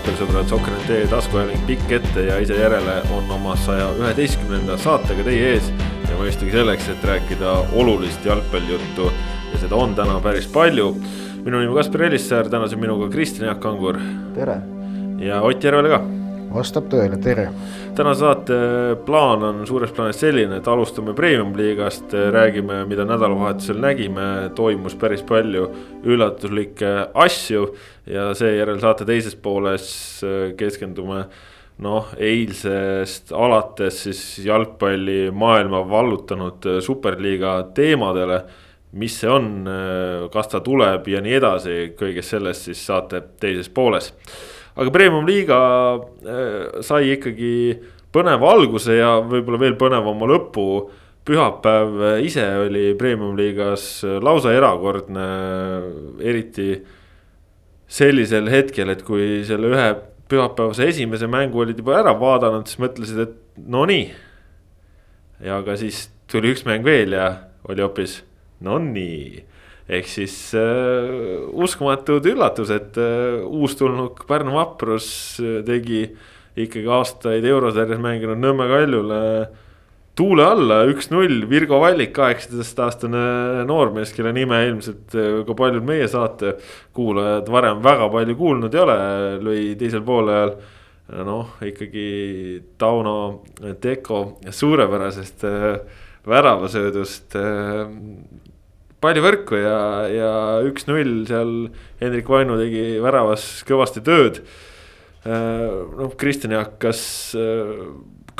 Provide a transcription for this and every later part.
jalgpallisõbrad, Sokker.ee taskuhääling pikk ette ja ise järele on oma saja üheteistkümnenda saatega teie ees. ja mõistagi selleks, et rääkida olulist jalgpallijuttu ja seda on täna päris palju. minu nimi on Kaspar Elissaar, tänas on minuga Kristjan Jaak Kangur. tere. ja Ott Järvele ka. Vastab tõele, tere tänase saate plaan on suures plaanis selline, et alustame premium-liigast, räägime, mida nädalavahetusel nägime, toimus päris palju üllatuslikke asju. ja seejärel saate teises pooles keskendume noh, eilsest alates siis jalgpallimaailma vallutanud superliiga teemadele. mis see on, kas ta tuleb ja nii edasi, kõigest sellest siis saate teises pooles aga premium-liiga äh, sai ikkagi põneva alguse ja võib-olla veel põnevama lõpu. pühapäev ise oli premium-liigas lausa erakordne, eriti sellisel hetkel, et kui selle ühe pühapäevase esimese mängu olid juba ära vaadanud, siis mõtlesid, et no nii. ja aga siis tuli üks mäng veel ja oli hoopis no nii ehk siis äh, uskumatud üllatused äh,, uustulnuk Pärnu Vaprus äh, tegi ikkagi aastaid eurosarjas mänginud Nõmme Kaljule tuule alla üks-null, Virgo Vallik, kaheksateistaastane noormees, kelle nime ilmselt äh, ka paljud meie saate kuulajad varem väga palju kuulnud ei ole, lõi teisel poolajal noh, ikkagi Tauno Teko suurepärasest äh, väravasöödust palju võrku ja, ja üks-null seal Hendrik Vainu tegi väravas kõvasti tööd. Äh, noh, Kristjan Jaak, kas äh,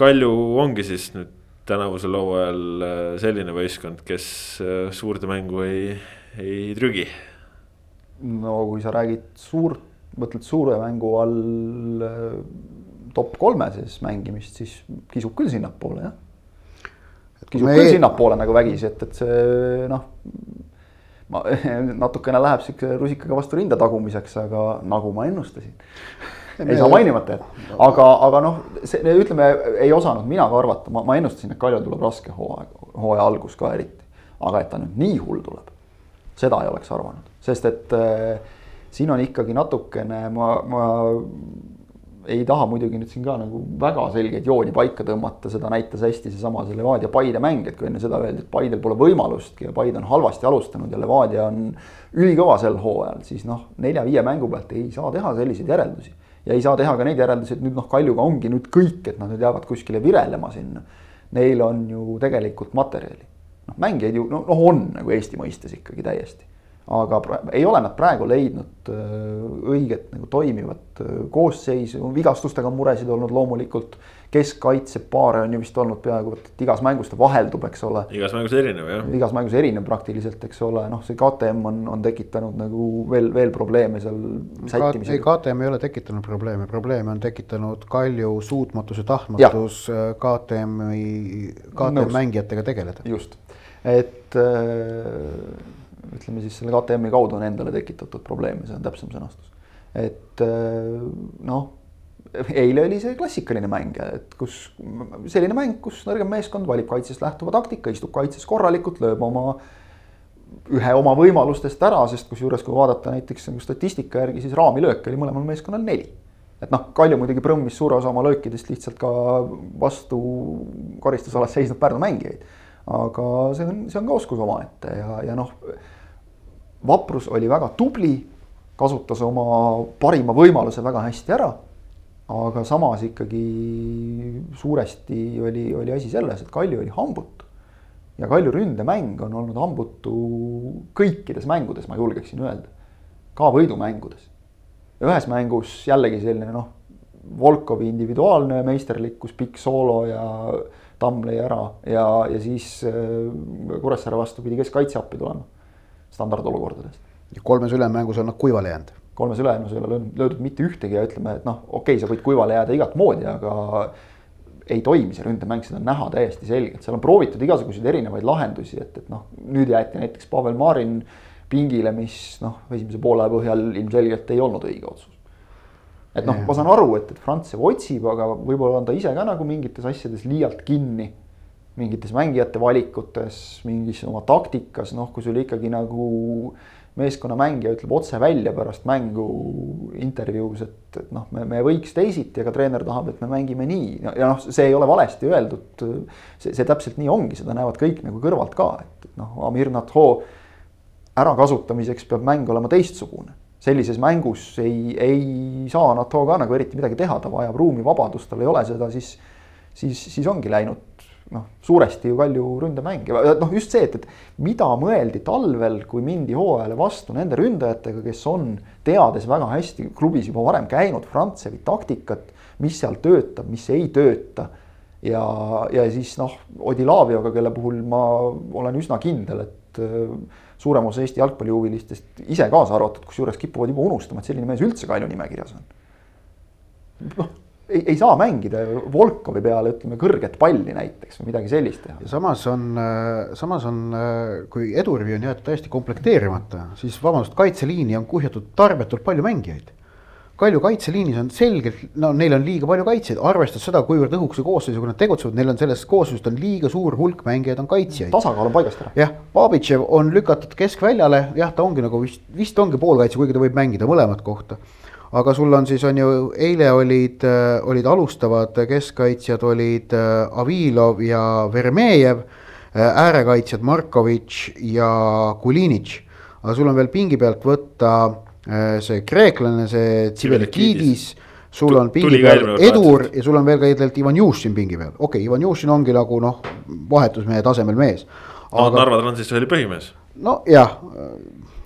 Kalju ongi siis nüüd tänavusel hooajal äh, selline võistkond, kes suurde mängu ei, ei trügi? no kui sa räägid suurt, mõtled suure mängu all top kolme siis mängimist, siis kisub küll sinnapoole jah kisub me... küll sinnapoole nagu vägisi, et, et see noh. ma natukene läheb siukse rusikaga vastu rinda tagumiseks, aga nagu ma ennustasin ei saa mainimata jätta, aga, aga noh, see ütleme, ei osanud mina ka arvata, ma, ma ennustasin, et Kaljul tuleb raske hooaeg, hooaja algus ka eriti. aga et ta nüüd nii hull tuleb, seda ei oleks arvanud, sest et äh, siin on ikkagi natukene, ma, ma ei taha muidugi nüüd siin ka nagu väga selgeid jooni paika tõmmata, seda näitas hästi seesama see Levadia Paide mäng, et kui enne seda öeldi, et Paidel pole võimalustki ja Paide on halvasti alustanud ja Levadia on ülikõva sel hooajal, siis noh, nelja-viie mängu pealt ei saa teha selliseid järeldusi. ja ei saa teha ka neid järeldusi, et nüüd noh, Kaljuga ongi nüüd kõik, et nad nüüd jäävad kuskile virelema sinna. Neil on ju tegelikult materjali, noh mängijaid ju noh, noh on nagu Eesti mõistes ikkagi täiesti aga ei ole nad praegu leidnud äh, õiget nagu toimivat äh, koosseisu, vigastustega on muresid olnud loomulikult. keskkaitsepaare on ju vist olnud peaaegu, et igas mängus ta vaheldub, eks ole. igas mängus erinev jah. igas mängus erinev praktiliselt, eks ole, noh, see KTM on, on tekitanud nagu veel, veel probleeme seal. ei, KTM ei ole tekitanud probleeme, probleeme on tekitanud Kalju suutmatus ja tahtmatus äh, KTM-i, KTM Nõus. mängijatega tegeleda. just, et äh, ütleme siis selle KTM-i kaudu on endale tekitatud probleeme, see on täpsem sõnastus. et äh, noh, eile oli see klassikaline mäng, et kus selline mäng, kus nõrgem meeskond valib kaitsest lähtuva taktika, istub kaitses korralikult, lööb oma ühe oma võimalustest ära, sest kusjuures, kui vaadata näiteks nagu statistika järgi, siis raamilööke oli mõlemal meeskonnal neli. et noh, Kalju muidugi prõmmis suure osa oma löökidest lihtsalt ka vastu karistusalas seisnud Pärnu mängijaid. Aga see on, see on ka oskus omaette ja, ja noh vaprus oli väga tubli, kasutas oma parima võimaluse väga hästi ära. aga samas ikkagi suuresti oli, oli asi selles, et Kalju oli hambutu. ja Kalju ründemäng on olnud hambutu kõikides mängudes, ma julgeksin öelda. ka võidumängudes. ühes mängus jällegi selline noh, Volkovi individuaalne meisterlikkus, pikk soolo ja Tamm lõi ära ja, ja siis äh, Kuressaare vastu pidi keskkaitse appi tulema standardolukordades. ja kolmes ülemängus on nad kuivale jäänud. kolmes ülemängus ei ole löödud mitte ühtegi ja ütleme, et noh, okei okay,, sa võid kuivale jääda igat moodi, aga ei toimi see ründemäng, seda on näha täiesti selgelt, seal on proovitud igasuguseid erinevaid lahendusi, et, et noh, nüüd jäeti näiteks Pavel Marin pingile, mis noh, esimese poole põhjal ilmselgelt ei olnud õige otsus. Et noh, ma saan aru, et, et Frantsev otsib, aga võib-olla on ta ise ka nagu mingites asjades liialt kinni mingites mängijate valikutes, mingis oma taktikas, noh, kui sul ikkagi nagu meeskonna mängija ütleb otse välja pärast mängu intervjuus, et, et noh, me, me võiks teisiti, aga treener tahab, et me mängime nii ja, ja noh, see ei ole valesti öeldud. see, see täpselt nii ongi, seda näevad kõik nagu kõrvalt ka, et noh, Amir Natho ärakasutamiseks peab mäng olema teistsugune. Sellises mängus ei, ei saa Natho ka nagu eriti midagi teha, ta vajab ruumi, vabadust, tal ei ole seda, siis, siis, siis ongi läinud noh, suuresti ju Kalju ründemäng ja noh, just see, et, et mida mõeldi talvel, kui mindi hooajale vastu nende ründajatega, kes on, teades väga hästi klubis juba varem käinud, Frantsevi taktikat, mis seal töötab, mis ei tööta. ja, ja siis noh, Odilavioga, kelle puhul ma olen üsna kindel, et äh, suurem osa Eesti jalgpallihuvilistest ise kaasa arvatud, kusjuures kipuvad juba unustama, et selline mees üldse Kalju nimekirjas on. noh ei, ei saa mängida Volkovi peale, ütleme kõrget palli näiteks või midagi sellist teha. samas on, samas on, kui edurivi on jäetud täiesti komplekteerimata, siis vabandust, kaitseliini on kuhjatud tarbetult palju mängijaid. Kalju kaitseliinis on selgelt, no neil on liiga palju kaitsjaid, arvestades seda, kuivõrd õhukese koosseisuga nad tegutsevad, neil on sellest koosseisust on liiga suur hulk mängijaid, on kaitsjaid. tasakaal on paigast ära. jah, Babitšev on lükatud keskväljale, jah, ta ongi nagu vist, vist ongi poolkaitse, kuigi ta võib mängida mõlemat kohta aga sul on siis on ju, eile olid, äh, olid alustavad keskkaitsjad olid äh, Avilov ja Vermejev, äh, äärekaitsjad Markovitš ja Kulinitš. aga sul on veel pingi pealt võtta see kreeklane, see Tsivelikidis sul on pingi peal Edur ja sul on veel ka ilmselt Ivan Jušin pingi peal, okei okay,, Ivan Jušin ongi nagu noh, vahetusmehe tasemel mees. aga Narva Transis oli põhimees. nojah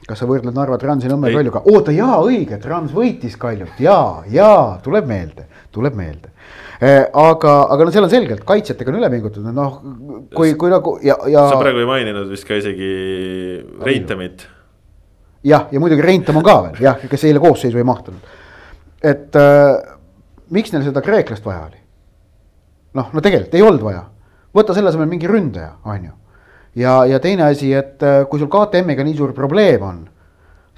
kas sa võrdled Narva Transi Nõmme Kaljuga? oota, jaa, õige, Trans võitis Kaljut, jaa, jaa, tuleb meelde, tuleb meelde eh,. aga, aga no seal on selgelt kaitsjatega on üle pingutatud, noh, kui, kui nagu ja, ja. sa praegu ei maininud vist ka isegi Reintamit. Jah, ja muidugi Reintam on ka veel jah, kes eile koosseisu ei mahtunud. et äh, miks neil seda kreeklast vaja oli? noh, no tegelikult ei olnud vaja, võta selle asemel mingi ründaja, on ju ja, ja teine asi, et äh, kui sul KTM-iga nii suur probleem on,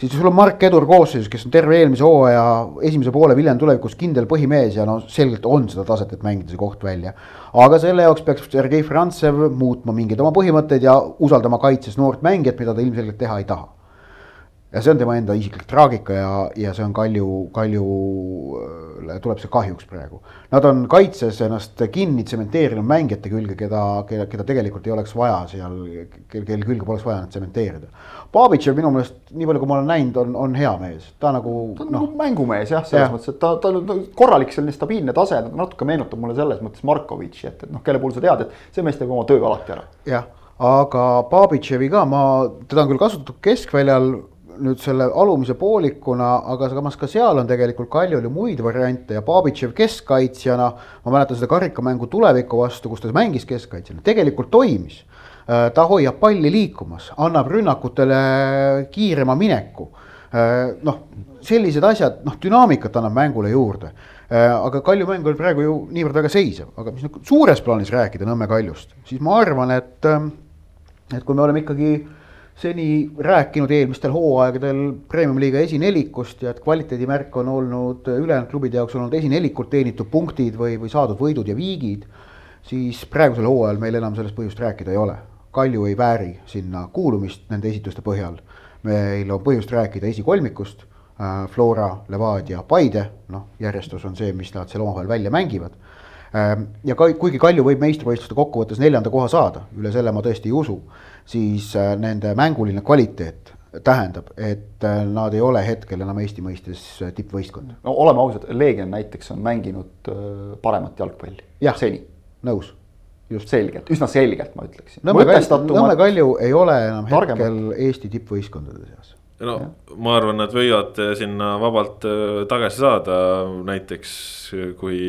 siis sul on Mark Edur koosseisus, kes on terve eelmise hooaja esimese poole Viljandi tulevikus kindel põhimees ja no selgelt on seda taset, et mängida see koht välja. aga selle jaoks peaks Sergei Frantsev muutma mingeid oma põhimõtteid ja usaldama kaitses noort mängijat, mida ta ilmselgelt teha ei taha ja see on tema enda isiklik traagika ja, ja see on Kalju, Kaljule tuleb see kahjuks praegu. Nad on kaitses ennast kinni tsementeerinud mängijate külge, keda, keda, keda tegelikult ei oleks vaja seal, kelle külge poleks vaja nad tsementeerida. Babitšev minu meelest, nii palju kui ma olen näinud, on, on hea mees, ta nagu. ta on no, nagu mängumees jah, selles ja. mõttes, et ta, tal on korralik selline stabiilne tase, natuke meenutab mulle selles mõttes Markovitši, et, et noh, kelle puhul sa tead, et see mees teeb oma töö alati ära. jah, aga Babitševi ka ma, teda on küll kasutatud keskväljal nüüd selle alumise poolikuna, aga samas ka seal on tegelikult Kaljul ju muid variante ja Babitšev keskkaitsjana, ma mäletan seda karikamängu tuleviku vastu, kus ta mängis keskkaitsjana, tegelikult toimis. Äh, ta hoiab palli liikumas, annab rünnakutele kiirema mineku. Äh, noh, sellised asjad, noh, dünaamikat annab mängule juurde. Äh, aga Kalju mäng oli praegu ju niivõrd väga seisev, aga mis nagu suures plaanis rääkida Nõmme Kaljust, siis ma arvan, et, et kui me oleme ikkagi seni rääkinud eelmistel hooaegadel premium-liiga esinelikust ja et kvaliteedimärk on olnud ülejäänud klubide jaoks olnud esinelikult teenitud punktid või, või saadud võidud ja viigid, siis praegusel hooajal meil enam sellest põhjust rääkida ei ole. Kalju ei vääri sinna kuulumist nende esituste põhjal. meil on põhjust rääkida esikolmikust, äh, Flora, Levadia, Paide, noh, järjestus on see, mis nad seal omavahel välja mängivad ähm, ja ka, kuigi Kalju võib meistrivõistluste kokkuvõttes neljanda koha saada, üle selle ma tõesti ei usu siis äh, nende mänguline kvaliteet tähendab, et äh, nad ei ole hetkel enam Eesti mõistes äh, tippvõistkond. no oleme ausad, Leegion näiteks on mänginud paremat jalgpalli seni. nõus. just selgelt, üsna selgelt ma ütleksin. Nõmme Kalju, Nõmme Kalju ei ole enam targemat. hetkel Eesti tippvõistkondade seas no ja. ma arvan, nad võivad sinna vabalt tagasi saada, näiteks kui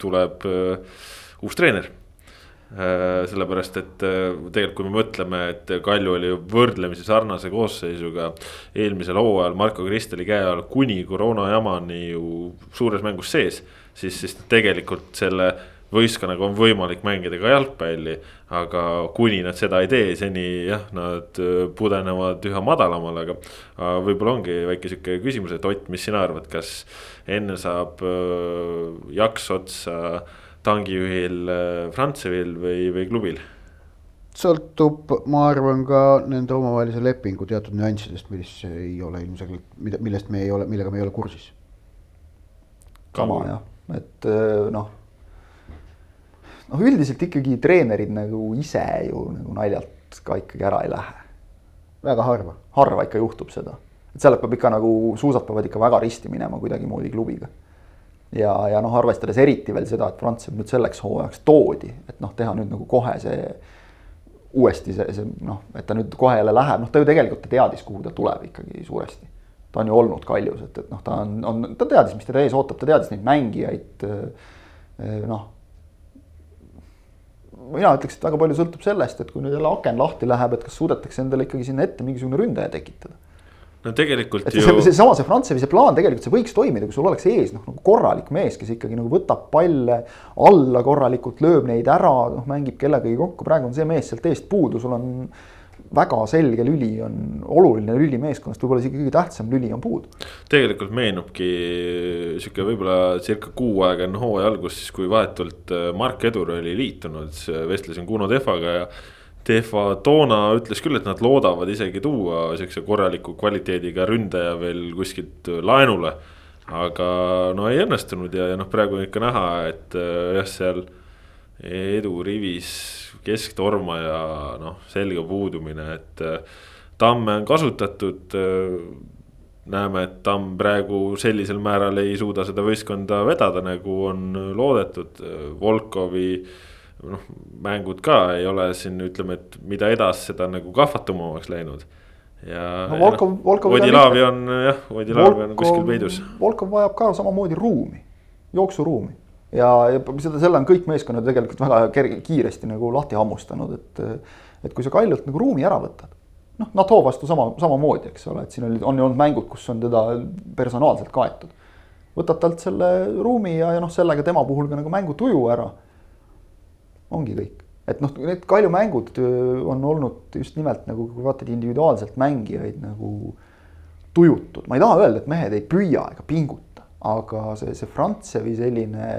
tuleb uus treener sellepärast, et äh, tegelikult, kui me mõtleme, et Kalju oli võrdlemisi sarnase koosseisuga eelmisel hooajal Marko Kristeli käe all kuni koroona jamani ju suures mängus sees. siis, siis tegelikult selle võistkonnaga on võimalik mängida ka jalgpalli. aga kuni nad seda ei tee, seni jah, nad äh, pudenevad üha madalamale, aga. võib-olla ongi väike sihuke küsimus, et Ott, mis sina arvad, kas enne saab jaks otsa tangijuhil äh, Frantsevil või, või klubil? sõltub, ma arvan, ka nende omavahelise lepingu teatud nüanssidest, mis ei ole ilmselgelt, mida, millest me ei ole, millega me ei ole kursis. sama jah, et äh, noh. noh, üldiselt ikkagi treenerid nagu ise ju nagu naljalt ka ikkagi ära ei lähe. väga harva. harva ikka juhtub seda, et seal peab ikka nagu suusad peavad ikka väga risti minema kuidagimoodi klubiga ja, ja noh, arvestades eriti veel seda, et Prantsusmaa nüüd selleks hooajaks toodi, et noh, teha nüüd nagu kohe see uuesti see, see noh, et ta nüüd kohe jälle läheb, noh, ta ju tegelikult ta teadis, kuhu ta tuleb ikkagi suuresti. ta on ju olnud kaljus, et, et noh, ta on, on, ta teadis, mis teda ees ootab, ta teadis neid mängijaid. Eh, noh. mina ütleks, et väga palju sõltub sellest, et kui nüüd jälle aken lahti läheb, et kas suudetakse endale ikkagi sinna ette mingisugune ründaja tekitada no tegelikult et ju. seesama see Frantsevi see plaan tegelikult see võiks toimida, kui sul oleks ees noh nagu korralik mees, kes ikkagi nagu võtab palle alla korralikult, lööb neid ära, noh mängib kellegagi kokku, praegu on see mees sealt eest puudu, sul on väga selge lüli on oluline lüli meeskonnast, võib-olla isegi kõige tähtsam lüli on puudu. tegelikult meenubki sihuke võib-olla circa kuu aega enne hooaja algust, siis kui vahetult äh, Mark Edur oli liitunud, vestlesin Kuno Tehvaga ja Tehva toona ütles küll, et nad loodavad isegi tuua sihukese korraliku kvaliteediga ründaja veel kuskilt laenule. aga no ei õnnestunud ja, ja noh, praegu on ikka näha, et äh, jah, seal edurivis kesktormaja noh, selge puudumine, et äh, tamme on kasutatud äh, näeme, et Tamm praegu sellisel määral ei suuda seda võistkonda vedada, nagu on loodetud. Volkovi äh, noh, mängud ka ei ole siin ütleme, et mida edasi, seda nagu kahvatumamaks läinud. ja no,, Volkov, Volkov. Vodilaavi on jah, Vodilaavi on kuskil peidus. Volkov vajab ka samamoodi ruumi, jooksuruumi ja, ja seda, selle on kõik meeskonnad tegelikult väga kerge, kiiresti nagu lahti hammustanud, et. et kui sa Kaljult nagu ruumi ära võtad, noh, NATO vastu sama, samamoodi, eks ole, et siin oli, on ju olnud mängud, kus on teda personaalselt kaetud. võtad talt selle ruumi ja, ja noh, sellega tema puhul ka nagu mängutuju ära ongi kõik, et noh, need Kalju mängud on olnud just nimelt nagu, kui vaatad individuaalselt mängijaid nagu tujutud, ma ei taha öelda, et mehed ei püüa ega pinguta, aga see, see Frantsevi selline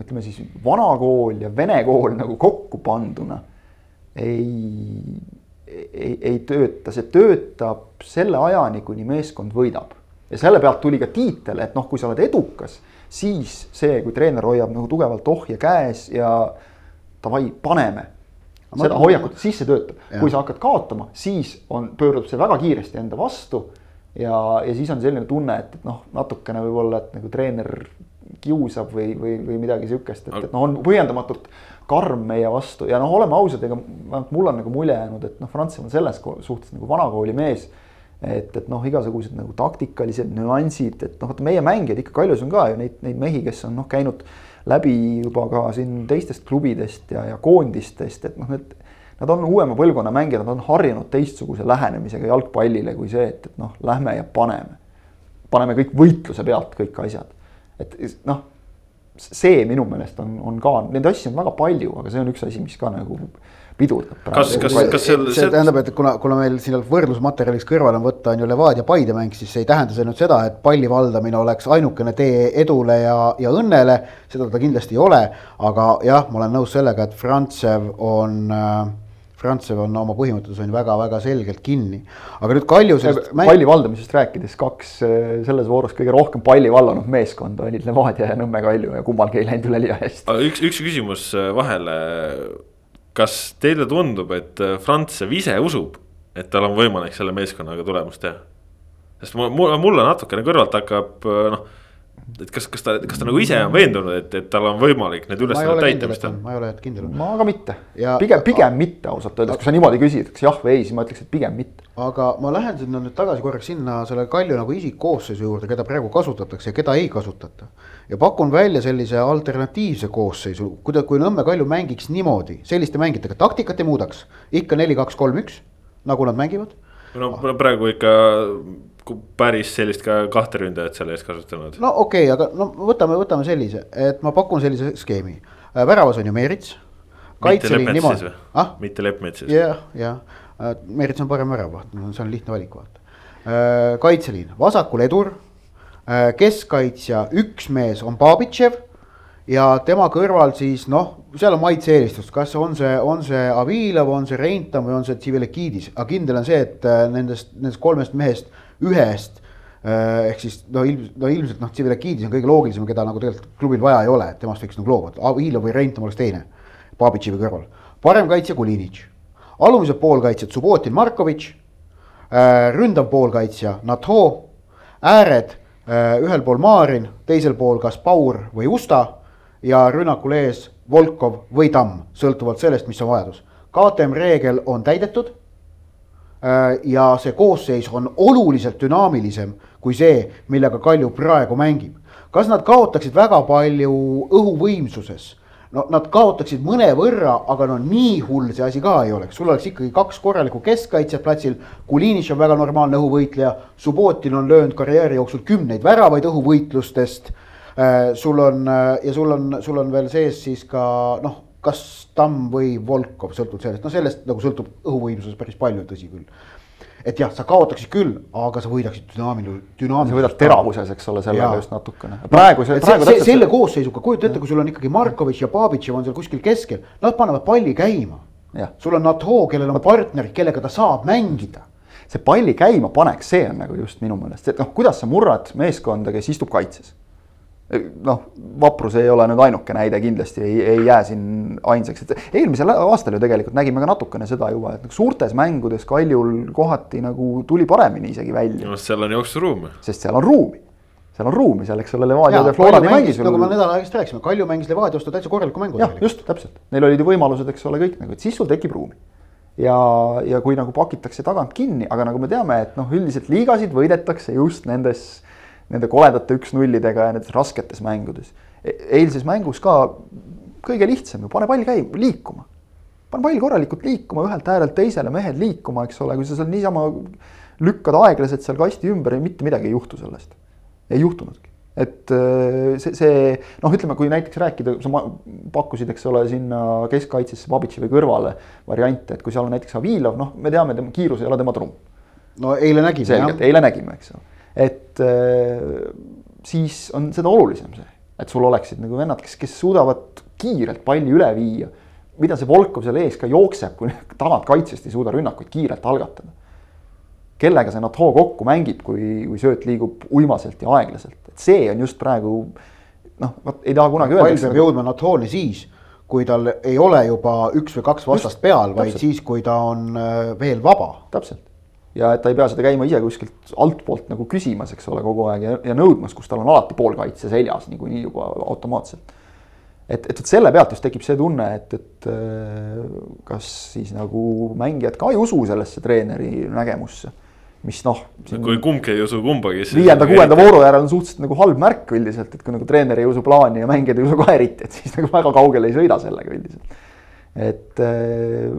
ütleme siis vana kool ja vene kool nagu kokku panduna ei, ei, ei tööta, see töötab selle ajani, kuni meeskond võidab. ja selle pealt tuli ka tiitel, et noh, kui sa oled edukas siis see, kui treener hoiab nagu tugevalt ohje käes ja davai, paneme. seda hoiakut, siis see töötab, kui sa hakkad kaotama, siis on, pöördub see väga kiiresti enda vastu. ja, ja siis on selline tunne, et, et noh, natukene võib-olla, et nagu treener kiusab või, või, või midagi sihukest, et, et noh, on põhjendamatult karm meie vastu ja noh, oleme ausad, ega vähemalt mul on nagu mulje jäänud, et noh, Frantsima on selles suhtes nagu vanakooli mees et, et noh, igasugused nagu taktikalised nüansid, et noh, vaata meie mängijad ikka Kaljus on ka ju neid, neid mehi, kes on noh, käinud läbi juba ka siin teistest klubidest ja, ja koondistest, et noh, need. Nad on uuema põlvkonna mängijad, nad on harjunud teistsuguse lähenemisega jalgpallile kui see, et, et noh, lähme ja paneme. paneme kõik võitluse pealt kõik asjad, et noh see minu meelest on, on ka, neid asju on väga palju, aga see on üks asi, mis ka nagu pidurdab. kas, kas, kas seal. see tähendab, et kuna, kuna meil siin võrdlusmaterjaliks kõrvale on võtta on ju Levadia Paide mäng, siis ei tähenda see nüüd seda, et palli valdamine oleks ainukene tee edule ja, ja õnnele. seda ta kindlasti ei ole, aga jah, ma olen nõus sellega, et Frantsev on äh, Frantsev on oma põhimõtetes on väga-väga selgelt kinni. aga nüüd Kalju sellest mäng... palli valdamisest rääkides, kaks äh, selles voorus kõige rohkem palli vallanud meeskonda olid Levadia ja Nõmme Kalju ja kummalgi ei läinud üleliia hästi. üks, üks küsimus äh, vahele kas teile tundub, et äh, Frantsev ise usub, et tal on võimalik selle meeskonnaga tulemust teha? sest mul, mulle natukene kõrvalt hakkab äh, noh, et kas, kas ta, kas ta nagu ise on veendunud, et, et tal on võimalik need ülesanded täita, mis ta on? ma ei ole kindel. ma ka mitte ja, pigem, pigem mitte ausalt öeldes, kui sa niimoodi küsid, kas jah või ei, siis ma ütleks, et pigem mitte. aga ma lähen sinna nüüd tagasi korraks sinna selle Kalju nagu isikkoosseisu juurde, keda praegu kasutatakse ja keda ei kasutata. Ja pakun välja sellise alternatiivse koosseisu, kuida-, kui Nõmme Kalju mängiks niimoodi, selliste mängijatega, taktikat ei muudaks, ikka neli, kaks, kolm, üks, nagu nad mängivad. no praegu ikka päris sellist ka kahte ründajat selle eest kasutanud. no okei okay,, aga no võtame, võtame sellise, et ma pakun sellise skeemi. Äh, väravas on ju Meerits. ah?? mitte Leppmets siis. jah, jah, äh, Meerits on parem väravaht, see on lihtne valik vaata. Äh, kaitseliin, vasakul Edur. Keskkaitsja, üks mees on Babitšev ja tema kõrval siis noh, seal on maitse-eelistus, kas on see, on see Avilov, on see Reintam või on see Tsivilikidis, aga kindel on see, et äh, nendest, nendest kolmest mehest ühest äh, ehk siis no ilmselt, no ilmselt noh, Tsivilikidis on kõige loogilisem, keda nagu tegelikult klubil vaja ei ole, temast võiks nagu loobuda, Avilov või Reintam oleks teine, Babitševi kõrval. parem kaitsja Kulinitš, alumised poolkaitsjad Subbotin, Markovitš, äh, ründav poolkaitsja Nato, ääred ühel pool Maarin, teisel pool kas Paur või Usta ja rünnakul ees Volkov või Tamm, sõltuvalt sellest, mis on vajadus. KTM reegel on täidetud. Äh, ja see koosseis on oluliselt dünaamilisem kui see, millega Kalju praegu mängib. kas nad kaotaksid väga palju õhuvõimsuses? No nad kaotaksid mõnevõrra, aga no nii hull see asi ka ei oleks, sul oleks ikkagi kaks korralikku keskkaitsjat platsil. Kulinitš on väga normaalne õhuvõitleja, Subbotin on löönud karjääri jooksul kümneid väravaid õhuvõitlustest Äh, sul on ja sul on, sul on veel sees siis ka noh, kas Tamm või Volkov, sõltub sellest, no sellest nagu sõltub õhuvõimsuses päris palju, tõsi küll. Et jah, sa kaotaksid küll, aga sa võidaksid dünaamil-, dünaamil. sa võidad teravuses, eks ole, sellega just natukene. praegu see, praegu täpselt. selle koosseisuga, kujuta ette, kui sul on ikkagi Markovitš ja Babitšev on seal kuskil keskel, nad panevad palli käima. sul on NATO, kellel on partner, kellega ta saab mängida see palli käima paneks, see on nagu just minu meelest, et noh, kuidas sa murrad meeskonda, kes istub kaitses noh, vaprus ei ole nüüd ainuke näide, kindlasti ei, ei jää siin ainsaks, et eelmisel aastal ju tegelikult nägime ka natukene seda juba, et nagu suurtes mängudes Kaljul kohati nagu tuli paremini isegi välja. no seal on jooksuruumi. sest seal on ruumi, seal on ruumi, seal, eks ole, Levadia ja Florani mängis. nagu me nädal aega eest rääkisime, Kalju mängis Levadia vastu täitsa korraliku mängu. jah, just, täpselt, neil olid ju võimalused, eks ole, kõik nagu, et siis sul tekib ruumi ja, ja kui nagu pakitakse tagant kinni, aga nagu me teame, et noh, üldiselt liigasid võidetakse just nendes nende koledate üks-nullidega ja nendes rasketes mängudes. E-, eilses mängus ka kõige lihtsam ju, pane pall käima, liikuma. pane pall korralikult liikuma ühelt äärelt teisele, mehed liikuma, eks ole, kui sa seal niisama lükkad aeglaselt seal kasti ümber, mitte midagi ei juhtu sellest. ei juhtunudki, et äh, see, see noh, ütleme, kui näiteks rääkida, sa pakkusid, eks ole, sinna keskkaitsesse Babitši või kõrvale variante, et kui seal on näiteks Avilov, noh, me teame, tema kiirus ei ole tema trumm. no eile nägime. selgelt, eile nägime, eks ole et äh, siis on seda olulisem see, et sul oleksid nagu vennad, kes, kes suudavad kiirelt palli üle viia. mida see Volkov seal ees ka jookseb, kui tagant kaitsest ei suuda rünnakuid kiirelt algatada. kellega see NATO kokku mängib, kui, kui sööt liigub uimaselt ja aeglaselt, et see on just praegu noh, vot ei taha kunagi öelda. pall peab jõudma NATO-ni siis kui tal ei ole juba üks või kaks vastast Just, peal, vaid täpselt. siis, kui ta on äh, veel vaba. täpselt ja et ta ei pea seda käima ise kuskilt altpoolt nagu küsimas, eks ole, kogu aeg ja, ja nõudmas, kus tal on alati poolkaitse seljas niikuinii juba automaatselt. et, et vot selle pealt just tekib see tunne, et, et äh, kas siis nagu mängijad ka ei usu sellesse treeneri nägemusse mis noh. kui kumbki ei usu kumbagi. viienda-kuuenda vooru järel on suhteliselt nagu halb märk üldiselt, et kui nagu treener ei usu plaani ja mängijad ei usu ka eriti, et siis nagu väga kaugele ei sõida sellega üldiselt et äh,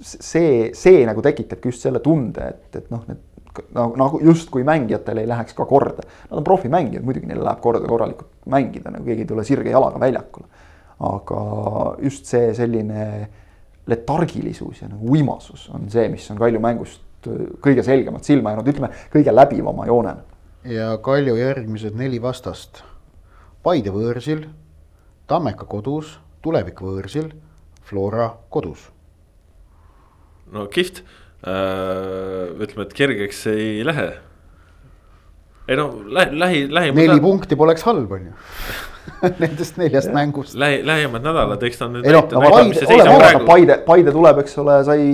see, see nagu tekitabki just selle tunde, et, et noh, need nagu, nagu justkui mängijatel ei läheks ka korda. Nad on profimängijad, muidugi neil läheb korda korralikult mängida, nagu keegi ei tule sirge jalaga väljakule. aga just see selline letargilisus ja nagu uimasus on see, mis on Kalju mängust kõige selgemalt silma jäänud, ütleme kõige läbivama joonena. ja Kalju järgmised neli vastast. Paide võõrsil, Tammeka kodus, Tulevik võõrsil Flora kodus. no kihvt äh,, ütleme, et kergeks ei lähe. ei no lähi, lähi, lähi. neli punkti poleks halb, on ju Nendest neljast mängust. lähi, lähimad nädalad, eks ta nüüd. ei noh, Paide, Paide, Paide tuleb, eks ole, sai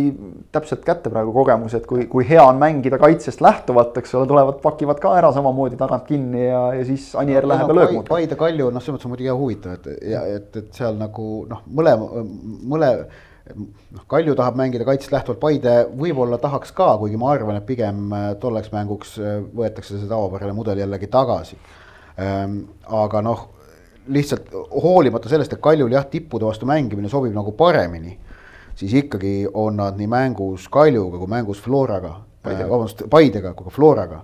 täpselt kätte praegu kogemuse, et kui, kui hea on mängida kaitsest lähtuvalt, eks ole, tulevad, pakivad ka ära samamoodi tagant kinni ja, ja siis Anier läheb ja lööb. Paide Kalju, noh, selles mõttes on muidugi hea huvitav, et ja et, et seal nagu noh, mõlema, mõle noh, Kalju tahab mängida kaitsest lähtuvalt, Paide võib-olla tahaks ka, kuigi ma arvan, et pigem äh, tolleks mänguks äh, võetakse see tavapärane mudel jällegi tagasi. Ähm, aga noh, lihtsalt hoolimata sellest, et Kaljul jah, tippude vastu mängimine sobib nagu paremini siis ikkagi on nad nii mängus Kaljuga kui mängus Floraga, vabandust, Paidega kui ka Floraga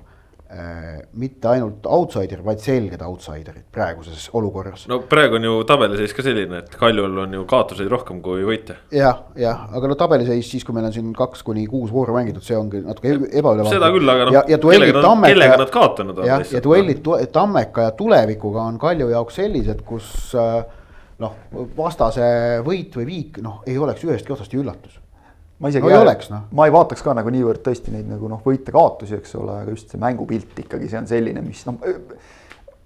mitte ainult outsider, vaid selged outsider'id praeguses olukorras. no praegu on ju tabeliseis ka selline, et Kaljul on ju kaotuseid rohkem kui võite. jah, jah, aga no tabeliseis siis, kui meil on siin kaks kuni kuus vooru mängitud, see ongi natuke ebaülevaatne. seda küll, aga noh, kellega, Tammeka, kellega nad kaotanud on. jah, ja duellid Tammeka ja Tulevikuga on Kalju jaoks sellised, kus äh, noh, vastase võit või viik, noh, ei oleks ühestki otsast ju üllatus ma isegi no, ei oleks, no. ma ei vaataks ka nagu niivõrd tõesti neid nagu noh, võite-kaotusi, eks ole, aga just see mängupilt ikkagi, see on selline, mis noh,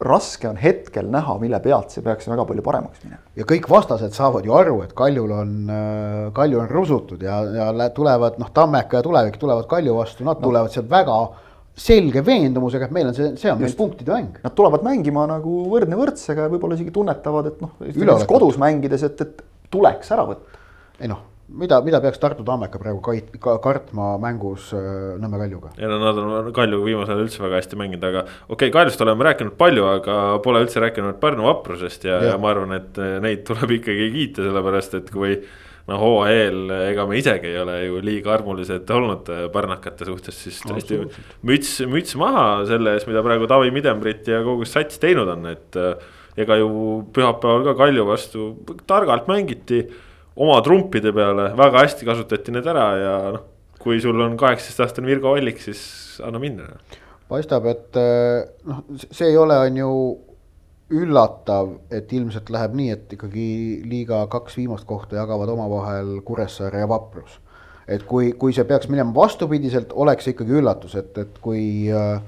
raske on hetkel näha, mille pealt see peaks väga palju paremaks minema. ja kõik vastased saavad ju aru, et Kaljul on, äh, Kalju on rusutud ja, ja tulevad noh, Tammeka ja Tulevik tulevad Kalju vastu, nad no. tulevad sealt väga selge veendumusega, et meil on see, see on meil punktide mäng. Nad tulevad mängima nagu võrdne võrdsega ja võib-olla isegi tunnetavad, et noh, kodus mängides, et, et tuleks ära võtta. ei noh mida, mida peaks Tartu Tammeka praegu kait-, ka kartma mängus äh, Nõmme Kaljuga? ei no nad on Kaljuga viimasel ajal üldse väga hästi mänginud, aga okei okay,, Kaljust oleme rääkinud palju, aga pole üldse rääkinud Pärnu vaprusest ja, ja., ja ma arvan, et äh, neid tuleb ikkagi kiita, sellepärast et kui noh, hooaja eel, ega me isegi ei ole ju liiga armulised olnud äh, pärnakate suhtes, siis tõesti müts, müts maha selle ees, mida praegu Taavi Midembrit ja kogu sats teinud on, et ega ju pühapäeval ka Kalju vastu targalt mängiti oma trumpide peale väga hästi kasutati need ära ja noh, kui sul on kaheksateist aastane Virgo Allik, siis anna minna. paistab, et eh, noh, see ei ole, on ju üllatav, et ilmselt läheb nii, et ikkagi liiga kaks viimast kohta jagavad omavahel Kuressaare ja Vaprus. et kui, kui see peaks minema vastupidiselt, oleks ikkagi üllatus, et, et kui äh,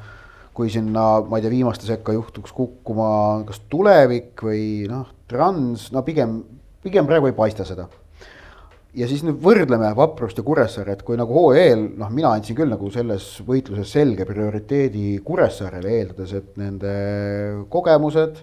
kui sinna, ma ei tea, viimaste sekka juhtuks kukkuma kas tulevik või noh, trans, no pigem pigem praegu ei paista seda. ja siis nüüd võrdleme Vaprust ja Kuressaaret, kui nagu eel, noh, mina andsin küll nagu selles võitluses selge prioriteedi Kuressaarele, eeldades, et nende kogemused,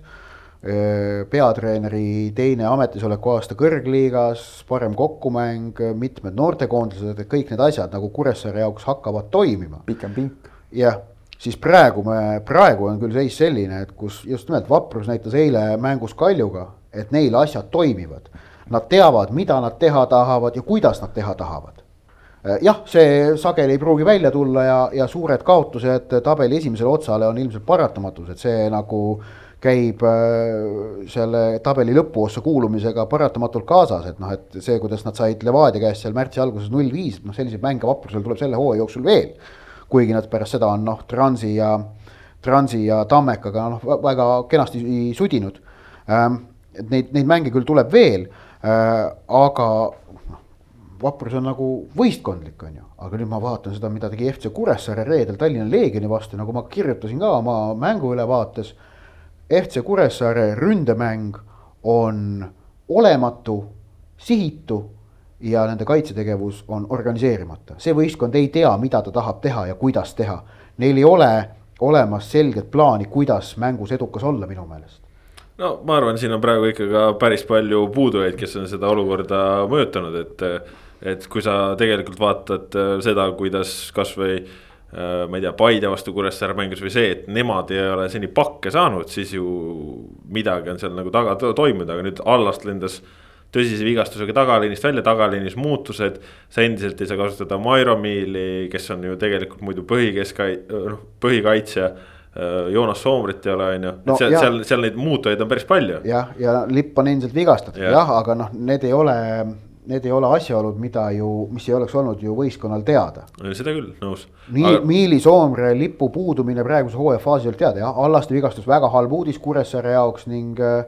peatreeneri teine ametisoleku aasta kõrgliigas, parem kokkumäng, mitmed noortekoondised, et kõik need asjad nagu Kuressaare jaoks hakkavad toimima. pikem pink. jah siis praegu me, praegu on küll seis selline, et kus just nimelt Vaprus näitas eile mängus Kaljuga, et neil asjad toimivad. Nad teavad, mida nad teha tahavad ja kuidas nad teha tahavad. Eh, jah, see sageli ei pruugi välja tulla ja, ja suured kaotused tabeli esimesele otsale on ilmselt paratamatus, et see nagu käib äh, selle tabeli lõpuossa kuulumisega paratamatult kaasas, et noh, et see, kuidas nad said Levadia käest seal märtsi alguses null viis, noh, selliseid mänge Vaprusel tuleb selle hooaja jooksul veel kuigi nad pärast seda on noh, Transi ja, Transi ja Tammekaga noh, väga kenasti sudinud ähm,. Et neid, neid mänge küll tuleb veel äh,, aga noh, vaprus on nagu võistkondlik, on ju, aga nüüd ma vaatan seda, mida tegi FC Kuressaare reedel Tallinna Leegioni vastu, nagu ma kirjutasin ka oma mänguülevaates. FC Kuressaare ründemäng on olematu, sihitu ja nende kaitsetegevus on organiseerimata, see võistkond ei tea, mida ta tahab teha ja kuidas teha. Neil ei ole olemas selget plaani, kuidas mängus edukas olla minu meelest. No ma arvan, siin on praegu ikka ka päris palju puudujaid, kes on seda olukorda mõjutanud, et. et kui sa tegelikult vaatad äh, seda, kuidas kasvõi äh, ma ei tea, Paide vastu Kuressaare mängis või see, et nemad ei ole seni pakke saanud, siis ju midagi on seal nagu taga toimunud, aga nüüd Allast lendas tõsise vigastusega tagaliinist välja, tagaliinis muutused. sa endiselt ei saa kasutada Mairomiili, kes on ju tegelikult muidu põhikeskai-, noh põhikaitsja. Joonas Soomrit ei ole, on ju, et seal, seal, seal neid muutujaid on päris palju. jah, ja Lipp on endiselt vigastatud jah ja,, aga noh, need ei ole need ei ole asjaolud, mida ju, mis ei oleks olnud ju võistkonnal teada. seda küll, nõus. Nii aga... Miili Soomre lipu puudumine praeguse hooaja faasis ei olnud teada, jah, Allaste vigastus väga halb uudis Kuressaare jaoks ning äh,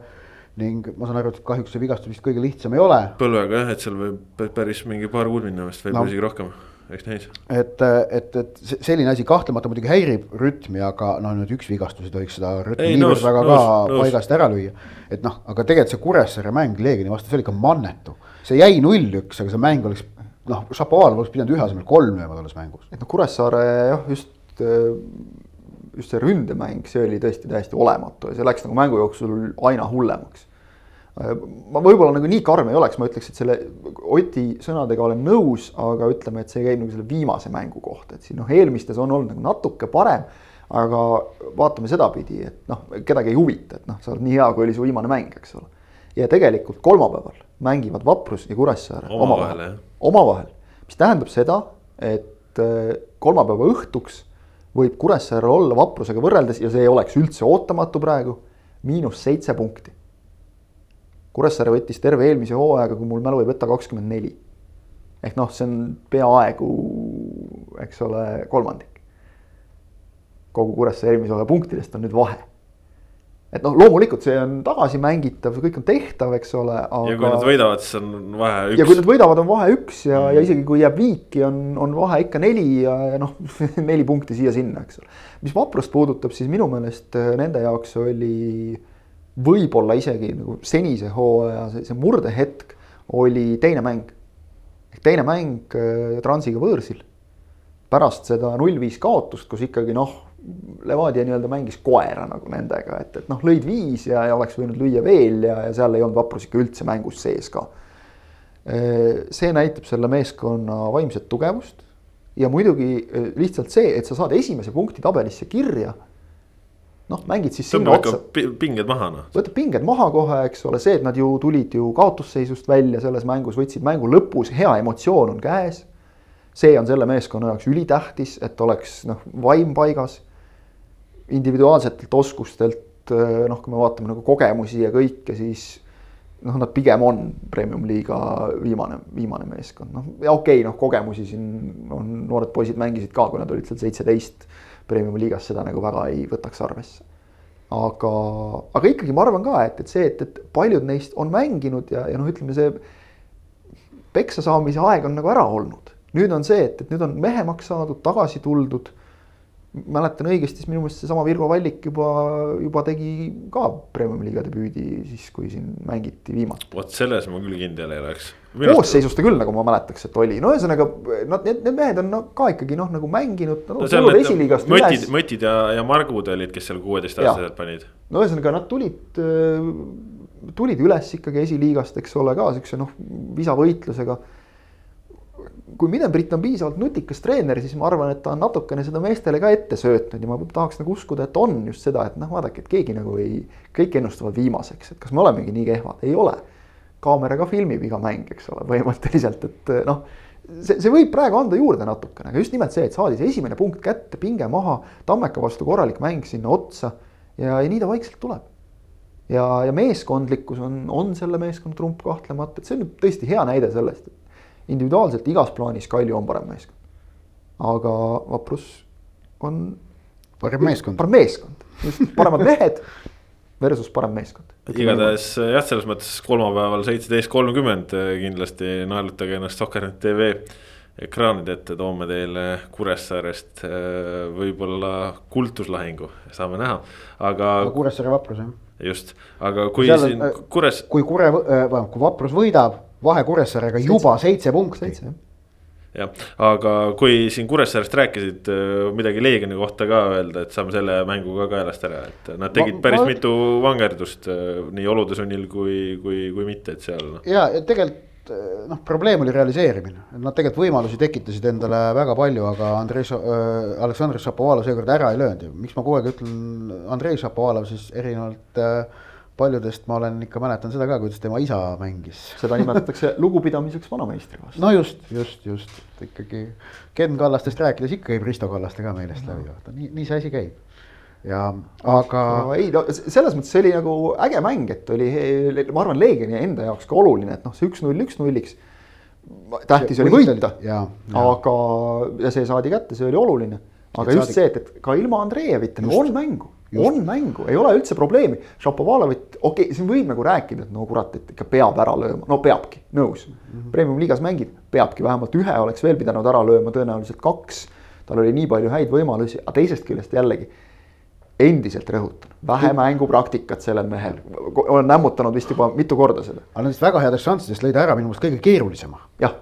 ning ma saan aru, et kahjuks see vigastus vist kõige lihtsam ei ole. põlvega jah, et seal võib päris mingi paar kuud minna vist, võib-olla no. isegi rohkem, eks näis. et, et, et selline asi kahtlemata muidugi häirib rütmi, aga noh, nüüd üks vigastus ei tohiks seda rütmi niivõrd väga ka nõus. paigast ära lüüa. et noh, aga tegelikult see Kuressaare mäng Leegioni vastu, see oli ikka mannetu. see jäi null-üks, aga see mäng oleks noh, Šapovalov oleks pidanud ühe asemel kolm lööma tolles mängus. et noh, Kuressaare jah, just just see ründemäng, see oli tõesti täiesti olematu ja see läks nagu mängu jooksul aina hullemaks. Ma võib-olla nagu nii karm ei oleks, ma ütleks, et selle Oti sõnadega olen nõus, aga ütleme, et see käib nagu selle viimase mängu kohta, et siin noh, eelmistes on olnud nagu natuke parem. aga vaatame sedapidi, et noh, kedagi ei huvita, et noh, sa oled nii hea, kui oli su viimane mäng, eks ole. ja tegelikult kolmapäeval mängivad Vaprus ja Kuressaare omavahel, omavahel, mis tähendab seda, et kolmapäeva õhtuks võib Kuressaarel olla vaprusega võrreldes ja see ei oleks üldse ootamatu praegu, miinus seitse punkti. Kuressaare võttis terve eelmise hooajaga, kui mul mälu ei peta, kakskümmend neli. ehk noh, see on peaaegu, eks ole, kolmandik. kogu Kuressaare eelmise hooaja punktidest on nüüd vahe et noh, loomulikult see on tagasimängitav, kõik on tehtav, eks ole, aga. ja kui nad võidavad, siis on vahe üks. ja kui nad võidavad, on vahe üks ja mm., ja isegi kui jääb viiki, on, on vahe ikka neli ja, ja noh neli punkti siia-sinna, eks ole. mis vaprust puudutab, siis minu meelest äh, nende jaoks oli võib-olla isegi nagu senise hooaja see, see murdehetk oli teine mäng. teine mäng äh, Transiga võõrsil. pärast seda null viis kaotust, kus ikkagi noh Levadia nii-öelda mängis koera nagu nendega, et, et noh, lõid viis ja, ja oleks võinud lüüa veel ja, ja seal ei olnud vaprus ikka üldse mängus sees ka. see näitab selle meeskonna vaimset tugevust ja muidugi lihtsalt see, et sa saad esimese punkti tabelisse kirja. Noh, mängid siis sinna otsa. pinged maha noh. võtab pinged maha kohe, eks ole, see, et nad ju tulid ju kaotusseisust välja selles mängus, võtsid mängu lõpus, hea emotsioon on käes. see on selle meeskonna jaoks ülitähtis, et oleks noh, vaim paigas individuaalsetelt oskustelt noh, kui me vaatame nagu kogemusi ja kõike, siis noh, nad pigem on premium-liiga viimane, viimane meeskond, noh ja okei okay,, noh kogemusi siin on, noored poisid mängisid ka, kui nad olid seal seitseteist premium-liigas, seda nagu väga ei võtaks arvesse. aga, aga ikkagi ma arvan ka, et, et see, et, et paljud neist on mänginud ja, ja noh, ütleme see peksa saamise aeg on nagu ära olnud. nüüd on see, et, et nüüd on mehemaks saadud, tagasi tuldud mäletan õigesti, siis minu meelest seesama Virgo Vallik juba, juba tegi ka Premium-liiga debüüdi siis, kui siin mängiti viimati. vot selles ma küll kindel ei oleks. koosseisus ta küll nagu ma mäletaks, et oli, no ühesõnaga nad, need, need mehed on no, ka ikkagi noh, nagu mänginud no,. no need mõtid, mõtid ja, ja Margud olid, kes seal kuueteistaastased panid. no ühesõnaga nad tulid, tulid üles ikkagi esiliigast, eks ole, ka siukse noh, visavõitlusega kui Midenbrit on piisavalt nutikas treener, siis ma arvan, et ta on natukene seda meestele ka ette söötnud ja ma tahaks nagu uskuda, et on just seda, et noh, vaadake, et keegi nagu ei, kõik ennustavad viimaseks, et kas me olemegi nii kehvad, ei ole. kaamera ka filmib iga mäng, eks ole, põhimõtteliselt, et noh, see, see võib praegu anda juurde natukene, aga just nimelt see, et saadi see esimene punkt kätte, pinge maha, Tammeka vastu korralik mäng sinna otsa ja, ja nii ta vaikselt tuleb ja, ja meeskondlikkus on, on selle meeskonna trump kahtlemata, et see on tõesti hea näide sellest, et individuaalselt igas plaanis Kalju on parem meeskond. aga Vaprus on. parem meeskond. parem meeskond, just paremad mehed versus parem meeskond. igatahes jah, selles mõttes kolmapäeval seitseteist kolmkümmend kindlasti naelutage ennast Soccer.net tv ekraanide ette, toome teile Kuressaarest äh, võib-olla kultuslahingu, saame näha, aga. Kuressaare Vaprus jah. just, aga kui Seal, siin äh, Kures. kui Kure, kui Vaprus võidab vahe Kuressaarega juba seitse punkti. jah, aga kui siin Kuressaarest rääkisid midagi Leegioni kohta ka öelda, et saame selle mängu ka kaelast ära, et nad tegid ma, päris ma... mitu vangerdust nii olude sunnil kui, kui, kui mitte, et seal no.. ja, ja tegelikult noh, probleem oli realiseerimine, nad tegelikult võimalusi tekitasid endale väga palju, aga Andrei äh,, Aleksandr Šapovalov seekord ära ei löönud. Ja miks ma kogu aeg ütlen Andrei Šapovalov, siis erinevalt äh, paljudest ma olen ikka mäletan seda ka, kuidas tema isa mängis. seda nimetatakse lugupidamiseks vanameistri vastu. no just, just, just ikkagi Ken Kallastest rääkides ikka käib Risto Kallaste ka meelest no. läbi, vaata nii, nii see asi käib. ja aga no,. ei no selles mõttes see oli nagu äge mäng, et oli, ma arvan, Leegioni enda jaoks ka oluline, et noh, see üks-null, üks-nulliks. tähtis see, oli võita, aga, ja see saadi kätte, see oli oluline. aga et just saadi... see, et, et ka ilma Andreevita on mängu on mängu, ei ole üldse probleemi. Šapovalovit, okei okay,, siin võib nagu rääkida, et no kurat, et ikka peab ära lööma, no peabki, nõus mm -hmm.. Premium liigas mängib, peabki vähemalt ühe oleks veel pidanud ära lööma, tõenäoliselt kaks. tal oli nii palju häid võimalusi, aga teisest küljest jällegi endiselt rõhutan, vähe mängupraktikat sellel mehel, olen nämmutanud vist juba mitu korda seda. aga nendest väga headest šanssidest lõi ta ära minu meelest kõige keerulisema. jah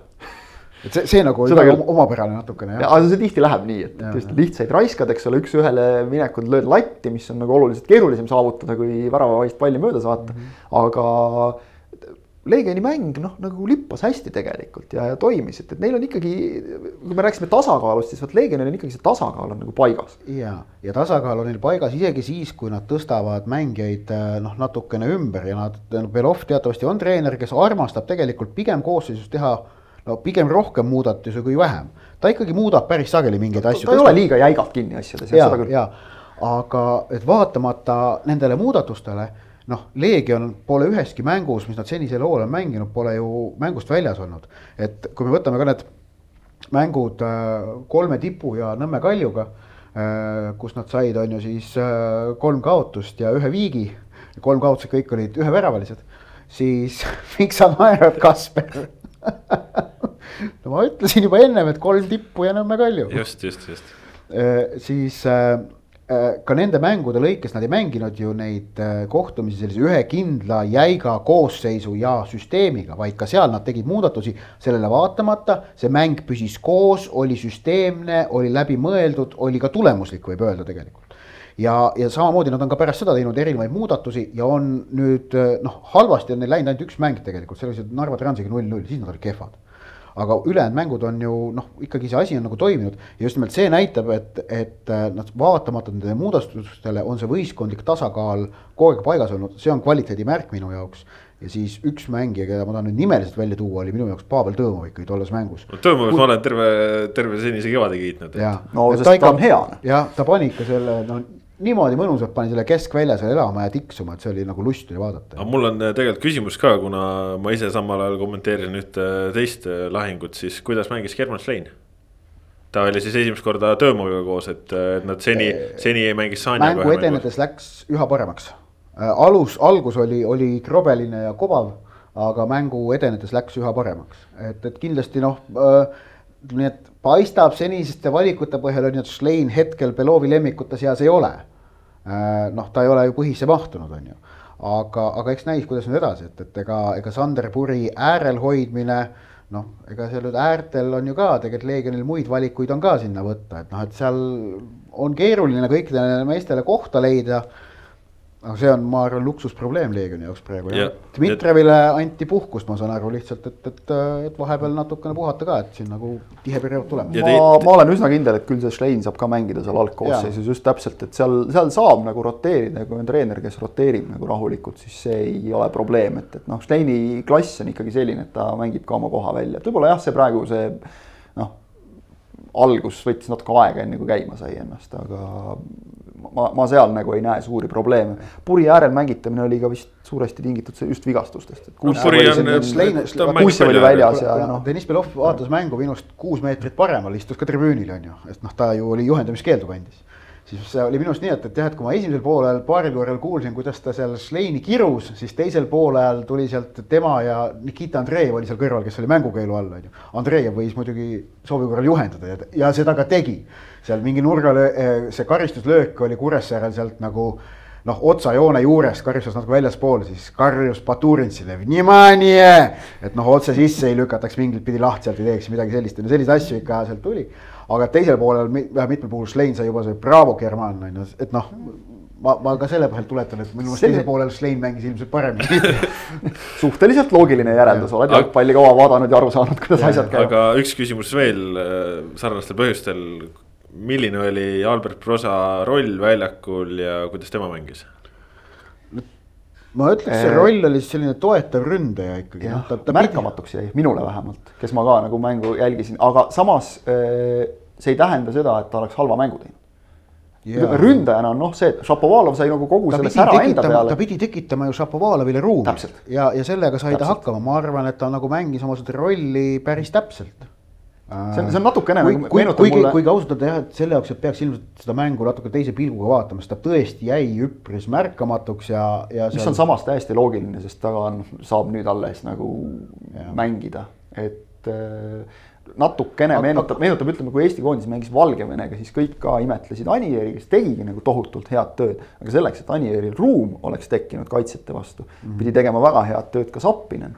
et see, see nagu oli küll... omapärane natukene jah. aga see tihti läheb nii, et just lihtsaid raiskad, eks ole, üks-ühele minekud lööd latti, mis on nagu oluliselt keerulisem saavutada, kui väravavaist palli mööda saata mm. -hmm. aga Leegioni mäng noh, nagu lippas hästi tegelikult ja, ja toimis, et, et neil on ikkagi, kui me rääkisime tasakaalust, siis vot Leegionil on ikkagi see tasakaal on nagu paigas. ja, ja tasakaal on neil paigas isegi siis, kui nad tõstavad mängijaid noh, natukene ümber ja nad, Belov teatavasti on treener, kes armastab tegelikult pigem koosseisus teha no pigem rohkem muudatusi kui vähem. ta ikkagi muudab päris sageli mingeid asju. ta ei ole liiga jäigalt kinni asjades. ja, ja aga et vaatamata nendele muudatustele noh, Leegion pole üheski mängus, mis nad senisel hooajal on mänginud, pole ju mängust väljas olnud. et kui me võtame ka need mängud äh, kolme tipu ja Nõmme Kaljuga, äh, kus nad said, on ju siis äh, kolm kaotust ja ühe viigi, kolm kaotust kõik olid üheväravalised, siis miks sa naerad, Kasper no ma ütlesin juba ennem, et kolm tippu ja Nõmme Kalju. just, just, just. siis Äh, ka nende mängude lõikes nad ei mänginud ju neid äh, kohtumisi sellise ühe kindla jäiga koosseisu ja süsteemiga, vaid ka seal nad tegid muudatusi. sellele vaatamata see mäng püsis koos, oli süsteemne, oli läbimõeldud, oli ka tulemuslik, võib öelda tegelikult. Ja, ja samamoodi nad on ka pärast seda teinud erinevaid muudatusi ja on nüüd äh, noh, halvasti on neil läinud ainult üks mäng tegelikult, see oli see Narva Transiga null-null, siis nad olid kehvad aga ülejäänud mängud on ju noh, ikkagi see asi on nagu toiminud ja just nimelt see näitab, et, et äh, noh, vaatamata nendele muudatustele on see võistkondlik tasakaal kogu aeg paigas olnud, see on kvaliteedimärk minu jaoks ja siis üks mängija, keda ma tahan nüüd nimeliselt välja tuua, oli minu jaoks Pavel Tõõmov ikkagi tolles mängus. Tõõmovit ma olen terve, terve senise kevade kiitnud. no sest ta, ta on hea. jah, ta pani ikka selle no niimoodi mõnusalt pani selle keskvälja seal elama ja tiksuma, et see oli nagu lust oli vaadata. aga mul on äh, tegelikult küsimus ka, kuna ma ise samal ajal kommenteerisin ühte teist äh, lahingut, siis kuidas mängis German Schlein? ta oli siis esimest korda Tõõmoviga koos, et, äh, nad seni, seni mängis Saaniaga. mängu edenedes läks üha paremaks. alus, algus oli, oli krobeline ja kobav, aga mängu edenedes läks üha paremaks, et, et kindlasti noh äh, nii et paistab seniseste valikute põhjal on ju, et Schlein hetkel Belovi lemmikute seas ei ole. Äh, noh, ta ei ole ju põhisse mahtunud, on ju. aga, aga eks näis, kuidas nüüd edasi, et, et ega, ega Sander Puri äärel hoidmine noh, ega seal nüüd äärtel on ju ka tegelikult Leegionil muid valikuid on ka sinna võtta, et noh, et seal on keeruline kõikidele meestele kohta leida aga see on, ma arvan, luksusprobleem Leegioni jaoks praegu ja,. Dmitrijevile anti puhkust, ma saan aru lihtsalt, et, et, et vahepeal natukene puhata ka, et siin nagu tihe periood tulemas. ma, ma olen üsna kindel, et küll see Schlein saab ka mängida seal algkoosseisus just täpselt, et seal, seal saab nagu roteerida kui on treener, kes roteerib nagu rahulikult, siis see ei ole probleem, et, et noh, Schleini klass on ikkagi selline, et ta mängib ka oma koha välja, et võib-olla jah, see praegu see noh, algus võttis natuke aega, enne kui käima sai ennast, aga ma, ma seal nagu ei näe suuri probleeme. puri äärel mängitamine oli ka vist suuresti tingitud just vigastustest. Noh. Deniss Belov vaatas mängu minust kuus meetrit paremal, istus ka tribüünil on ju, et noh, ta ju oli juhendamiskeeldu kandis siis see oli minu arust nii, et, et jah, et kui ma esimesel poolel paaril korral kuulsin, kuidas ta seal Schleini kirus, siis teisel poolel tuli sealt tema ja Nikita Andreev oli seal kõrval, kes oli mängukeelu all, on ju. Andreev võis muidugi soovi korral juhendada ja, ja seda ka tegi. seal mingi nurgalöö, eh, see karistuslöök oli Kuressaarel sealt nagu noh, otsajoone juures, karistus natuke väljaspool, siis karjus Baturintsile, et noh, otse sisse ei lükataks mingit pidi lahti sealt ei teeks midagi sellist, selliseid asju ikka sealt tuli. Aga teisel poolel, vähemalt mitmel puhul Schlein sai juba see Bravo German on ju, et noh ma, ma ka selle põhjal tuletan, et minu meelest teisel poolel Schlein mängis ilmselt paremini. Suhteliselt loogiline järeldus, oled jalgpalli kaua vaadanud ja aru saanud, kuidas asjad käivad. aga üks küsimus veel äh, sarnastel põhjustel. Milline oli Albert Prosa roll väljakul ja kuidas tema mängis? Ma ütleks, see roll oli selline toetav ründaja ikkagi. jah, ta, ta märkamatuks jäi, minule vähemalt, kes ma ka nagu mängu jälgisin, aga samas see ei tähenda seda, et ta oleks halva mängu teinud. Ja. ründajana on noh, see, et Šapovalov sai nagu kogu selle sära enda peale. ta pidi tekitama ju Šapovalovile ruumi ja, ja sellega sai täpselt. ta hakkama, ma arvan, et ta nagu mängis oma seda rolli päris täpselt see on, see on natukene kui, nagu meenutab kuigi, mulle. kuigi ausalt öelda jah, et selle jaoks, et peaks ilmselt seda mängu natuke teise pilguga vaatama, sest ta tõesti jäi üpris märkamatuks ja, ja. mis seal... on samas täiesti loogiline, sest ta on, saab nüüd alles nagu ja. mängida, et äh, natukene aga, meenutab, meenutab, ütleme, kui Eesti koondis mängis Valgevenega, siis kõik ka imetlesid Anieri, kes tegigi nagu tohutult head tööd. aga selleks, et Anieril ruum oleks tekkinud kaitsjate vastu mm, -hmm. pidi tegema väga head tööd ka Zappinen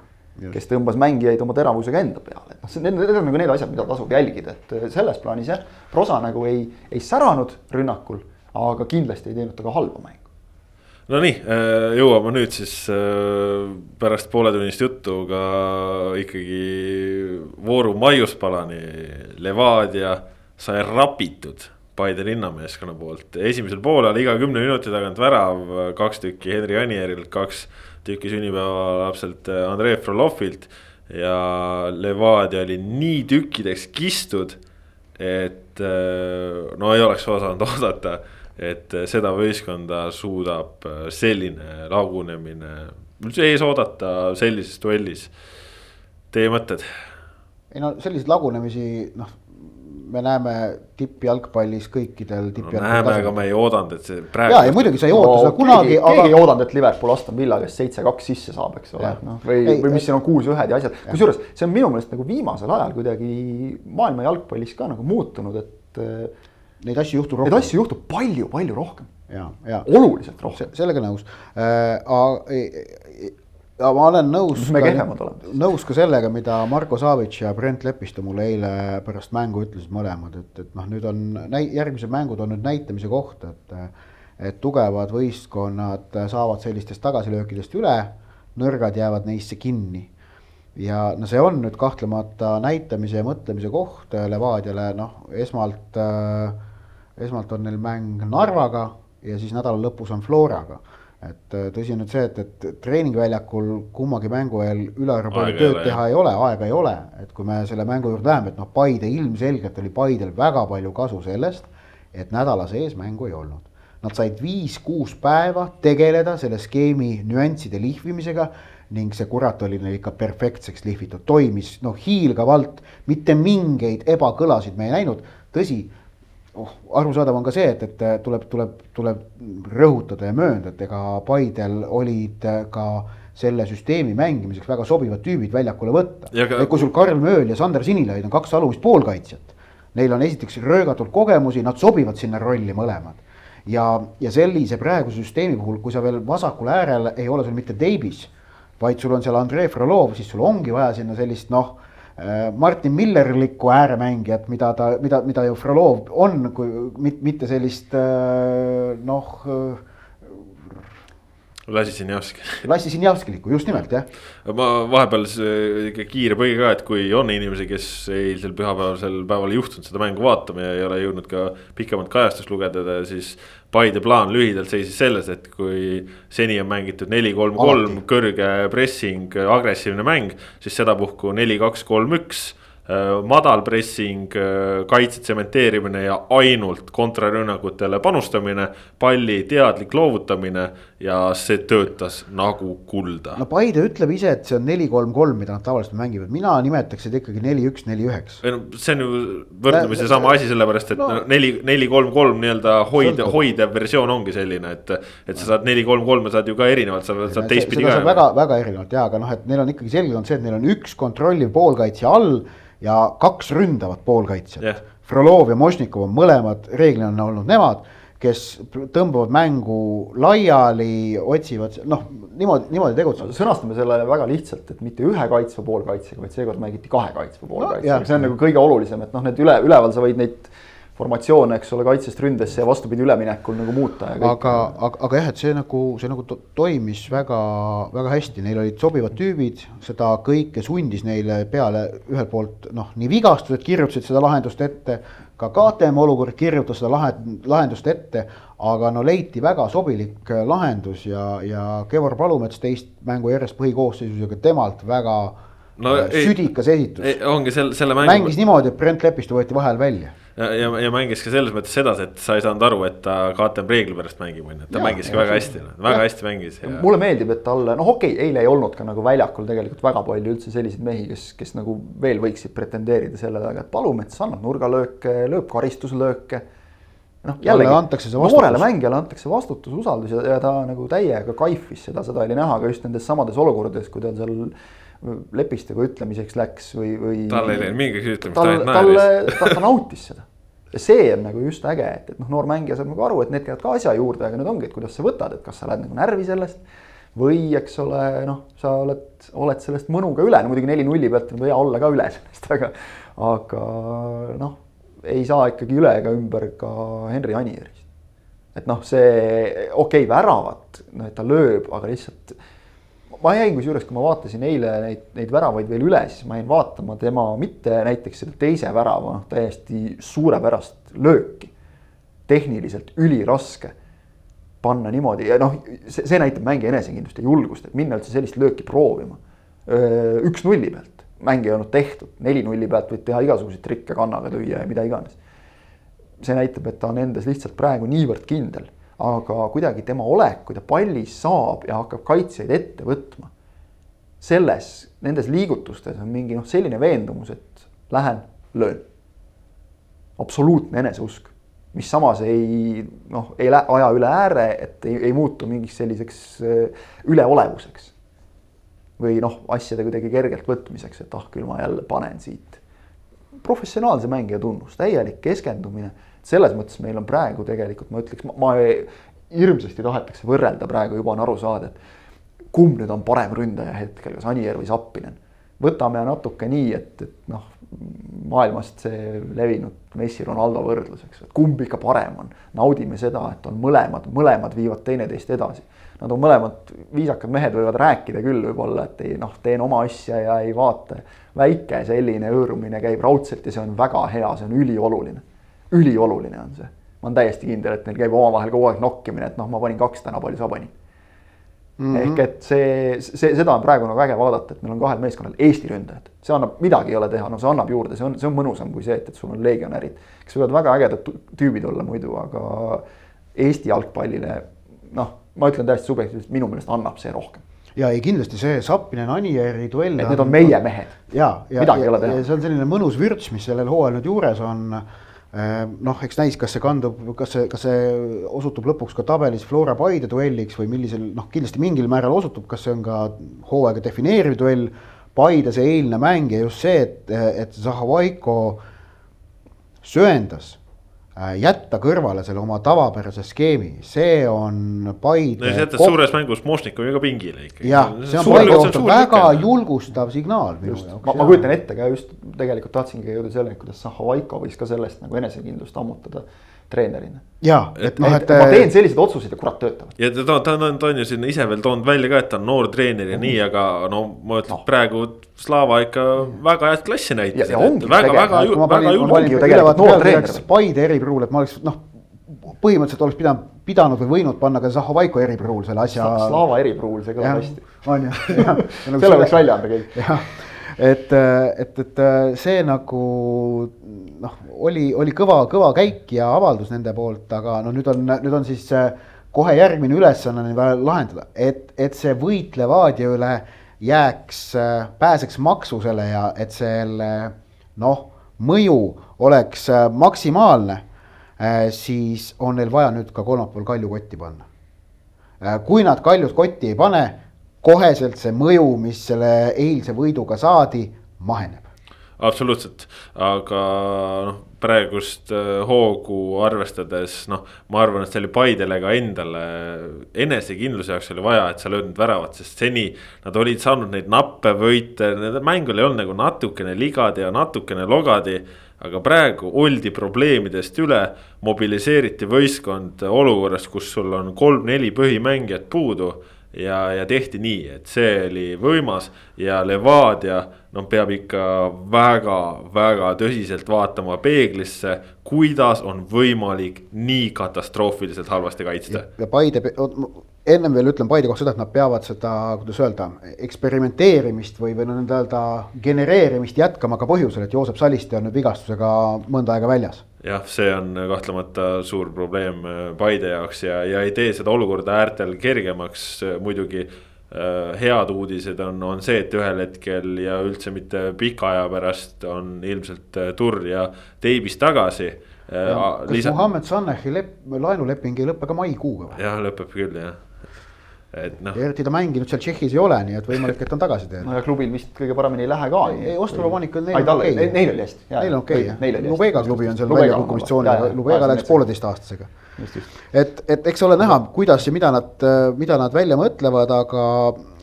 kes tõmbas mängijaid oma teravusega enda peale, et noh, need, need on nagu need asjad, mida tasub jälgida, et äh, selles plaanis jah, Prosa nagu ei, ei säranud rünnakul, aga kindlasti ei teinud ta ka halba mängu. Nonii, äh, jõuame nüüd siis äh, pärast pooletunnist juttu ka ikkagi vooru maiuspalani. Levadia sai rapitud Paide linnameeskonna poolt, esimesel poolel iga kümne minuti tagant värav, kaks tükki Henri Anierilt, kaks tükki sünnipäevalapselt äh, Andrei Frolovilt. ja Levadia oli nii tükkideks kistud, et äh, no ei oleks osanud oodata, et seda võistkonda suudab selline lagunemine üldse ees oodata sellises duellis. Teie mõtted? ei no selliseid lagunemisi, noh me näeme tippjalgpallis kõikidel no, näeme, aga me ei oodanud, et see praegu. ja, ei muidugi sa ei oota no, seda kunagi, aga. keegi ei oodanud, et Liverpool Aston Villa käest seitse-kaks sisse saab, eks ole, noh või, või mis siin on kuus-ühed ja asjad. kusjuures see on minu meelest nagu viimasel ajal kuidagi maailma jalgpallis ka nagu muutunud, et. Neid asju juhtub rohkem. Neid asju juhtub palju-palju rohkem. ja, ja. oluliselt rohkem. sellega nõus äh, ja ma olen nõus. me kehvemad oleme. nõus ka sellega, mida Marko Savic ja Brent Lepiste mulle eile pärast mängu ütlesid mõlemad, et, et noh, nüüd on näi-, järgmised mängud on nüüd näitamise koht, et. et tugevad võistkonnad saavad sellistest tagasilöökidest üle, nõrgad jäävad neisse kinni. ja no see on nüüd kahtlemata näitamise ja mõtlemise koht Levadiale, noh, esmalt äh,, esmalt on neil mäng Narvaga ja siis nädala lõpus on Floraga et äh, tõsi on nüüd see, et, et treeningväljakul kummagi mängu eel ülearu palju tööd teha ei ole, aega ei ole, et kui me selle mängu juurde läheme, et noh, Paide ilmselgelt oli Paidel väga palju kasu sellest, et nädala sees mängu ei olnud. Nad said viis-kuus päeva tegeleda selle skeemi nüansside lihvimisega ning see kurat oli neil ikka perfektseks lihvitud, toimis noh hiilgavalt, mitte mingeid ebakõlasid me ei näinud, tõsi oh, arusaadav on ka see, et, et tuleb, tuleb, tuleb rõhutada ja möönda, et ega Paidel olid ka selle süsteemi mängimiseks väga sobivad tüübid väljakule võtta. Ka... kui sul Karl Mööl ja Sander Sinilaid on kaks alumist poolkaitsjat, neil on esiteks röögatult kogemusi, nad sobivad sinna rolli mõlemad. ja, ja sellise praeguse süsteemi puhul, kui sa veel vasakul äärel ei ole sul mitte Davis, vaid sul on seal Andrei Frolov, siis sul ongi vaja sinna sellist noh Äh, Martin Millerlikku ääremängijat, mida ta, mida, mida ju Frolov on, kui mitte sellist äh, noh. Lassi Sinjavski. Lassi Sinjavskilikku, just nimelt jah. ma vahepeal ikka kiire põige ka, et kui on inimesi, kes eilsel pühapäevasel päeval ei juhtunud seda mängu vaatama ja ei ole jõudnud ka pikemat kajastust lugeda, siis Paide plaan lühidalt seisis selles, et kui seni on mängitud neli, kolm, kolm, kõrge pressing, agressiivne mäng, siis sedapuhku neli, kaks, kolm, üks madal pressing, äh, kaitse tsementeerimine ja ainult kontrarünnakutele panustamine. palli teadlik loovutamine ja see töötas nagu kulda. no Paide ütleb ise, et see on neli, kolm, kolm, mida nad tavaliselt mängivad, mina nimetaks seda ikkagi neli, üks, neli, üheksa. ei no see on ju võrdlemisi sama asi, sellepärast et no, neli, neli, kolm, kolm nii-öelda hoid-, hoidev versioon ongi selline, et. et sa saad neli, kolm, kolme saad ju ka erinevalt, sa saad teistpidi ka. väga, väga erinevalt ja, aga noh, et neil on ikkagi selge on see, et neil on üks kontrolliv poolkaitsja all ja kaks ründavat poolkaitsjat. Yeah.. Frolov ja Mošnikov on mõlemad, reeglina on olnud nemad, kes tõmbavad mängu laiali, otsivad, noh, niimoodi, niimoodi tegutsevad. sõnastame selle väga lihtsalt, et mitte ühe kaitsva poolkaitsega, vaid seekord mängiti kahe kaitsva poolkaitsega no,, see on nagu kõige olulisem, et noh, need üle, üleval sa võid neid formatsioone, eks ole, kaitsest ründesse ja vastupidi üleminekul nagu muuta. aga, aga, aga jah, et see nagu, see nagu to toimis väga, väga hästi, neil olid sobivad tüübid, seda kõike sundis neile peale ühelt poolt noh, nii vigastused kirjutasid seda lahendust ette, ka KTM olukord kirjutas seda lahe, lahendust ette, aga no leiti väga sobilik lahendus ja, ja Kevvar Palumets teist mängu järjest põhikoosseisus ja ka temalt väga no, südikas esitus. ongi selle, selle mängu. mängis niimoodi, et Brent Lepistu võeti vahel välja ja, ja, ja mängis ka selles mõttes sedasi, et sa ei saanud aru, et ta KTM reegli pärast mängib, on ju, et ta ja, mängis ka väga hästi, väga ja. hästi mängis ja.... mulle meeldib, et talle, noh, okei okay,, eile ei olnud ka nagu väljakul tegelikult väga palju üldse selliseid mehi, kes, kes nagu veel võiksid pretendeerida sellele, aga et Palumets annab nurgalööke, lööb karistuslööke. Noh, jällegi noorele mängijale antakse vastutus, usaldus ja, ja ta nagu täiega kaifis seda, seda oli näha ka just nendes samades olukordades, kui ta seal lepistega ütlemiseks läks või, või. tal ei läinud mingiks ütlemist, ainult naeris. ta, ta nautis seda. ja see on nagu just äge, et, et noh, noor mängija saab nagu aru, et need käivad ka asja juurde, aga nüüd ongi, et kuidas sa võtad, et kas sa lähed nagu närvi sellest. või eks ole, noh, sa oled, oled sellest mõnuga üle, no muidugi neli-nulli pealt on hea olla ka üle sellest, aga. aga noh, ei saa ikkagi üle ega ümber ka Henri Anierist. et noh, see okei okay,, väravat, no et ta lööb, aga lihtsalt ma jäin kusjuures, kui ma vaatasin eile neid, neid väravaid veel üle, siis ma jäin vaatama tema mitte näiteks selle teise värava, täiesti suurepärast lööki. tehniliselt üliraske panna niimoodi ja noh, see, see näitab mängija enesekindlust ja julgust, et minna üldse sellist lööki proovima. üks nulli pealt, mäng ei olnud tehtud, neli-nulli pealt võid teha igasuguseid trikke kannaga lüüa ja mida iganes. see näitab, et ta on endas lihtsalt praegu niivõrd kindel, aga kuidagi tema olek, kui ta palli saab ja hakkab kaitsjaid ette võtma. selles, nendes liigutustes on mingi noh, selline veendumus, et lähen, löön. absoluutne eneseusk mis samas ei noh, ei lä-, aja üle ääre, et ei, ei muutu mingiks selliseks äh, üleolevuseks. või noh, asjade kuidagi kergelt võtmiseks, et ah, küll ma jälle panen siit. professionaalse mängija tunnus, täielik keskendumine, selles mõttes meil on praegu tegelikult ma ütleks, ma hirmsasti tahetakse võrrelda, praegu juba on aru saada, et kumb nüüd on parem ründaja hetkel, kas Anier või Zappinen võtame natuke nii, et, et noh, maailmast see levinud Messi-Ronaldo võrdlus, eks, et kumb ikka parem on. naudime seda, et on mõlemad, mõlemad viivad teineteist edasi. Nad on mõlemad viisakad mehed, võivad rääkida küll võib-olla, et ei noh, teen oma asja ja ei vaata. väike selline hõõrumine käib raudselt ja see on väga hea, see on ülioluline. Ülioluline on see. ma olen täiesti kindel, et neil käib omavahel kogu aeg nokkimine, et noh, ma panin kaks täna, palju sa panid Mm -hmm. ehk et see, see, seda on praegu nagu äge vaadata, et meil on kahel meeskonnal Eesti ründajad, see annab, midagi ei ole teha, no see annab juurde, see on, see on mõnusam kui see, et, et sul on legionärid. kes võivad väga ägedad tüübid olla muidu, aga Eesti jalgpallile noh, ma ütlen täiesti subjektiivselt, minu meelest annab see rohkem ja ei kindlasti see Zappinen Anieri duell. et need on meie mehed. ja, ja, ja, ja see on selline mõnus vürts, mis sellel hooajal nüüd juures on noh, eks näis, kas see kandub, kas see, kas see osutub lõpuks ka tabelis Flora Paide duelliks või millisel, noh, kindlasti mingil määral osutub, kas see on ka hooaega defineeriv duell. Paide see eilne mäng ja just see, et, et Zahhovaiko söandas Äh, jätta kõrvale selle oma tavapärase skeemi, see on Paide. no ja jättes koht... suures mängus Mošnikovi ka pingile ikkagi. jah, see on Paide kohta väga julgustav signaal minu jaoks. ma, ma kujutan ette ka just tegelikult tahtsingi jõuda selleni, kuidas Zahhovaiko võis ka sellest nagu enesekindlust ammutada treenerina. ja, et noh, et. ma teen selliseid otsuseid ja kurat töötavad. ja ta, ta, ta on, ta on ju siin ise veel toonud välja ka, et ta on noor treener ja mm. nii, aga no ma ütlen no. praegu Slava ikka väga head klassi näitas. väga, väga, väga julge. Paide eripruul, et ma oleks noh, põhimõtteliselt oleks pidanud, pidanud või võinud panna ka Zahhovaiko eripruul selle asja. Slava eripruul, see kõlab hästi. on ju, jah. selle võiks välja anda kõik. Et, et, et see nagu noh, oli, oli kõva, kõva käik ja avaldus nende poolt, aga no nüüd on, nüüd on siis kohe järgmine ülesanne lahendada, et, et see võit Levadia üle jääks, pääseks maksusele ja et selle noh, mõju oleks maksimaalne, siis on neil vaja nüüd ka kolmapäeval Kalju kotti panna. kui nad Kaljut kotti ei pane koheselt see mõju, mis selle eilse võiduga saadi, maheneb. absoluutselt, aga noh, praegust äh, hoogu arvestades noh, ma arvan, et see oli Paidele ka endale enesekindluse jaoks oli vaja, et sa lööd need väravad, sest seni nad olid saanud neid nappe võite, nende mängul ei olnud nagu natukene ligadi ja natukene logadi aga praegu oldi probleemidest üle, mobiliseeriti võistkond olukorras, kus sul on kolm-neli põhimängijat puudu ja, ja tehti nii, et see oli võimas ja Levadia noh, peab ikka väga-väga tõsiselt vaatama peeglisse, kuidas on võimalik nii katastroofiliselt halvasti kaitsta. ja Paide, ennem veel ütlen Paide kohta seda, et nad peavad seda, kuidas öelda, eksperimenteerimist või, või nii-öelda genereerimist jätkama ka põhjusel, et Joosep Saliste on nüüd vigastusega mõnda aega väljas. Jah, see on kahtlemata suur probleem äh, Paide jaoks ja, ja ei tee seda olukorda äärtel kergemaks äh, muidugi äh, head uudised on, on see, et ühel hetkel ja üldse mitte pika aja pärast on ilmselt Turr ja Teibis tagasi. kas Lisa... Muhamed Sanehi lep-, laenuleping ei lõpe ka maikuuga või? jah, lõpeb küll jah et noh. eriti ta mänginud seal Tšehhis ei ole, nii et võimalik, et on tagasi teel. no ja klubil vist kõige paremini ei lähe ka. ei, Ostrova-Onik on neil okei okay.. Neil oli hästi. Neil on okei okay, jah. Lubega klubi on seal väljakukkumistsoonis, Lubega läks pooleteistaastasega. et, et eks ole näha, kuidas ja mida nad, mida nad välja mõtlevad, aga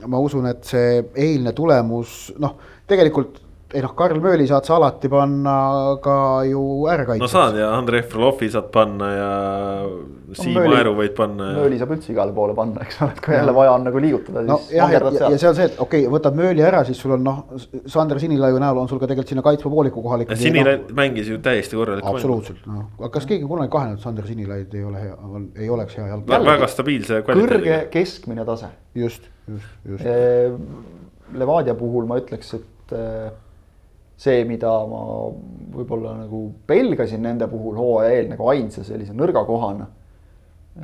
ma usun, et see eilne tulemus, noh, tegelikult ei noh, Karl Mööli saad sa alati panna ka ju äärekaitseks. no saad ja Andrei Frolovi saad panna ja Siim no, Aeru võid panna ja.... Mööli saab üldse igale poole panna, eks ole, et kui jälle vaja on nagu liigutada, siis no,. ja, ja, ja see on see, et okei okay,, võtad Mööli ära, siis sul on noh, Sander Sinilaiu näol on sul ka tegelikult sinna kaitsva pooliku kohal ikkagi. Sinilai no, mängis ju täiesti korralikku. absoluutselt, noh, aga kas keegi kunagi kahelnud, Sander Sinilaid ei ole hea, ei oleks hea jalgpall. väga stabiilse kvaliteediga. kõrge keskmine tase. just, just, just. Levadia puhul ma ütleks, et et äh, see, mida ma võib-olla nagu pelgasin nende puhul hooaja eel nagu ainsa sellise nõrga kohana.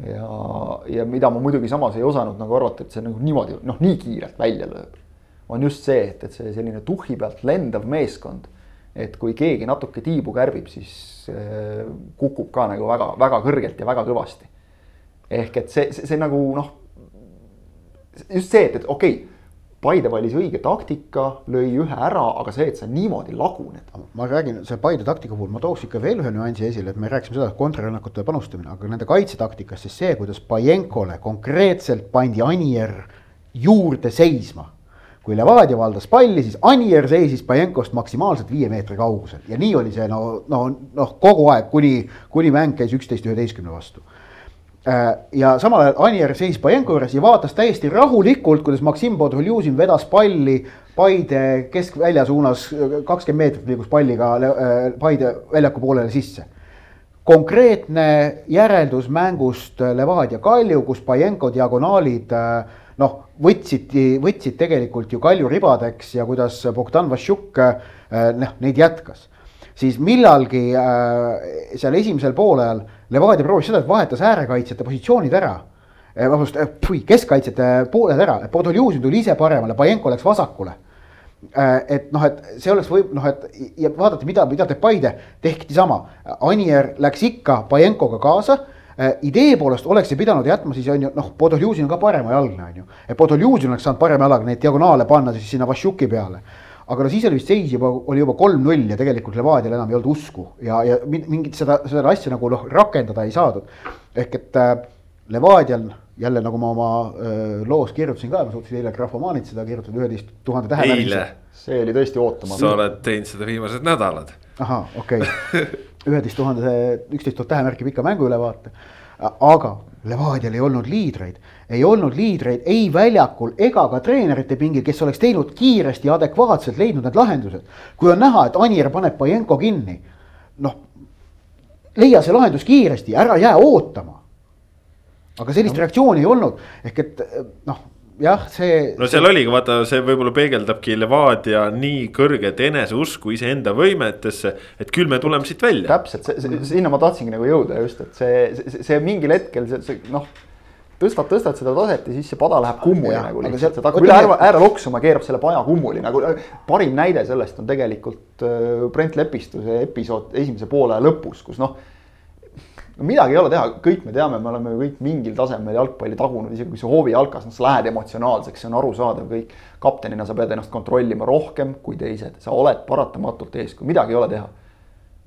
ja, ja mida ma muidugi samas ei osanud nagu arvata, et see nagu niimoodi noh, nii kiirelt välja lööb. on just see, et, et see selline tuhhi pealt lendav meeskond, et kui keegi natuke tiibu kärbib, siis äh, kukub ka nagu väga-väga kõrgelt ja väga kõvasti. ehk et see, see, see nagu noh, just see, et, et okei okay, Paide valis õige taktika, lõi ühe ära, aga see, et sa niimoodi laguned. ma räägin, see Paide taktika puhul ma tooks ikka veel ühe nüansi esile, et me rääkisime seda kontrarünnakute panustamine, aga nende kaitsetaktikas siis see, kuidas Pajenkole konkreetselt pandi Anier juurde seisma. kui Levadia valdas palli, siis Anier seisis Pajenkost maksimaalselt viie meetri kaugusel ja nii oli see no, no, noh, kogu aeg, kuni, kuni mäng käis üksteist üheteistkümne vastu ja samal ajal Anier seisis Pajenko juures ja vaatas täiesti rahulikult, kuidas Maksim Podoljusin vedas palli Paide keskvälja suunas, kakskümmend meetrit liigus palliga äh, Paide väljaku poolele sisse. konkreetne järeldus mängust Levadia Kalju, kus Pajenko diagonaalid äh, noh, võtsid, võtsid tegelikult ju Kalju ribadeks ja kuidas Bogdan Vassiuk noh, neid jätkas siis millalgi äh, seal esimesel poolajal Levadia proovis seda, et vahetas äärekaitsjate positsioonid ära eh,. vabandust äh,, keskkaitsjate pooled ära, Podoljuzin tuli ise paremale, Pajenko läks vasakule äh,. et noh, et see oleks võib noh, et ja vaadati, mida, mida teeb Paide, tehti sama. Anier läks ikka Pajenkoga kaasa idee poolest oleks see pidanud jätma siis on ju noh, Podoljuzin on ka paremajalgne on ju, et Podoljuzin oleks saanud parema jalaga neid diagonaale panna siis sinna Vassiuki peale aga no siis oli vist seis juba, oli juba kolm-null ja tegelikult Levadial enam ei olnud usku ja, ja mingit seda, seda asja nagu noh, rakendada ei saadud. ehk et äh, Levadial jälle nagu ma oma äh, loos kirjutasin ka, ma suutsin eile Grafomaanit seda kirjutada üheteist tuhande tähe. eile. see oli tõesti ootamatu. sa oled teinud seda viimased nädalad. ahah, okei okay. üheteist tuhande, üksteist tuhat tähemärki pika mänguülevaate. aga Levadial ei olnud liidreid ei olnud liidreid ei väljakul ega ka treenerite pingil, kes oleks teinud kiiresti ja adekvaatselt leidnud need lahendused. kui on näha, et Anier paneb Pajenko kinni, noh, leia see lahendus kiiresti, ära jää ootama. aga sellist no. reaktsiooni ei olnud, ehk et noh jah, see. no seal oligi, vaata, see võib-olla peegeldabki Levadia nii kõrget eneseusku iseenda võimetesse, et küll me tuleme siit välja. täpselt, see, sinna ma tahtsingi nagu jõuda just, et see, see, see mingil hetkel see, see noh tõstad, tõstad seda taset ja siis see pada läheb kummuli ja, nagu lihtsalt, see hakkab üle ääre, ääre loksuma, keerab selle paja kummuli nagu. parim näide sellest on tegelikult äh, Brent Lepistuse episood esimese poole lõpus, kus noh. No midagi ei ole teha, kõik me teame, me oleme ju kõik mingil tasemel jalgpalli tagunud, isegi kui sa hoovijalkas, noh sa lähed emotsionaalseks, see on arusaadav kõik. kaptenina sa pead ennast kontrollima rohkem kui teised, sa oled paratamatult eeskuju, midagi ei ole teha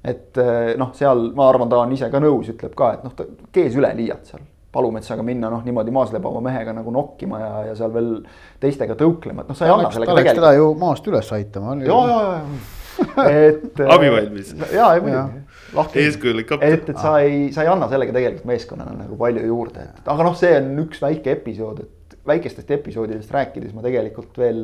et äh, noh, seal ma arvan, ta on ise ka nõus, ütleb ka, et noh, ta kees üle liialt seal Palumetsaga minna noh, niimoodi maas lebava mehega nagu nokkima ja, ja seal veel teistega tõuklema, et noh, sa ei anna sellega tegelikult. teda ju maast üles aitama. ja, ja, ja, et abivalmis. ja, ja muidugi. eeskujulik kapten. et, et sa ei, sa ei anna sellega tegelikult meeskonnale nagu palju juurde, et aga noh, see on üks väike episood, et väikestest episoodidest rääkides ma tegelikult veel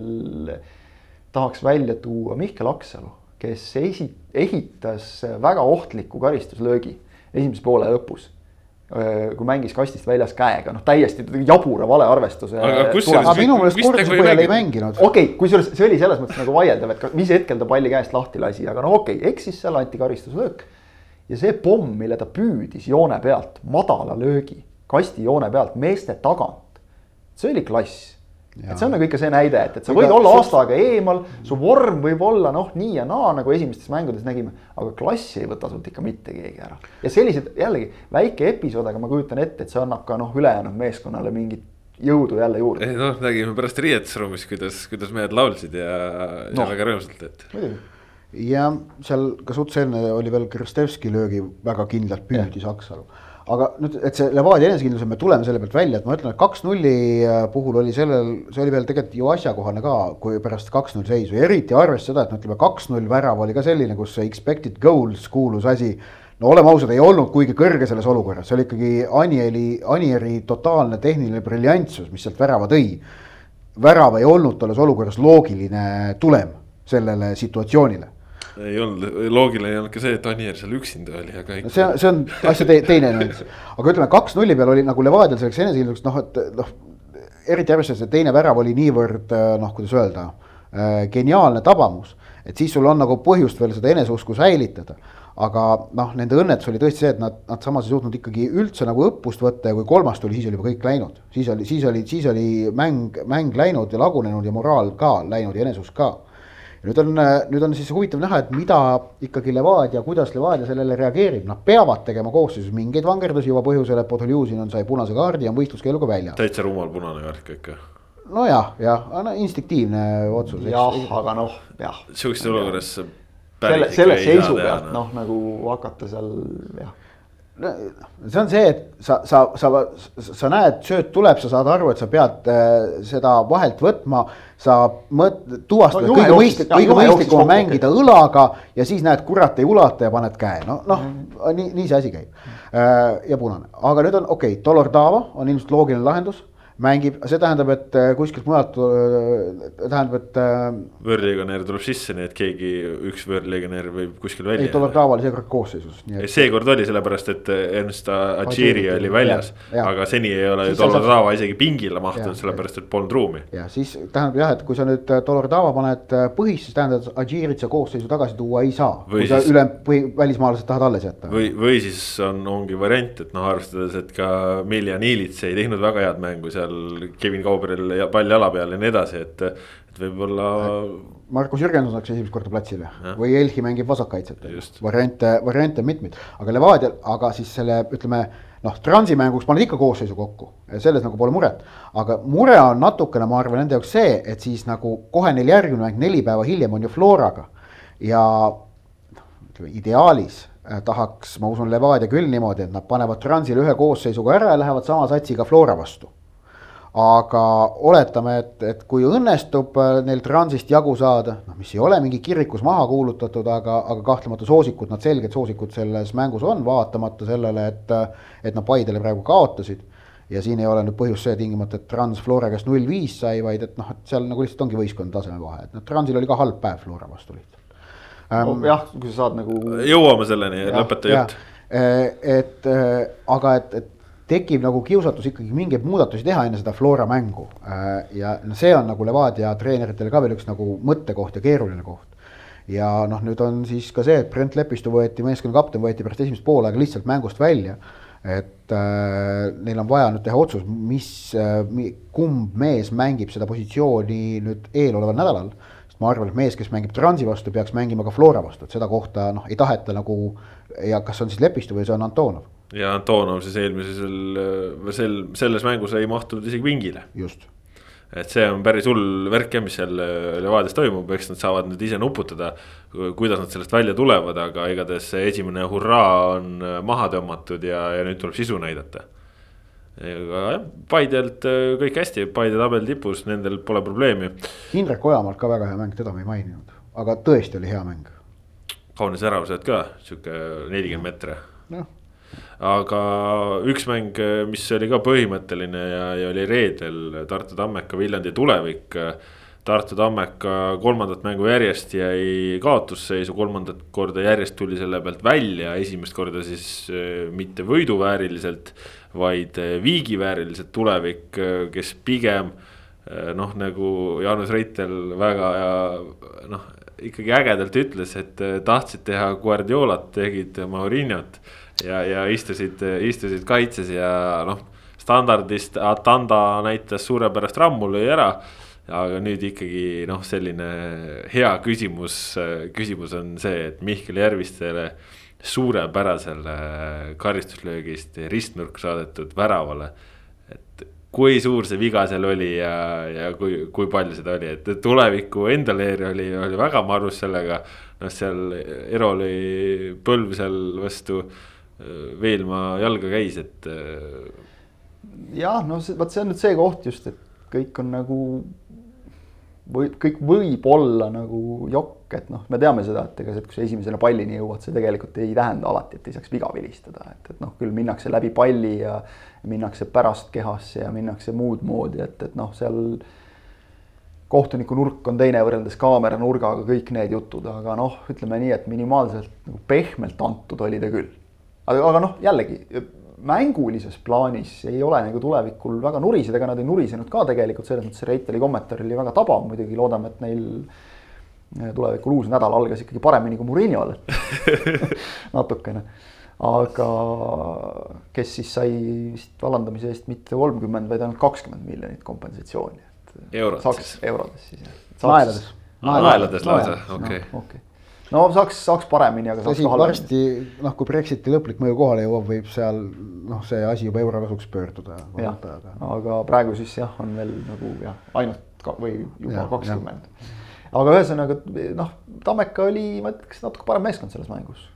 tahaks välja tuua Mihkel Aksalu, kes esi-, ehitas väga ohtliku karistuslöögi esimese poole lõpus kui mängis kastist väljas käega, noh täiesti jabura valearvestuse. minu meelest korduse põhjal ei mänginud. okei okay,, kusjuures see oli selles mõttes nagu vaieldav, et mis hetkel ta palli käest lahti lasi, aga no okei okay,, eksis seal, anti karistuslöök. Ja see pomm, mille ta püüdis joone pealt, madala löögi, kasti joone pealt meeste tagant. see oli klass et see on nagu ikka see näide, et, et sa võid olla aasta aega eemal, su vorm võib olla noh, nii ja naa, nagu esimestes mängudes nägime, aga klassi ei võta sult ikka mitte keegi ära. ja sellised jällegi väike episood, aga ma kujutan ette, et see annab ka noh, ülejäänud meeskonnale mingit jõudu jälle juurde. noh, nägime pärast riietusruumis, kuidas, kuidas mehed laulsid ja no., ja väga rõõmsalt, et. Ja seal ka suts enne oli veel Kristevski löögi väga kindlalt püüdis Aksalu aga nüüd, et see Levadia enesekindlus, me tuleme selle pealt välja, et ma ütlen, et kaks-nulli äh, puhul oli sellel, see oli veel tegelikult ju asjakohane ka, kui pärast kaks-null seisu. Ja eriti arvestades seda, et no ütleme, kaks-null värav oli ka selline, kus see expected goals kuulus asi. no oleme ausad, ei olnud kuigi kõrge selles olukorras, see oli ikkagi Anieli, Anieri totaalne tehniline briljantsus, mis sealt värava tõi. värav ei olnud tolles olukorras loogiline tulem sellele situatsioonile ei olnud, loogiline ei olnud ka see, et Anier seal üksinda oli, aga ikka. see, see on asja te, teine nüanss, aga ütleme, kaks-nulli peal oli nagu Levadial selleks enesekindluseks noh, et noh. eriti arvestades, et teine värav oli niivõrd noh, kuidas öelda geniaalne tabamus, et siis sul on nagu põhjust veel seda eneseusku säilitada aga noh, nende õnnetus oli tõesti see, et nad, nad samas ei suutnud ikkagi üldse nagu õppust võtta ja kui kolmas tuli, siis oli juba kõik läinud. siis oli, siis oli, siis oli mäng, mäng läinud ja lagunenud ja moraal ka läinud ja enesus ka. Nüüd on, nüüd on siis huvitav näha, et mida ikkagi Levadia, kuidas Levadia sellele reageerib, nad peavad tegema koosseisus mingeid vangerdusi juba põhjusel, et Podoljusin on, sai punase kaardi ja on võistluskeeluga väljas. täitsa rumal punane värk ikka nojah, jah, no instinktiivne otsus. jah, aga noh, jah. sihukeses olukorras selle, selle seisu pealt noh, nagu hakata seal jah see on see, et sa, sa, sa, sa näed, sööt tuleb, sa saad aru, et sa pead äh, seda vahelt võtma. sa mõt-, tuvastad no,, kõige mõistlik, kõige mõistlikum on mängida okay. õlaga ja siis näed, kurat ei ulata ja paned käe, no, noh mm -hmm. nii, nii see asi käib äh,. ja punane, aga nüüd on okei okay,, Dolor Dava on ilmselt loogiline lahendus mängib, see tähendab, et äh, kuskilt mujalt äh, tähendab, et. Äh, võõrlegionär tuleb sisse, nii et keegi, üks võõrlegionär võib kuskil välja. ei, Dolordava oli seekord koosseisus. Et... seekord oli sellepärast, et Ernst Achiri oli väljas, aga seni ei ole ju Dolordava saab... isegi pingile mahtunud, sellepärast et polnud ruumi. ja siis tähendab jah, et kui sa nüüd Dolordava paned põhisse, siis tähendab, et Achirit sa koosseisu tagasi tuua ei saa. kui siis... sa üle, või välismaalased tahad alles jätta. või, või siis on, ongi variant, et noh, arvestades, et ka Miljan Ilits ei teinud väga head mängu seal seal Kevin Kauberil ja pall jala peal ja nii edasi, et, et võib-olla. Markus Jürgenson läks esimest korda platsile ja. või Elhi mängib vasakkaitset, variante, variante on mitmeid, aga Levadial, aga siis selle ütleme noh, Transi mänguks paned ikka koosseisu kokku, selles nagu pole muret. aga mure on natukene, ma arvan, nende jaoks see, et siis nagu kohe neil järgmine mäng neli päeva hiljem on ju Floraga ja noh, ütleme ideaalis äh, tahaks, ma usun, Levadia küll niimoodi, et nad panevad Transile ühe koosseisuga ära ja lähevad sama satsiga Flora vastu aga oletame, et, et kui õnnestub äh, neil Transist jagu saada, noh, mis ei ole mingi kirikus maha kuulutatud, aga, aga kahtlemata soosikud, nad selged soosikud selles mängus on, vaatamata sellele, et, et nad Paidele praegu kaotasid. ja siin ei ole nüüd põhjus see tingimata, et Trans Flora käest null viis sai, vaid et noh, et seal nagu lihtsalt ongi võistkonna taseme vahe, et noh, Transil oli ka halb päev Flora vastu lihtsalt ähm,. jah, kui sa saad nagu. jõuame selleni, lõpeta jutt. Äh, et äh, aga et, et tekib nagu kiusatus ikkagi mingeid muudatusi teha enne seda Flora mängu. Äh, ja no see on nagu Levadia treeneritele ka veel üks nagu mõttekoht ja keeruline koht. ja noh, nüüd on siis ka see, et Brent Lepistu võeti, meeskonna kapten võeti pärast esimest poolaega lihtsalt mängust välja. et äh, neil on vaja nüüd teha otsus, mis äh,, kumb mees mängib seda positsiooni nüüd eeloleval nädalal ma arvan, et mees, kes mängib Transi vastu, peaks mängima ka Flora vastu, et seda kohta noh, ei taheta nagu ja kas on siis Lepistu või see on Antonov ja Antonov siis eelmisel, sel, selles mängus ei mahtunud isegi pingile. just. et see on päris hull värk jah, mis seal Levadias toimub, eks nad saavad nüüd ise nuputada. kuidas nad sellest välja tulevad, aga igatahes see esimene hurraa on maha tõmmatud ja, ja nüüd tuleb sisu näidata. aga jah, Paidelt kõik hästi, Paide tabel tipus, nendel pole probleemi. Indrek Ojamaalt ka väga hea mäng, teda me ei maininud, aga tõesti oli hea mäng. kaunis äravused ka, sihuke nelikümmend meetri. noh aga üks mäng, mis oli ka põhimõtteline ja, ja oli reedel Tartu Tammeka Viljandi tulevik. Tartu Tammeka kolmandat mängu järjest jäi kaotusseisu, kolmandat korda järjest tuli selle pealt välja, esimest korda siis eh, mitte võiduvääriliselt, vaid eh, viigivääriliselt tulevik, eh, kes pigem noh, nagu Jaanus Reitel väga noh, ikkagi ägedalt ütles, et tahtsid teha Guardiolat, tegid Maurinot ja, ja istusid, istusid kaitses ja noh, standardist Atanda näitas suurepärast rammu, lõi ära. aga nüüd ikkagi noh, selline hea küsimus, küsimus on see, et Mihkel Järvistele suurepärasele karistuslöögist ristnurk saadetud väravale. et kui suur see viga seal oli ja, ja kui, kui palju seda oli, et tuleviku enda leer oli, oli väga marus sellega. noh, seal Ero lõi põlv seal vastu Veelmaa jalga käis, et. Äh, jah, no vot see on nüüd see koht just, et kõik on nagu või kõik võib olla nagu jokk, et noh, me teame seda, et ega see, et kui sa esimesena pallini jõuad, see tegelikult ei tähenda alati, et ei saaks viga vilistada, et, et noh, küll minnakse läbi palli ja minnakse pärast kehasse ja minnakse muud moodi, et, et noh, seal kohtuniku nurk on teine võrreldes kaamera nurgaga, kõik need jutud, aga noh, ütleme nii, et minimaalselt nagu pehmelt antud oli ta küll aga, aga noh, jällegi mängulises plaanis ei ole nagu tulevikul väga nuriseda, ega nad ei nurisenud ka tegelikult, selles mõttes see Reiteli kommentaar oli väga tabav, muidugi loodame, et neil äh, tulevikul uus nädal algas ikkagi paremini kui Muriniol natukene. aga kes siis sai vist vallandamise eest mitte kolmkümmend, vaid ainult kakskümmend miljonit kompensatsiooni. eurot saaks, siis? eurodes siis jah. naelades. naelades lausa, okei. No saaks, saaks paremini, aga saaks ka halvemini. varsti noh, kui Brexiti lõplik mõju kohale jõuab, võib seal noh, see asi juba euro kasuks pöörduda. jah, aga praegu siis jah, on veel nagu jah, ainult ka, või juba kakskümmend. aga ühesõnaga noh, Tammeka oli, ma ütleks natuke parem meeskond selles mängus.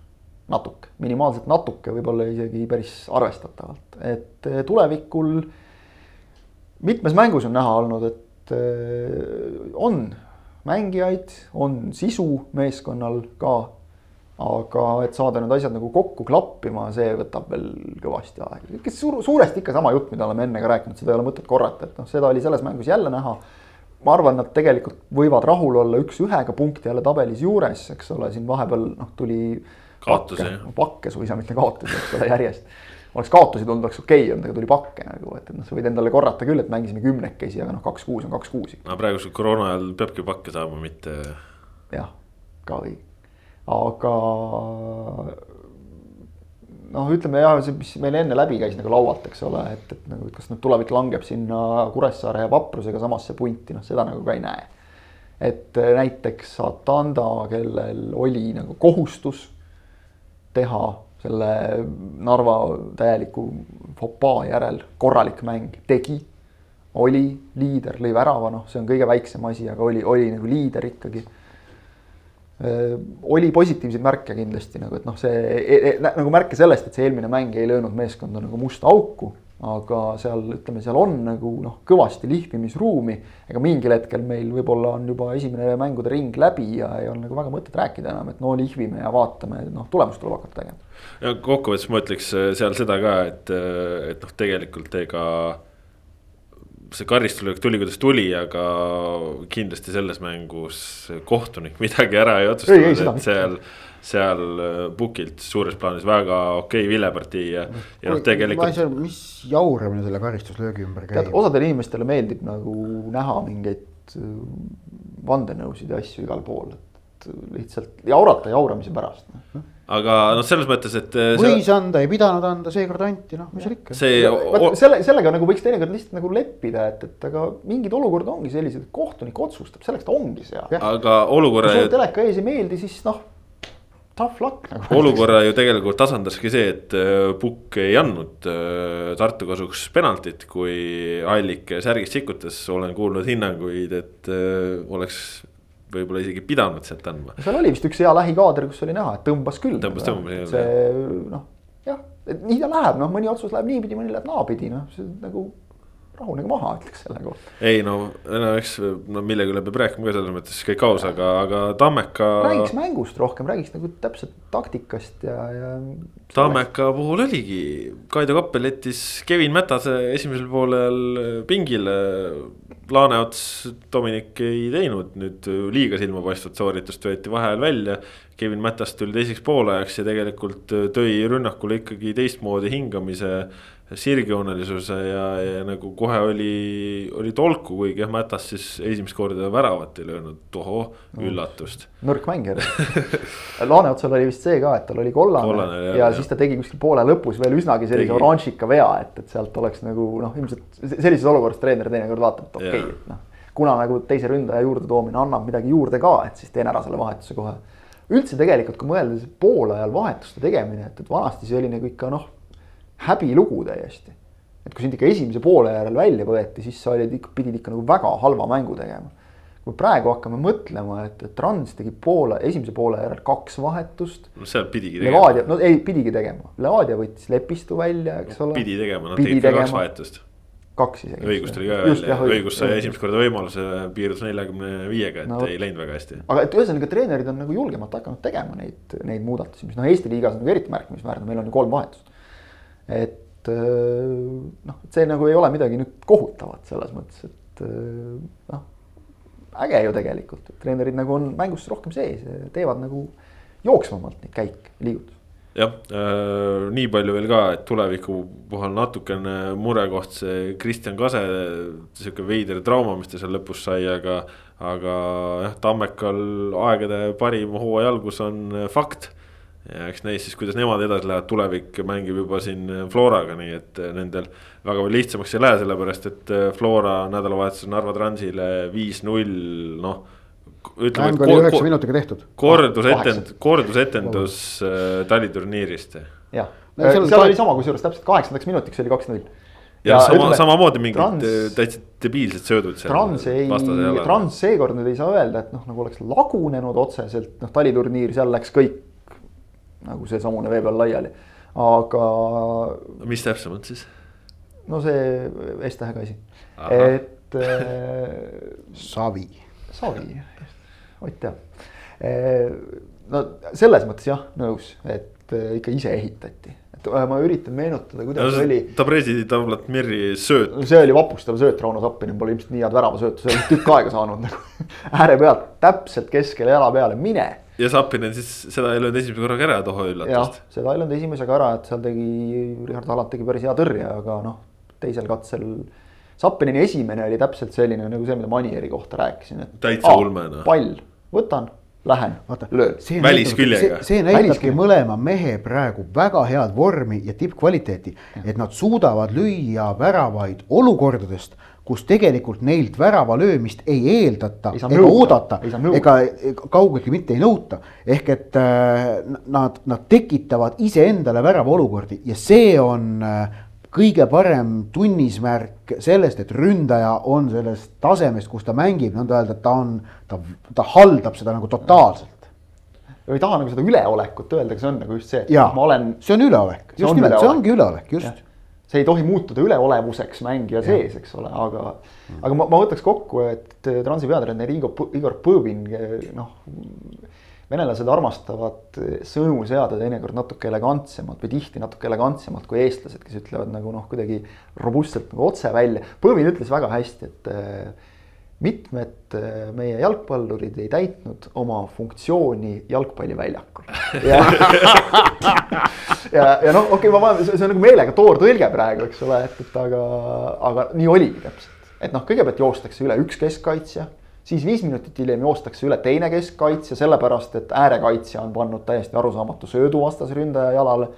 natuke, minimaalselt natuke, võib-olla isegi päris arvestatavalt, et eh, tulevikul mitmes mängus on näha olnud, et eh, on mängijaid, on sisu meeskonnal ka. aga et saada need asjad nagu kokku klappima, see võtab veel kõvasti aega, ikka suur, suuresti ikka sama jutt, mida oleme enne ka rääkinud, seda ei ole mõtet korrata, et noh, seda oli selles mängus jälle näha. ma arvan, nad tegelikult võivad rahul olla üks-ühega punkti jälle tabelis juures, eks ole, siin vahepeal noh, tuli. kaotusi. pakke suisa, mitte kaotusi, eks ole, järjest oleks kaotusi tulnud, oleks okei okay olnud, aga tuli pakke nagu, et, et noh, sa võid endale korrata küll, et mängisime kümnekesi, aga noh, kaks-kuus on kaks-kuus no praegusel koroona ajal peabki pakke saama, mitte. jah, ka õige, aga noh, ütleme jah, see, mis meil enne läbi käis nagu laualt, eks ole, et, et nagu, et kas nüüd tulevik langeb sinna Kuressaare ja Vaprusega samasse punti, noh, seda nagu ka ei näe. et näiteks Atanda, kellel oli nagu kohustus teha selle Narva täieliku fopaa järel korralik mäng tegi. oli liider, lõi värava, noh, see on kõige väiksem asi, aga oli, oli nagu liider ikkagi. oli positiivseid märke kindlasti nagu, et noh, see e, e, nagu märke sellest, et see eelmine mäng ei löönud meeskonda nagu musta auku aga seal ütleme, seal on nagu noh, kõvasti lihvimisruumi. ega mingil hetkel meil võib-olla on juba esimene mängude ring läbi ja ei ole nagu väga mõtet rääkida enam, et no lihvime ja vaatame, noh tulemust tuleb hakata tegema. ja kokkuvõttes ma ütleks äh, seal seda ka, et, äh, et noh, tegelikult ega see karistuslöök tuli, kuidas tuli, aga kindlasti selles mängus kohtunik midagi ära ei otsustanud, et seal seal äh, pukilt suures plaanis väga okei okay vilepartii ja, ja noh, tegelikult. ma ei saa, mis jauramine selle karistuslöögi ümber käib. osadele inimestele meeldib nagu näha mingeid äh, vandenõusid ja asju igal pool, et lihtsalt jaurata jauramise pärast no aga noh, selles mõttes, et. Äh, võis see... anda, ei pidanud anda, seekord anti, noh, mis seal ikka. see selle, sellega nagu võiks teinekord lihtsalt nagu leppida, et, et aga mingid olukorrad ongi sellised, et kohtunik otsustab, selleks ta ongi seal. aga olukorra. kui sul teleka ees ei meeldi, siis noh tough luck nagu. olukorra ju tegelikult tasandaski see, et äh, Pukk ei andnud äh, Tartu kasuks penaltit, kui Allik särgist sikutas, olen kuulnud hinnanguid, et äh, oleks võib-olla isegi pidanud sealt andma. seal oli vist üks hea lähikaader, kus oli näha, et tõmbas küll. tõmbas, tõmbas. see noh, jah, et nii ta läheb, noh, mõni otsus läheb niipidi, mõni läheb naapidi, noh, see nagu rahunege maha, ütleks selle kohta. ei no, no eks no millegi üle peab rääkima ka selles mõttes kõik aus, aga, aga Tammeka. räägiks mängust rohkem, räägiks nagu täpselt taktikast ja, ja. Tammeka puhul oligi, Kaido Kappel jättis Kevin Mätase esimesel poolel pingile. Laaneots, Dominik ei teinud nüüd liiga silmapaistvat sooritust, võeti vahel välja. Kevin Mätast tuli teiseks poolajaks ja tegelikult tõi rünnakule ikkagi teistmoodi hingamise sirgjoonelisuse ja, ja nagu kohe oli, oli tolku, kuigi jah, Mätas siis esimest korda väravat ei löönud, tohoo no., üllatust. nõrk mängija Laaneotsal oli vist see ka, et tal oli kollane, kollane ja, ja siis ta tegi kuskil poole lõpus veel üsnagi sellise oranžika vea, et, et sealt oleks nagu noh, ilmselt sellises olukorras treener teinekord vaatab, et okei okay,, et noh. kuna nagu teise ründaja juurde toomine annab midagi juurde ka, et siis teen ära selle vahetuse kohe. üldse tegelikult, kui mõelda, see poolajal vahetuste tegemine, et, et vanasti see oli nagu ikka noh häbilugu täiesti. et kui sind ikka esimese poole järel välja võeti, siis sa olid pidid ikka nagu väga halva mängu tegema. kui praegu hakkame mõtlema, et, et Trans tegi poole, esimese poole järel kaks vahetust. no seal pidigi tegema. Levadia, no ei, pidigi tegema, Levadia võttis Lepistu välja, eks no, ole. pidi tegema, nad tegid ka kaks vahetust kaks isegi. õigus tuli ka välja, õigus sai esimest korda võimaluse, piirdus neljakümne viiega, et no, ei läinud väga hästi. aga et ühesõnaga treenerid on nagu julgemalt hakanud tegema neid, neid muudatusi, mis noh, Eesti liigas on nagu eriti märkimisväärne, meil on ju kolm vahetust et äh, noh, et see nagu ei ole midagi nüüd kohutavat selles mõttes, et äh, noh. äge ju tegelikult, et treenerid nagu on mängus rohkem sees, teevad nagu jooksvamalt neid käike, liigutusi. jah äh,, nii palju veel ka, et tuleviku puhul natukene murekoht see Kristjan Kase sihuke veider trauma, mis ta seal lõpus sai, aga. aga jah, Tammekal aegade parim hooaja algus on fakt. Ja eks näis siis, kuidas nemad edasi lähevad, tulevik mängib juba siin Floraga, nii et nendel väga palju lihtsamaks ei lähe, sellepärast et Flora nädalavahetusel Narva Transile viis-null, noh mäng oli üheksa minutiga tehtud. kordusetend-, kordusetendus äh, taliturniirist. jah, seal, seal oli sama, kusjuures täpselt kaheksandaks minutiks oli kaks-null. ja, ja sama, samamoodi mingid trans, äh, täitsa debiilsed söödud seal. Trans ei, Trans seekord nüüd ei saa öelda, et noh, nagu oleks lagunenud otseselt, noh taliturniir, seal läks kõik nagu seesamune vee peal laiali, aga. mis täpsemalt siis? no see S-tähega asi, et äh,. Savi. Savi Ott teab. no selles mõttes jah, nõus, et äh, ikka ise ehitati et äh, ma üritan meenutada, kuidas no, oli. Tabrezi tablet Mirri sööt. see oli vapustav sööt, Rauno Sappinen pole ilmselt nii head väravasöötu, see on tükk aega saanud nagu ääre pealt täpselt keskele jala peale, mine. Ja Sappinen siis seda ei löönud esimese korraga ära, toho üllatust. seda ei löönud esimesega ära, et seal tegi, Richard Alant tegi päris hea tõrje, aga noh, teisel katsel Sappinini esimene oli täpselt selline nagu see, mida Manieri kohta rääkisin, et. täitsa ulmena. pall võtan, lähen, löön. välisküljega. see, see näitabki mõlema mehe praegu väga head vormi ja tippkvaliteeti, et nad suudavad lüüa väravaid olukordadest kus tegelikult neilt värava löömist ei eeldata ei ega oodata ega kaugeltki mitte ei nõuta. ehk et äh, nad, nad tekitavad iseendale värava olukordi ja see on äh, kõige parem tunnismärk sellest, et ründaja on sellest tasemest, kus ta mängib, nõnda öelda, et ta on, ta, ta haldab seda nagu totaalselt. ei taha nagu seda üleolekut öelda, aga see on nagu just see, et Jaa, ma olen. see on üleolek, just nimelt, see ongi üleolek, just. See ei tohi muutuda üleolevuseks mängija ja. sees, eks ole, aga mm., aga ma, ma võtaks kokku, et Transi peatreener Igor, Igor Põõvin, noh venelased armastavad sõnu seada teinekord natuke elegantsemalt või tihti natuke elegantsemalt kui eestlased, kes ütlevad nagu noh, kuidagi robustselt nagu otse välja. Põõvin ütles väga hästi, et äh, mitmed äh, meie jalgpallurid ei täitnud oma funktsiooni jalgpalliväljakul. ja, ja, ja noh, okei okay,, ma vaatan, see on nagu meelega toortõlge praegu, eks ole, et, et aga, aga nii oligi täpselt. et noh, kõigepealt joostakse üle üks keskkaitsja siis viis minutit hiljem joostakse üle teine keskkaitsja, sellepärast et äärekaitsja on pannud täiesti arusaamatu söödu vastasründaja jalale.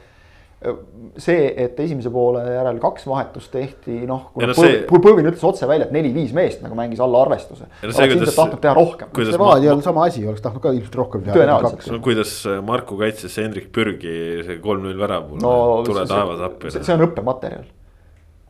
See, et esimese poole järel kaks vahetust tehti, noh, kui no see... Põõvin ütles otse välja, et neli-viis meest nagu mängis alla arvestuse no. oleks ilmselt tahtnud teha rohkem. see Vaadi on sama asi, oleks tahtnud ka ilmselt rohkem teha. tõenäoliselt. no kuidas Marku kaitses Hendrik Pürgi see kolm-null värav no,, tule taevas appi. see on õppematerjal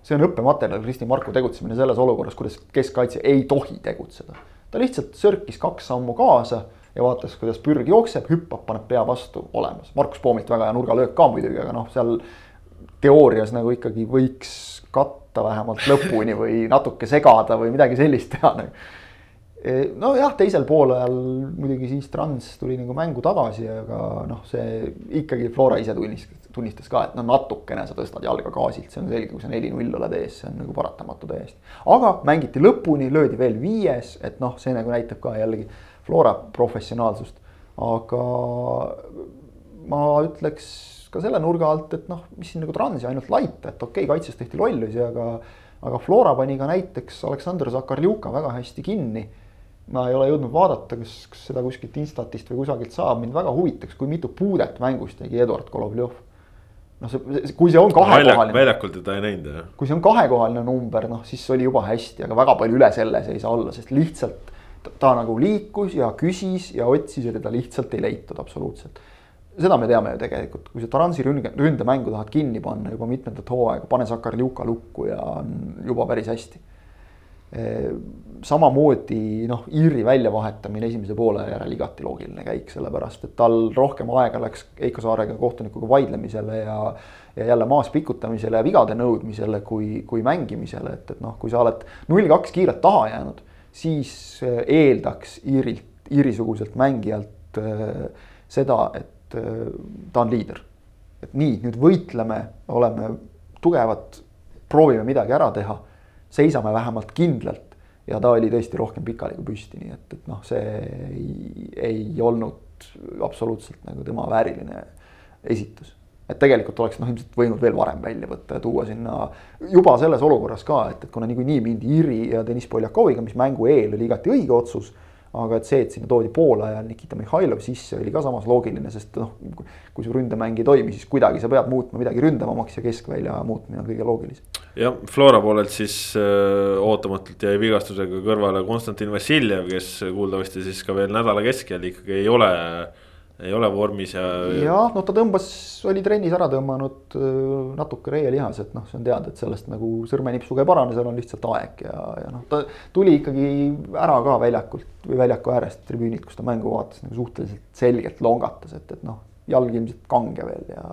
see on õppematerjal, Kristi Marku tegutsemine selles olukorras, kuidas keskkaitse ei tohi tegutseda ta lihtsalt sörkis kaks sammu kaasa ja vaatas, kuidas pürg jookseb, hüppab, paneb pea vastu, olemas. Markus Poomilt väga hea nurgalöök ka muidugi, aga noh, seal teoorias nagu ikkagi võiks katta vähemalt lõpuni või natuke segada või midagi sellist teha nagu nojah, teisel poolel muidugi siis Trans tuli nagu mängu tagasi, aga noh, see ikkagi Flora ise tunnistas, tunnistas ka, et no natukene sa tõstad jalga gaasilt, see on selge, kui sa neli-null oled ees, see on nagu paratamatu täiesti. aga mängiti lõpuni, löödi veel viies, et noh, see nagu näitab ka jällegi Flora professionaalsust. aga ma ütleks ka selle nurga alt, et noh, mis siin nagu Transi ainult laita, et okei okay,, kaitses tehti lollusi, aga aga Flora pani ka näiteks Aleksandr Zakarljuka väga hästi kinni ma ei ole jõudnud vaadata, kas, kas seda kuskilt Instatist või kusagilt saab, mind väga huvitaks, kui mitu puudet mängus tegi Eduard Golovjov. noh, see, kui see on kahekohaline. väljakul teda ei näinud jah. kui see on kahekohaline number, noh siis oli juba hästi, aga väga palju üle selle see ei saa olla, sest lihtsalt ta, nagu liikus ja küsis ja otsis ja teda lihtsalt ei leitud absoluutselt. seda me teame ju tegelikult, kui sa Taransi ründe, ründemängu tahad kinni panna juba mitmendat hooaega, pane Sakarjuka lukku ja on juba päris hästi samamoodi noh, Iiri väljavahetamine esimese poole järel igati loogiline käik, sellepärast et tal rohkem aega läks Heiko Saarega kohtunikuga vaidlemisele ja ja jälle maas pikutamisele ja vigade nõudmisele kui, kui mängimisele, et, et noh, kui sa oled null kaks kiiret taha jäänud, siis äh, eeldaks Iirilt, Iiri-suguselt mängijalt äh, seda, et äh, ta on liider. et nii, nüüd võitleme, oleme tugevad, proovime midagi ära teha seisame vähemalt kindlalt ja ta oli tõesti rohkem pikali kui püsti, nii et, et noh, see ei, ei olnud absoluutselt nagu tema vääriline esitus et tegelikult oleks noh, ilmselt võinud veel varem välja võtta ja tuua sinna juba selles olukorras ka, et, et kuna niikuinii mindi Iri ja Deniss Poljakoviga, mis mängu eel oli igati õige otsus aga et see, et sinna toodi poole ajal Nikita Mihhailov sisse, oli ka samas loogiline, sest noh, kui su ründemäng ei toimi, siis kuidagi sa pead muutma midagi ründavamaks ja keskvälja muutmine on kõige loogilisem. jah, Flora poolelt siis öö, ootamatult jäi vigastusega kõrvale Konstantin Vassiljev, kes kuuldavasti siis ka veel nädala keskel ikkagi ei ole äh, ei ole vormis ja. jah, no ta tõmbas, oli trennis ära tõmmanud natuke reielihased, noh, see on teada, et sellest nagu sõrmenipsuga ei parane, seal on lihtsalt aeg ja, ja noh, ta tuli ikkagi ära ka väljakult või väljaku äärest tribüünilt, kus ta mängu vaatas nagu suhteliselt selgelt longatas, et, et noh, jalg ilmselt kange veel ja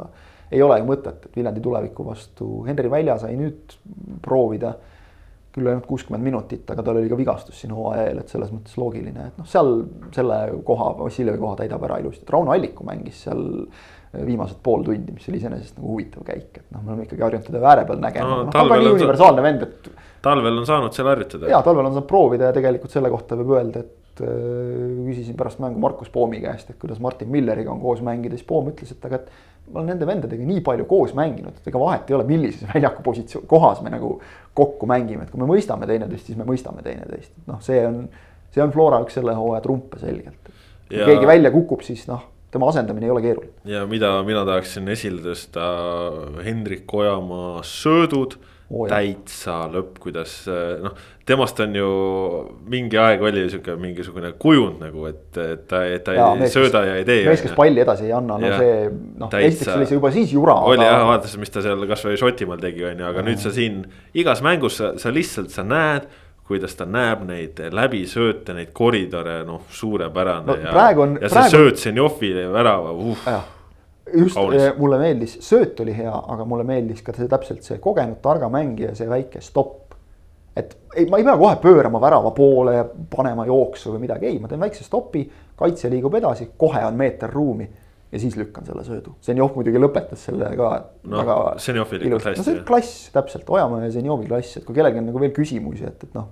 ei ole ju mõtet, et Viljandi tuleviku vastu Henri Välja sai nüüd proovida küll ainult kuuskümmend minutit, aga tal oli ka vigastus siin hooaja eel, et selles mõttes loogiline, et noh, seal selle koha, Vassiljevi koha täidab ära ilusti, et Rauno Alliku mängis seal viimased pool tundi, mis oli iseenesest nagu huvitav käik, et noh, me oleme ikkagi harjunud teda ääre peal nägema no,, noh ta on ka nii universaalne vend, et. talvel on saanud seal harjutada. ja talvel on saanud proovida ja tegelikult selle kohta võib öelda, et äh, küsisin pärast mängu Markus Poomi käest, et kuidas Martin Milleriga on koos mängida, siis Poom ütles, et aga et ma olen nende vendadega nii palju koos mänginud, et ega vahet ei ole, millises väljaku positsioon, kohas me nagu kokku mängime, et kui me mõistame teineteist, siis me mõistame teineteist, et noh, see on, see on Flora üks selle hooaja trumpe selgelt. kui ja... keegi välja kukub, siis noh, tema asendamine ei ole keeruline. ja mida mina tahaksin esile tõsta, Hendrik Ojamaa söödud oh, täitsa lõpp, kuidas noh, temast on ju mingi aeg oli sihuke mingisugune kujund nagu, et, et ta, et ta ja, ei mees, sööda ja ei tee. mees, kes palli edasi ei anna, no ja, see noh, esiteks oli see juba siis jura. oli aga... jah, vaadates, mis ta seal kasvõi Šotimaal tegi, on ju, aga ja. nüüd sa siin igas mängus sa, sa lihtsalt, sa näed kuidas ta näeb neid läbisööte, neid koridore, noh, suurepärane no, ja, on, ja see praegu... sööt Zenjovile värava uh just Kaunis. Eh, mulle meeldis, sööt oli hea, aga mulle meeldis ka see täpselt see kogenud targa mängija, see väike stopp. Et ei, ma ei pea kohe pöörama värava poole ja panema jooksu või midagi, ei, ma teen väikse stopi, kaitse liigub edasi, kohe on meeter ruumi ja siis lükkan selle söödu. Zenjov muidugi lõpetas selle ka no, väga. Hästi. no see on klass, täpselt, Ojamaa ja Zenjovi klass, et kui kellelgi on nagu veel küsimusi, et, et noh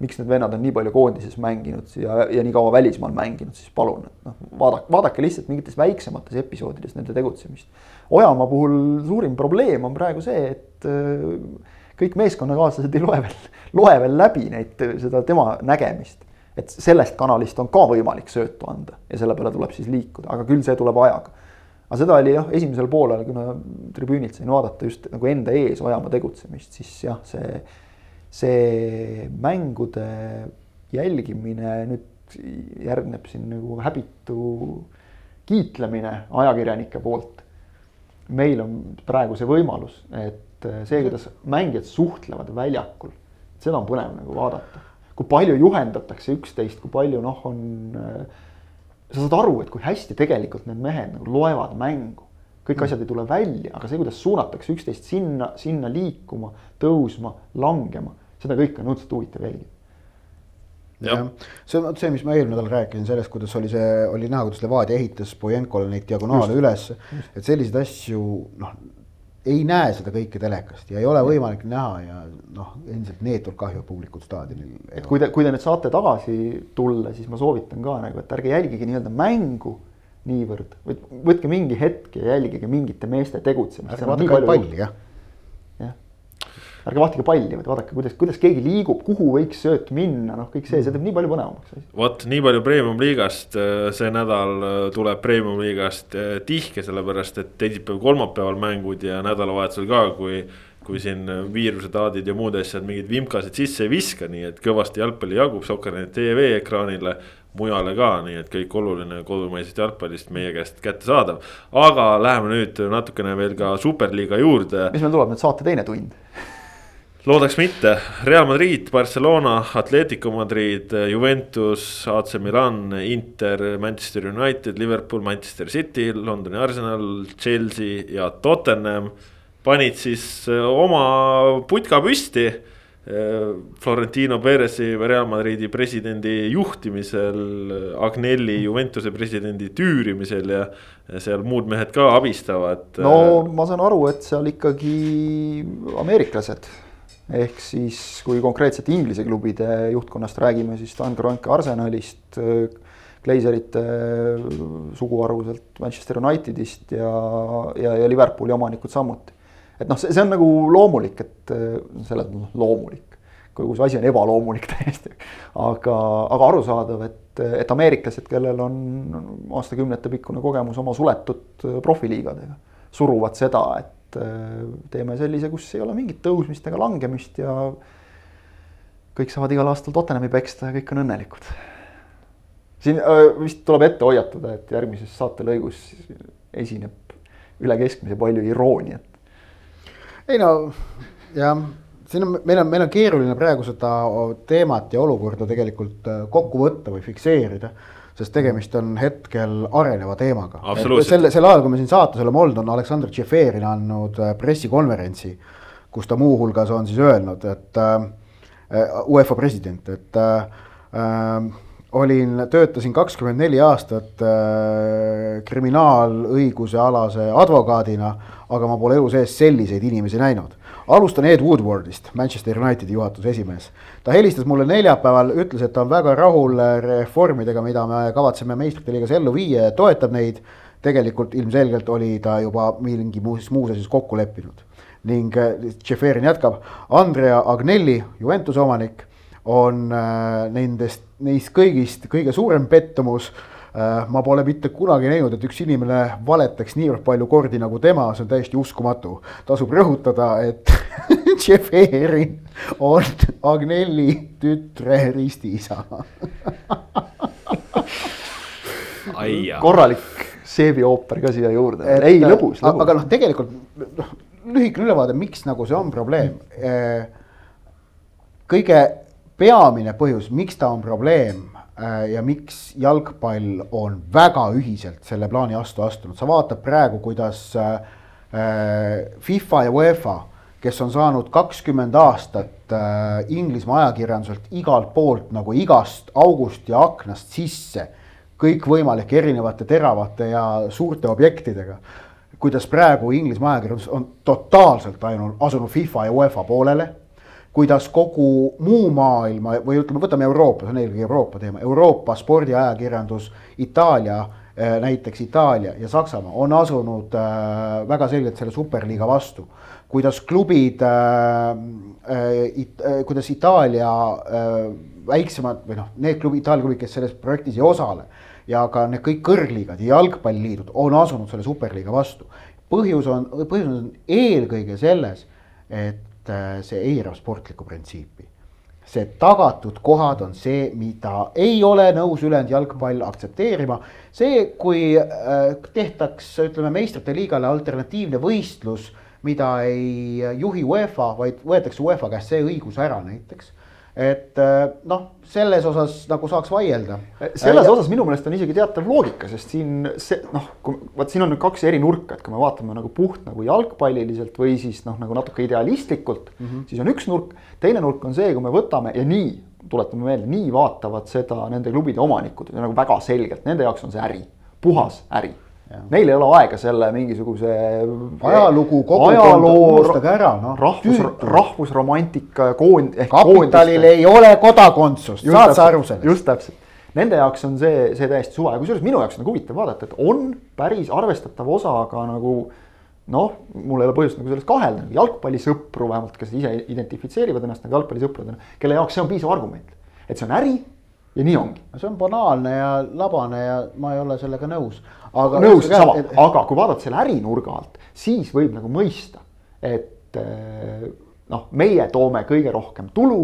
miks need vennad on nii palju koondises mänginud ja, ja nii kaua välismaal mänginud, siis palun, et noh, vaadake, vaadake lihtsalt mingites väiksemates episoodides nende tegutsemist. Ojamaa puhul suurim probleem on praegu see, et äh, kõik meeskonnakaaslased ei loe veel, loe veel läbi neid, seda tema nägemist. et sellest kanalist on ka võimalik söötu anda ja selle peale tuleb siis liikuda, aga küll see tuleb ajaga. aga seda oli jah, esimesel poolel, kuna tribüünilt sain vaadata just nagu enda ees Ojamaa tegutsemist, siis jah, see see mängude jälgimine nüüd järgneb siin nagu häbitu kiitlemine ajakirjanike poolt. meil on praegu see võimalus, et see, kuidas mängijad suhtlevad väljakul, seda on põnev nagu vaadata. kui palju juhendatakse üksteist, kui palju noh, on. sa saad aru, et kui hästi tegelikult need mehed nagu loevad mängu kõik mm. asjad ei tule välja, aga see, kuidas suunatakse üksteist sinna, sinna liikuma, tõusma, langema, seda kõike on õudselt huvitav jälgida jah, see on see, mis ma eelmine nädal rääkisin sellest, kuidas oli see, oli näha, kuidas Levadia ehitas Bojenkole neid diagonaale üles. et selliseid asju, noh, ei näe seda kõike telekast ja ei ole võimalik näha ja noh, endiselt neetult kahju publikut staadionil. et kui te, kui te nüüd saate tagasi tulla, siis ma soovitan ka nagu, et ärge jälgige nii-öelda mängu niivõrd, vaid võtke mingi hetk ja jälgige mingite meeste tegutsemist. ärge vaadake palli, jah ärge vaadake palli, vaid vaadake, kuidas, kuidas keegi liigub, kuhu võiks sööt minna, noh, kõik see, see teeb nii palju põnevamaks. vot nii palju premium-liigast, äh, see nädal äh, tuleb premium-liigast äh, tihke, sellepärast et teisipäev-kolmapäeval mängud ja nädalavahetusel ka, kui kui siin viirusetaadid ja muud asjad mingeid vimkasid sisse ei viska, nii et kõvasti jalgpalli jagub Sokkernet tv ekraanile mujale ka, nii et kõik oluline kodumaisest jalgpallist meie käest kättesaadav. aga läheme nüüd natukene veel ka superliiga juurde. mis meil tuleb nüüd saate teine tund loodaks mitte, Real Madrid, Barcelona, Atletico Madrid, Juventus, AC Milan, Inter, Manchester United, Liverpool, Manchester City, Londoni Arsenal, Chelsea ja Tottenham panid siis äh, oma putka püsti. Äh, Florentino Perezi Real Madridi presidendi juhtimisel, Agnelli Juventuse presidendi tüürimisel ja seal muud mehed ka abistavad. no ma saan aru, et seal ikkagi ameeriklased ehk siis, kui konkreetselt Inglise klubide juhtkonnast räägime, siis Dan Kroenke Arsenalist, Glazerite suguharu sealt Manchester Unitedist ja, ja, ja Liverpooli omanikud samuti. et noh, see, see on nagu loomulik, et selles mõttes loomulik, kogu see asi on ebaloomulik täiesti. aga, aga arusaadav, et, et ameeriklased, kellel on aastakümnete pikkune kogemus oma suletud profiliigadega, suruvad seda, et teeme sellise, kus ei ole mingit tõusmist ega langemist ja kõik saavad igal aastal Tottenhami peksta ja kõik on õnnelikud. siin vist tuleb ette hoiatada, et järgmises saatelõigus esineb üle keskmise palju irooniat. ei no jah, siin on, meil on, meil on keeruline praegu seda teemat ja olukorda tegelikult kokku võtta või fikseerida sest tegemist on hetkel areneva teemaga. selle, sel ajal, kui me siin saates oleme olnud, on Aleksandr Tšeferin andnud pressikonverentsi, kus ta muuhulgas on siis öelnud, et äh, Äh, UEFA president, et äh, äh, olin, töötasin kakskümmend neli aastat äh, kriminaalõiguse alase advokaadina, aga ma pole elu sees selliseid inimesi näinud. Alustan Ed Woodwardist, Manchester Unitedi juhatuse esimees. ta helistas mulle neljapäeval, ütles, et ta on väga rahul reformidega, mida me kavatseme meistrite liigas ellu viia ja toetab neid. tegelikult ilmselgelt oli ta juba mingi muus, muus asjas kokku leppinud ning Tšeferin äh, jätkab, Andrea Agnelli, Juventuse omanik, on äh, nendest, neist kõigist kõige suurem pettumus ma pole mitte kunagi näinud, et üks inimene valetaks niivõrd palju kordi nagu tema, see on täiesti uskumatu. tasub rõhutada, et Tšeferin on Agnelli tütre ristiisa korralik seebiooper ka siia juurde, ei lõbus, lõbus.. aga noh, tegelikult noh lühikene ülevaade, miks nagu see on probleem. Eh, kõige peamine põhjus, miks ta on probleem ja miks jalgpall on väga ühiselt selle plaani vastu astunud, sa vaatad praegu, kuidas eh, FIFA ja UEFA, kes on saanud kakskümmend aastat Inglismaa ajakirjanduselt igalt poolt nagu igast august ja aknast sisse kõikvõimalike erinevate teravate ja suurte objektidega kuidas praegu Inglismaa ajakirjandus on totaalselt ainult asunud FIFA ja UEFA poolele. Kuidas kogu muu maailma või ütleme, võtame Euroopa, see on eelkõige Euroopa teema, Euroopa spordiajakirjandus, Itaalia äh, näiteks Itaalia ja Saksamaa on asunud äh, väga selgelt selle superliiga vastu. kuidas klubid äh, it, äh, kuidas Itaalia äh, väiksemad või noh, need klubid, Itaalia klubid, kes selles projektis ei osale ja ka need kõik kõrgliigad ja jalgpalliliidud on asunud selle superliiga vastu. põhjus on, põhjus on eelkõige selles, et äh, see eirab sportlikku printsiipi. see tagatud kohad on see, mida ei ole nõus ülejäänud jalgpall aktsepteerima. see, kui äh, tehtaks, ütleme meistrite liigale alternatiivne võistlus, mida ei juhi UEFA, vaid võetakse UEFA käest see õigus ära näiteks et äh, noh, selles osas nagu saaks vaielda. selles ja, osas minu meelest on isegi teatav loogika, sest siin see noh, vaat siin on nüüd kaks eri nurka, et kui me vaatame nagu puht nagu jalgpalliliselt või siis noh, nagu natuke idealistlikult mm, -hmm. siis on üks nurk. teine nurk on see, kui me võtame ja nii, tuletame meelde, nii vaatavad seda nende klubide omanikud nagu väga selgelt, nende jaoks on see äri, puhas äri Neil ei ole aega selle mingisuguse. ajalugu, kogukond unustage ära, noh. rahvus, rahvusromantika koond. kapitalil ei ole kodakondsust, saad sa aru sellest? just täpselt, nende jaoks on see, see täiesti suva ja kusjuures minu jaoks on nagu huvitav vaadata, et on päris arvestatav osa ka nagu noh, mul ei ole põhjust nagu selles kahelda, jalgpallisõpru vähemalt, kes ise identifitseerivad ennast nagu jalgpallisõpradena, kelle jaoks see on piisav argument. et see on äri ja nii ongi. see on banaalne ja labane ja ma ei ole sellega nõus aga. nõus, sama, aga kui vaadata selle ärinurga alt, siis võib nagu mõista, et eh, noh, meie toome kõige rohkem tulu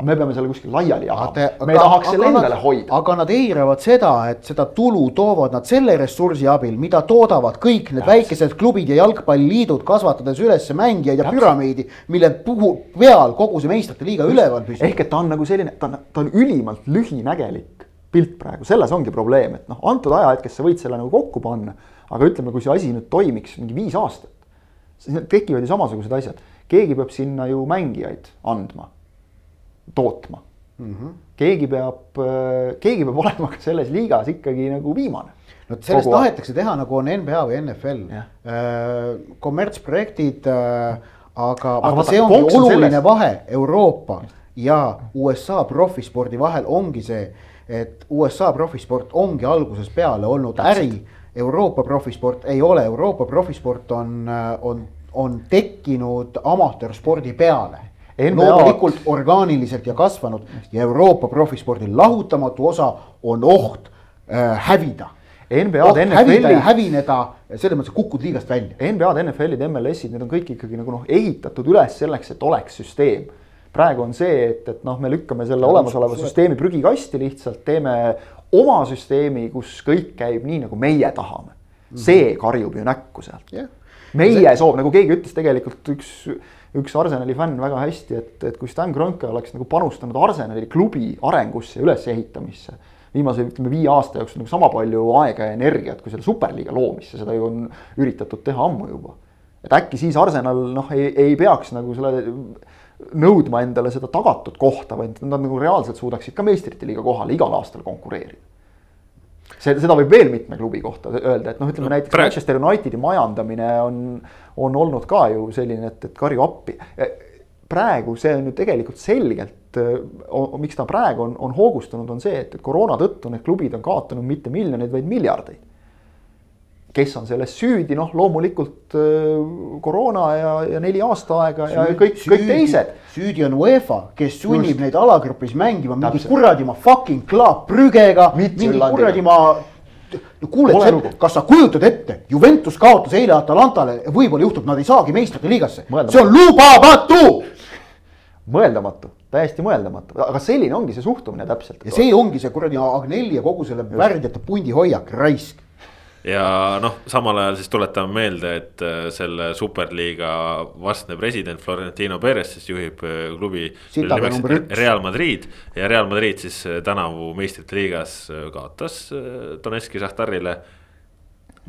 aga me peame selle kuskil laiali jagama, me aga, tahaks selle endale nad, hoida. aga nad eiravad seda, et seda tulu toovad nad selle ressursi abil, mida toodavad kõik need Täpselt. väikesed klubid ja jalgpalliliidud, kasvatades üles mängijaid ja Täpselt. püramiidi, mille puhul peal kogu see meistrite liiga üleval püsib. ehk et ta on nagu selline, ta on, ta on ülimalt lühinägelik pilt praegu, selles ongi probleem, et noh, antud ajahetkes sa võid selle nagu kokku panna, aga ütleme, kui see asi nüüd toimiks mingi viis aastat, siis tekivad ju samasugused asjad. keegi peab sinna ju mängijaid andma, tootma mm. -hmm. keegi peab, keegi peab olema ka selles liigas ikkagi nagu viimane no sellest tahetakse teha nagu on NBA või NFL äh,, kommertsprojektid äh,, aga, aga, aga see ongi oluline selles... vahe Euroopa ja USA profispordi vahel ongi see, et USA profisport ongi algusest peale olnud äri. Euroopa profisport ei ole, Euroopa profisport on, on, on tekkinud amatöörspordi peale loomulikult orgaaniliselt ja kasvanud ja Euroopa profispordi lahutamatu osa on oht äh, hävida NBA-d, NFL-i. hävineda, selles mõttes kukud liigast välja. NBA-d, NFL-id, MLS-id, need on kõik ikkagi nagu noh, ehitatud üles selleks, et oleks süsteem. Praegu on see, et, et noh, me lükkame selle olemasoleva süsteemi prügikasti lihtsalt, teeme oma süsteemi, kus kõik käib nii, nagu meie tahame. see karjub ju näkku sealt yeah.. meie see... soov, nagu keegi ütles tegelikult üks, üks Arsenali fänn väga hästi, et, et kui Stan Kroenke oleks nagu panustanud Arsenali klubi arengusse ja ülesehitamisse viimase ütleme viie aasta jooksul nagu sama palju aega ja energiat kui selle superliiga loomisse, seda ju on üritatud teha ammu juba. et äkki siis Arsenal noh, ei, ei peaks nagu selle nõudma endale seda tagatud kohta, vaid nad nagu reaalselt suudaksid ka meistrite liiga kohale igal aastal konkureerida. see, seda võib veel mitme klubi kohta öelda, et noh, ütleme no, näiteks praegu... Manchester Unitedi majandamine on, on olnud ka ju selline, et, et karju appi. praegu see on ju tegelikult selgelt miks ta praegu on, on hoogustunud, on see, et, koroona tõttu need klubid on kaotanud mitte miljoneid, vaid miljardeid. Kes on selles süüdi, noh, loomulikult koroona ja, ja neli aasta aega ja kõik, kõik teised. süüdi on UEFA, kes sunnib Just. neid alagrupis mängima mingi kuradi ma fucking Club Brügega, mingi kuradi ma no kuule, kas sa kujutad ette, Juventus kaotas eile Atalantale, võib-olla juhtub, nad ei saagi meistrite liigasse, see on lubamatu. mõeldamatu täiesti mõeldamatu, aga selline ongi see suhtumine täpselt. ja see ongi see kuradi Agnelli ja kogu selle värdjate pundi hoiak, raisk. Ja noh, samal ajal siis tuletame meelde, et äh, selle superliiga vastne president Florentino Perez siis juhib äh, klubi. Real Madrid ja Real Madrid siis äh, tänavu meistrite liigas kaotas Donetski Šahtarile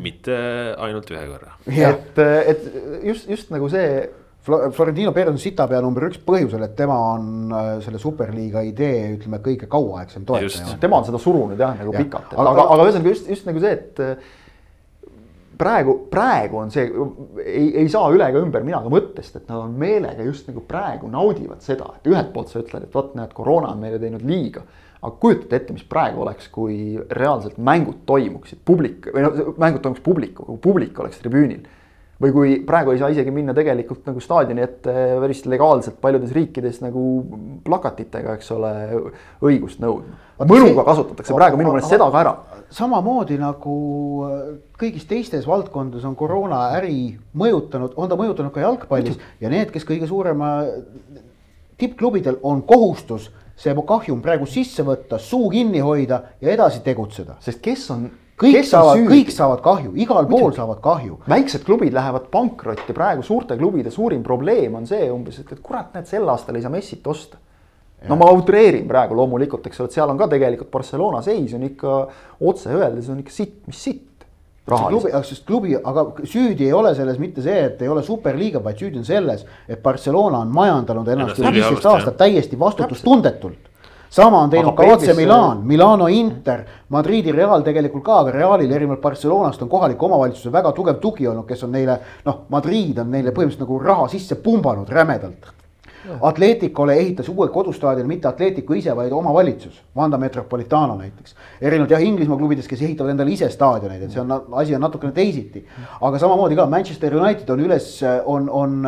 mitte ainult ühe korra. et, et just, just nagu see Florentino Perez on sitapea number üks põhjusel, et tema on selle superliiga idee, ütleme kõige kauaaegsem toetaja. tema on seda surunud jah, nagu ja. pikalt, aga, aga, aga ühesõnaga just, just nagu see, et praegu, praegu on see, ei, ei saa üle ega ümber mina ka mõttest, et nad on meelega just nagu praegu naudivad seda, et ühelt poolt sa ütled, et vot näed, koroona on meile teinud liiga. aga kujutate ette, mis praegu oleks, kui reaalselt mängud toimuksid publik või noh, mängud toimuks publikuga, kui publik oleks tribüünil või kui praegu ei saa isegi minna tegelikult nagu staadioni ette päris legaalselt paljudes riikides nagu plakatitega, eks ole, õigust nõudma. mõnuga kasutatakse praegu minu meelest seda ka ära. samamoodi nagu äh, kõigis teistes valdkondades on koroona äri mõjutanud, on ta mõjutanud ka jalgpallis ja need, kes kõige suurema tippklubidel on kohustus see kahjum praegu sisse võtta, suu kinni hoida ja edasi tegutseda. sest kes on kõik saavad, kõik saavad kahju, igal pool Muidugi. saavad kahju. väiksed klubid lähevad pankrotti, praegu suurte klubide suurim probleem on see umbes, et, et kurat, näed, sel aastal ei saa Messit osta. no ma utreerin praegu loomulikult, eks ole, et seal on ka tegelikult Barcelona seis on ikka otse öeldes on ikka sitt, mis sitt. klubi, sest klubi, aga süüdi ei ole selles mitte see, et ei ole superliiga, vaid süüdi on selles, et Barcelona on majandanud ennast üle viisteist aastat täiesti vastutustundetult sama on teinud aga ka otse Milan, Milano Inter, Madridi Real tegelikult ka, aga Realil erinevalt Barcelonast on kohaliku omavalitsuse väga tugev tugi olnud, kes on neile noh, Madrid on neile põhimõtteliselt nagu raha sisse pumbanud rämedalt. Atleticole ehitas uue kodustaadioni mitte Atletico ise, vaid omavalitsus, Vanda Metropolitano näiteks. erinevalt jah, Inglismaa klubidest, kes ehitavad endale ise staadioneid, et see on, asi on natukene teisiti. aga samamoodi ka Manchester United on üles, on, on,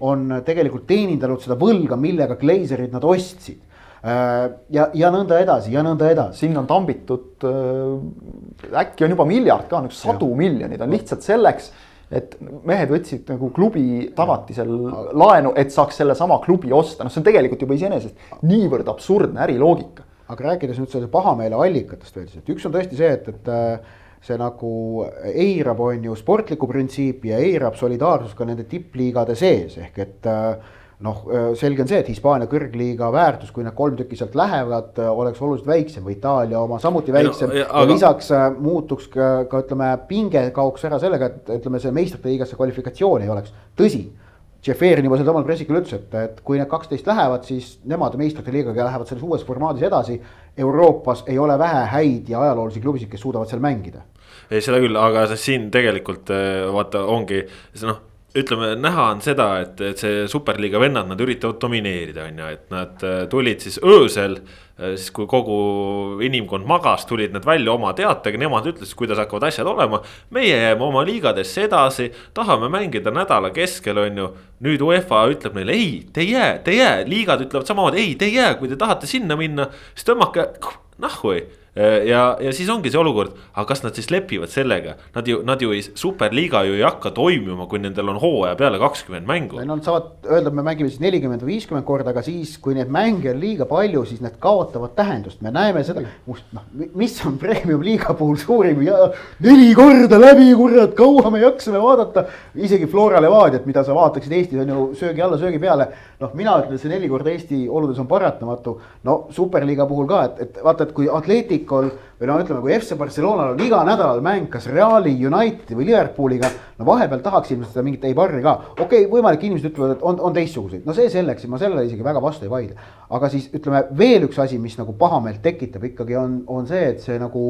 on tegelikult teenindanud seda võlga, millega Glazerid nad ostsid Äh, ja, ja nõnda edasi ja nõnda edasi. sinna on tambitud äh,, äkki on juba miljard ka, nagu sadu ja. miljoneid on lihtsalt selleks, et mehed võtsid nagu klubi tagatisel laenu, et saaks sellesama klubi osta, noh, see on tegelikult juba iseenesest niivõrd absurdne äriloogika. aga rääkides nüüd selle pahameele allikatest veel, et üks on tõesti see, et, et äh, see nagu eirab, on ju, sportlikku printsiipi ja eirab solidaarsust ka nende tippliigade sees, ehk et äh, noh, selge on see, et Hispaania kõrgliiga väärtus, kui need kolm tükki sealt lähevad, oleks oluliselt väiksem või Itaalia oma samuti väiksem no,. Aga... lisaks muutuks ka, ka ütleme, pinge kaoks ära sellega, et ütleme, see meistrite liigasse kvalifikatsiooni ei oleks, tõsi. Tšeferin juba sel samal pressikul ütles, et, et kui need kaksteist lähevad, siis nemad meistrite liigaga lähevad selles uues formaadis edasi. Euroopas ei ole vähe häid ja ajaloolisi klubisid, kes suudavad seal mängida ei, seda küll, aga siin tegelikult vaata ongi noh, ütleme, näha on seda, et, et see superliiga vennad, nad üritavad domineerida, on ju, et nad äh, tulid siis öösel. Äh, siis kui kogu inimkond magas, tulid nad välja oma teatega, nemad ütlesid, kuidas hakkavad asjad olema. meie jääme oma liigadesse edasi, tahame mängida nädala keskel, on ju. nüüd UEFA ütleb neile ei, te ei jää, te ei jää, liigad ütlevad samamoodi, ei, te ei jää, kui te tahate sinna minna, siis tõmmake nahhu Äh, ja, ja siis ongi see olukord, aga kas nad siis lepivad sellega, nad ju, nad ju ei, superliiga ju ei hakka toimima, kui nendel on hooaja peale kakskümmend mängu. Nad saavad öelda, me mängime siis nelikümmend või viiskümmend korda, aga siis, kui neid mänge on liiga palju, siis need kaotavad tähendust, me näeme seda, noh, mis on premium liiga puhul suurim ja neli korda läbi, kurat, kaua me jaksame vaadata. isegi Flora Levadiat, mida sa vaataksid Eestis on ju söögi alla, söögi peale. noh, mina ütlen, see neli korda Eesti oludes on paratamatu. no superliiga puhul ka, et, et vaata, et kui Atletic Atleticol või no ütleme, kui FC Barcelonal on iga nädal mäng kas Reali, Unitedi või Liverpooliga. no vahepeal tahaks ilmselt seda mingit Eibarri ka, okei okay,, võimalik inimesed ütlevad, et on, on teistsuguseid, no see selleks, ma sellele isegi väga vastu ei vaidle. aga siis ütleme veel üks asi, mis nagu pahameelt tekitab ikkagi on, on see, et see nagu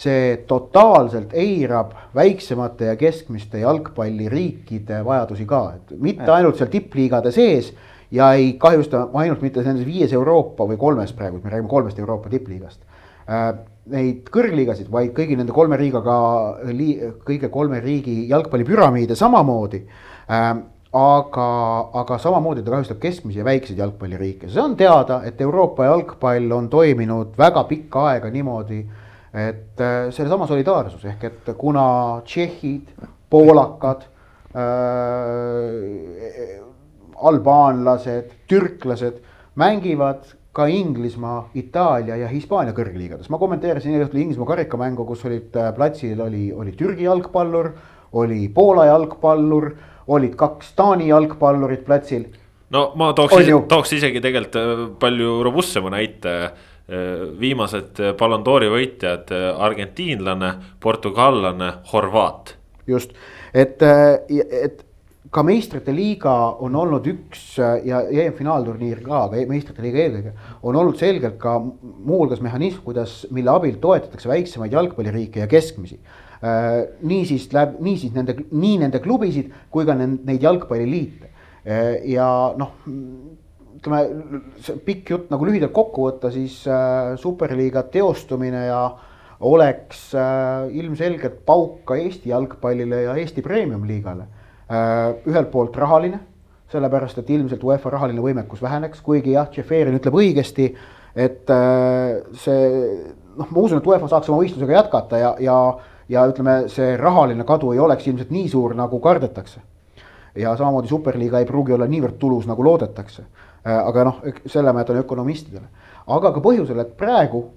see totaalselt eirab väiksemate ja keskmiste jalgpalliriikide vajadusi ka, et mitte ainult seal tippliigade sees ja ei kahjusta ainult mitte nendes viies Euroopa või kolmes praegu, me räägime kolmest Euroopa tippliigast neid kõrgliigasid, vaid kõigi nende kolme riigaga, kõige kolme riigi jalgpallipüramiide samamoodi. Ähm, aga, aga samamoodi ta kahjustab keskmisi ja väikseid jalgpalliriike, see on teada, et Euroopa jalgpall on toiminud väga pikka aega niimoodi, et äh, sellesama solidaarsus ehk et kuna tšehhid, poolakad äh,, albaanlased, türklased mängivad ka Inglismaa, Itaalia ja Hispaania kõrgliigades, ma kommenteerisin eile õhtul Inglismaa karikamängu, kus olid äh, platsil oli, oli Türgi jalgpallur, oli Poola jalgpallur, olid kaks Taani jalgpallurit platsil. no ma tooks, tooks isegi tegelikult äh, palju robustsema näite äh, viimased Ballon d'Ori võitjad, argentiinlane, portugallane, horvaat. just, et, et ka meistrite liiga on olnud üks ja EM-finaalturniir ka, aga meistrite liiga eelkõige. on olnud selgelt ka muuhulgas mehhanism, kuidas, mille abil toetatakse väiksemaid jalgpalliriike ja keskmisi. Äh, niisiis läheb, niisiis nende, nii nende klubisid kui ka neid jalgpalliliite äh, ja noh ütleme, see pikk jutt nagu lühidalt kokku võtta, siis äh, superliiga teostumine ja oleks äh, ilmselgelt pauk ka Eesti jalgpallile ja Eesti premium-liigale Äh, ühelt poolt rahaline, sellepärast et ilmselt UEFA rahaline võimekus väheneks, kuigi jah, Tšeferin ütleb õigesti, et äh, see noh, ma usun, et UEFA saaks oma võistlusega jätkata ja, ja, ja ütleme, see rahaline kadu ei oleks ilmselt nii suur, nagu kardetakse. ja samamoodi superliiga ei pruugi olla niivõrd tulus, nagu loodetakse. Äh, aga noh, selle ma jätan ökonomistidele, aga ka põhjusel, et praegu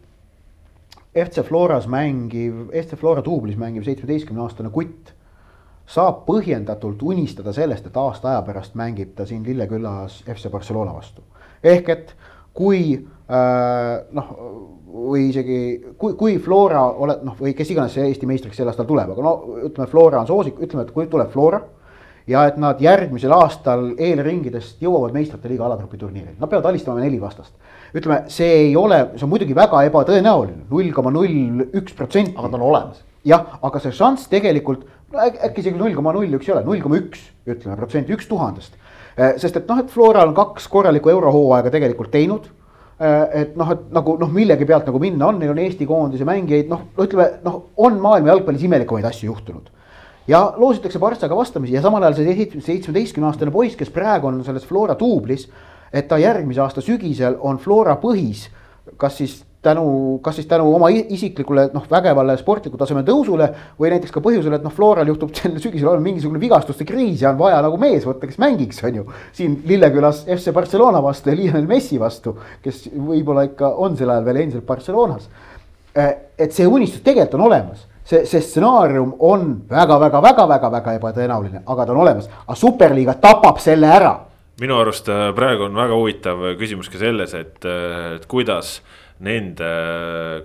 FC Floras mängiv, FC Flora duublis mängiv seitsmeteistkümne aastane kutt saab põhjendatult unistada sellest, et aasta aja pärast mängib ta siin Lillekülas FC Barcelona vastu. ehk et kui äh, noh, või isegi kui, kui Flora oled noh, või kes iganes see Eesti meistriks sel aastal tuleb, aga no ütleme, Flora on soosik, ütleme, et kui tuleb Flora ja et nad järgmisel aastal eelringidest jõuavad meistrite liiga alagrupi turniiril, nad peavad alistama neli vastast. ütleme, see ei ole, see on muidugi väga ebatõenäoline, null koma null üks protsenti. aga ta on olemas. jah, aga see šanss tegelikult äkki isegi null koma null üks ei ole, null koma üks ütleme protsenti, üks tuhandest. Eh, sest et noh, et Floral on kaks korralikku eurohooaega tegelikult teinud. Eh, et noh, et nagu noh, millegi pealt nagu minna on, neil on Eesti koondise mängijaid, noh, ütleme noh, on maailma jalgpallis imelikumaid asju juhtunud. ja loositakse Partsaga vastamisi ja samal ajal see seitsmeteistkümne aastane poiss, kes praegu on selles Flora duublis. et ta järgmise aasta sügisel on Flora põhis, kas siis tänu, kas siis tänu oma isiklikule noh, vägevale sportliku taseme tõusule või näiteks ka põhjusel, et noh, Floral juhtub sel sügisel olema mingisugune vigastuste kriis ja on vaja nagu mees võtta, kes mängiks, on ju. siin Lillekülas FC Barcelona vastu ja Lionel Messi vastu, kes võib-olla ikka on sel ajal veel endiselt Barcelonas. Eh, et see unistus tegelikult on olemas, see, see stsenaarium on väga-väga-väga-väga-väga ebatõenäoline, aga ta on olemas, aga superliiga tapab selle ära minu arust äh, praegu on väga huvitav küsimus ka selles, et, äh, et kuidas nende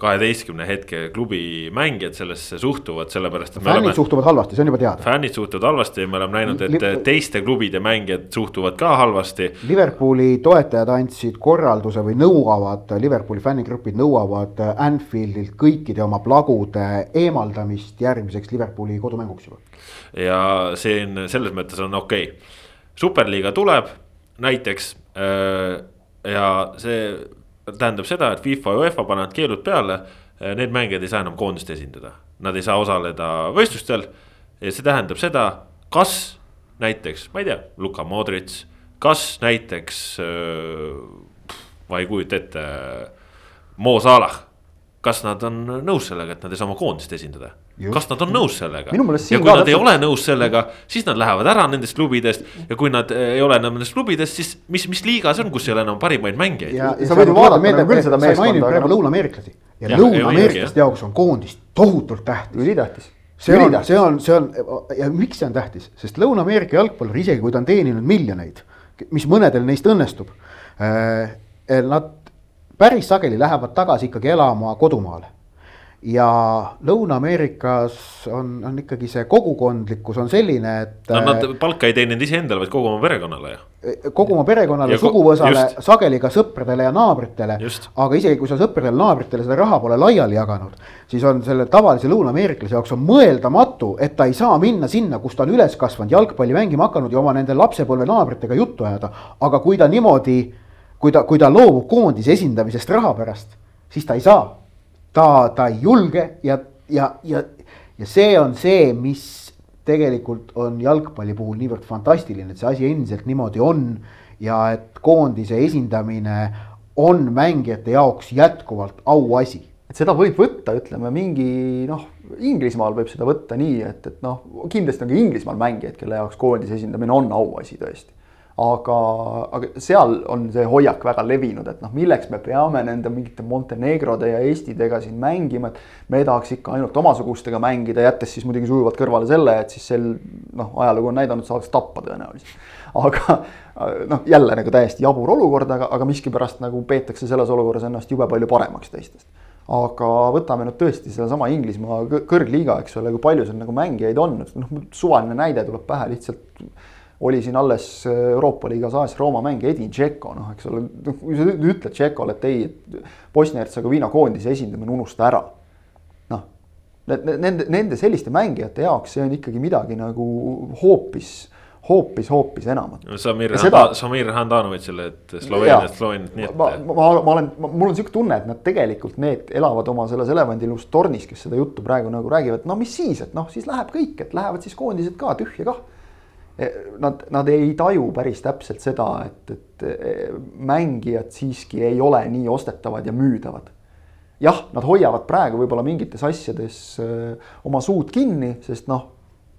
kaheteistkümne hetke klubi mängijad sellesse suhtuvad, sellepärast et. fännid oleme, suhtuvad halvasti, see on juba teada. fännid suhtuvad halvasti ja me oleme näinud, et Li teiste klubide mängijad suhtuvad ka halvasti. Liverpooli toetajad andsid korralduse või nõuavad, Liverpooli fännigrupid nõuavad Anfieldilt kõikide oma plagude eemaldamist järgmiseks Liverpooli kodumänguks juba. ja see on selles mõttes on okei okay., superliiga tuleb näiteks äh, ja see tähendab seda, et FIFA ja UEFA panevad keelud peale. Eh, need mängijad ei saa enam koondist esindada, nad ei saa osaleda võistlustel. ja see tähendab seda, kas näiteks, ma ei tea, Luka Modric, kas näiteks, eh, ma ei kujuta ette, Mo Salah kas nad on nõus sellega, et nad ei saa oma koondist esindada? Kas nad on nõus sellega? ja kui nad täpselt... ei ole nõus sellega, siis nad lähevad ära nendest klubidest ja kui nad ei ole enam nendest klubidest, siis mis, mis liiga see on, kus ei ole enam parimaid mängijaid? ja, ja sa võid ju vaadata meelde küll seda meeskonda. praegu lõunaameeriklasi ja, ja lõunaameeriklaste jaoks on koondis tohutult tähtis. ülitähtis see on, see on, see on ja miks see on tähtis, sest Lõuna-Ameerika jalgpallur, isegi kui ta on teeninud miljoneid, mis mõnedel neist õnnestub äh,. Nad päris sageli lähevad tagasi ikkagi elama kodumaale. Ja Lõuna-Ameerikas on, on ikkagi see kogukondlikkus on selline, et. no nad palka ei teeninud iseendale, vaid kogu oma perekonnale ju. kogu oma perekonnale, suguvõsale, sageli ka sõpradele ja naabritele. aga isegi kui sa sõpradele, naabritele seda raha pole laiali jaganud, siis on selle tavalise lõunaameeriklase jaoks on mõeldamatu, et ta ei saa minna sinna, kus ta on üles kasvanud, jalgpalli mängima hakanud ja oma nende lapsepõlve naabritega juttu ajada. aga kui ta niimoodi kui ta, kui ta loobub koondise esindamisest raha pärast, siis ta ei saa. Ta, ta ei julge ja, ja, ja, ja see on see, mis tegelikult on jalgpalli puhul niivõrd fantastiline, et see asi endiselt niimoodi on. ja et koondise esindamine on mängijate jaoks jätkuvalt auasi. et seda võib võtta, ütleme mingi noh, Inglismaal võib seda võtta nii, et, et noh, kindlasti on ka Inglismaal mängijaid, kelle jaoks koondise esindamine on auasi tõesti aga, aga seal on see hoiak väga levinud, et noh, milleks me peame nende mingite Montenegrode ja Eestidega siin mängima, et me tahaks ikka ainult omasugustega mängida, jättes siis muidugi sujuvalt kõrvale selle, et siis sel noh, ajalugu on näidanud, saaks tappa tõenäoliselt. aga noh, jälle nagu täiesti jabur olukord, aga, aga miskipärast nagu peetakse selles olukorras ennast jube palju paremaks teistest aga võtame nüüd tõesti sedasama Inglismaa kõrgliiga, eks ole, kui palju seal nagu mängijaid on, noh suvaline näide tuleb pähe lihtsalt oli siin alles Euroopa liigas AS Rooma mängija Edin Džeko, noh, eks ole, noh kui sa ütled Džekole, et ei, et Bosnia-Hertsegoviina koondise esindamine unusta ära. noh, nende, nende selliste mängijate jaoks see on ikkagi midagi nagu hoopis hoopis, hoopis enamat. Samir seda..., Samir Handanovitšile, et Sloveeniast Sloveeniat nii ette. ma, ma, ma olen, mul on sihuke tunne, et nad tegelikult need elavad oma selles elevandilust tornis, kes seda juttu praegu nagu räägivad, no mis siis, et noh, siis läheb kõik, et lähevad siis koondised ka tühja kah Nad, nad ei taju päris täpselt seda, et, et mängijad siiski ei ole nii ostetavad ja müüdavad. jah, nad hoiavad praegu võib-olla mingites asjades öö, oma suud kinni, sest noh,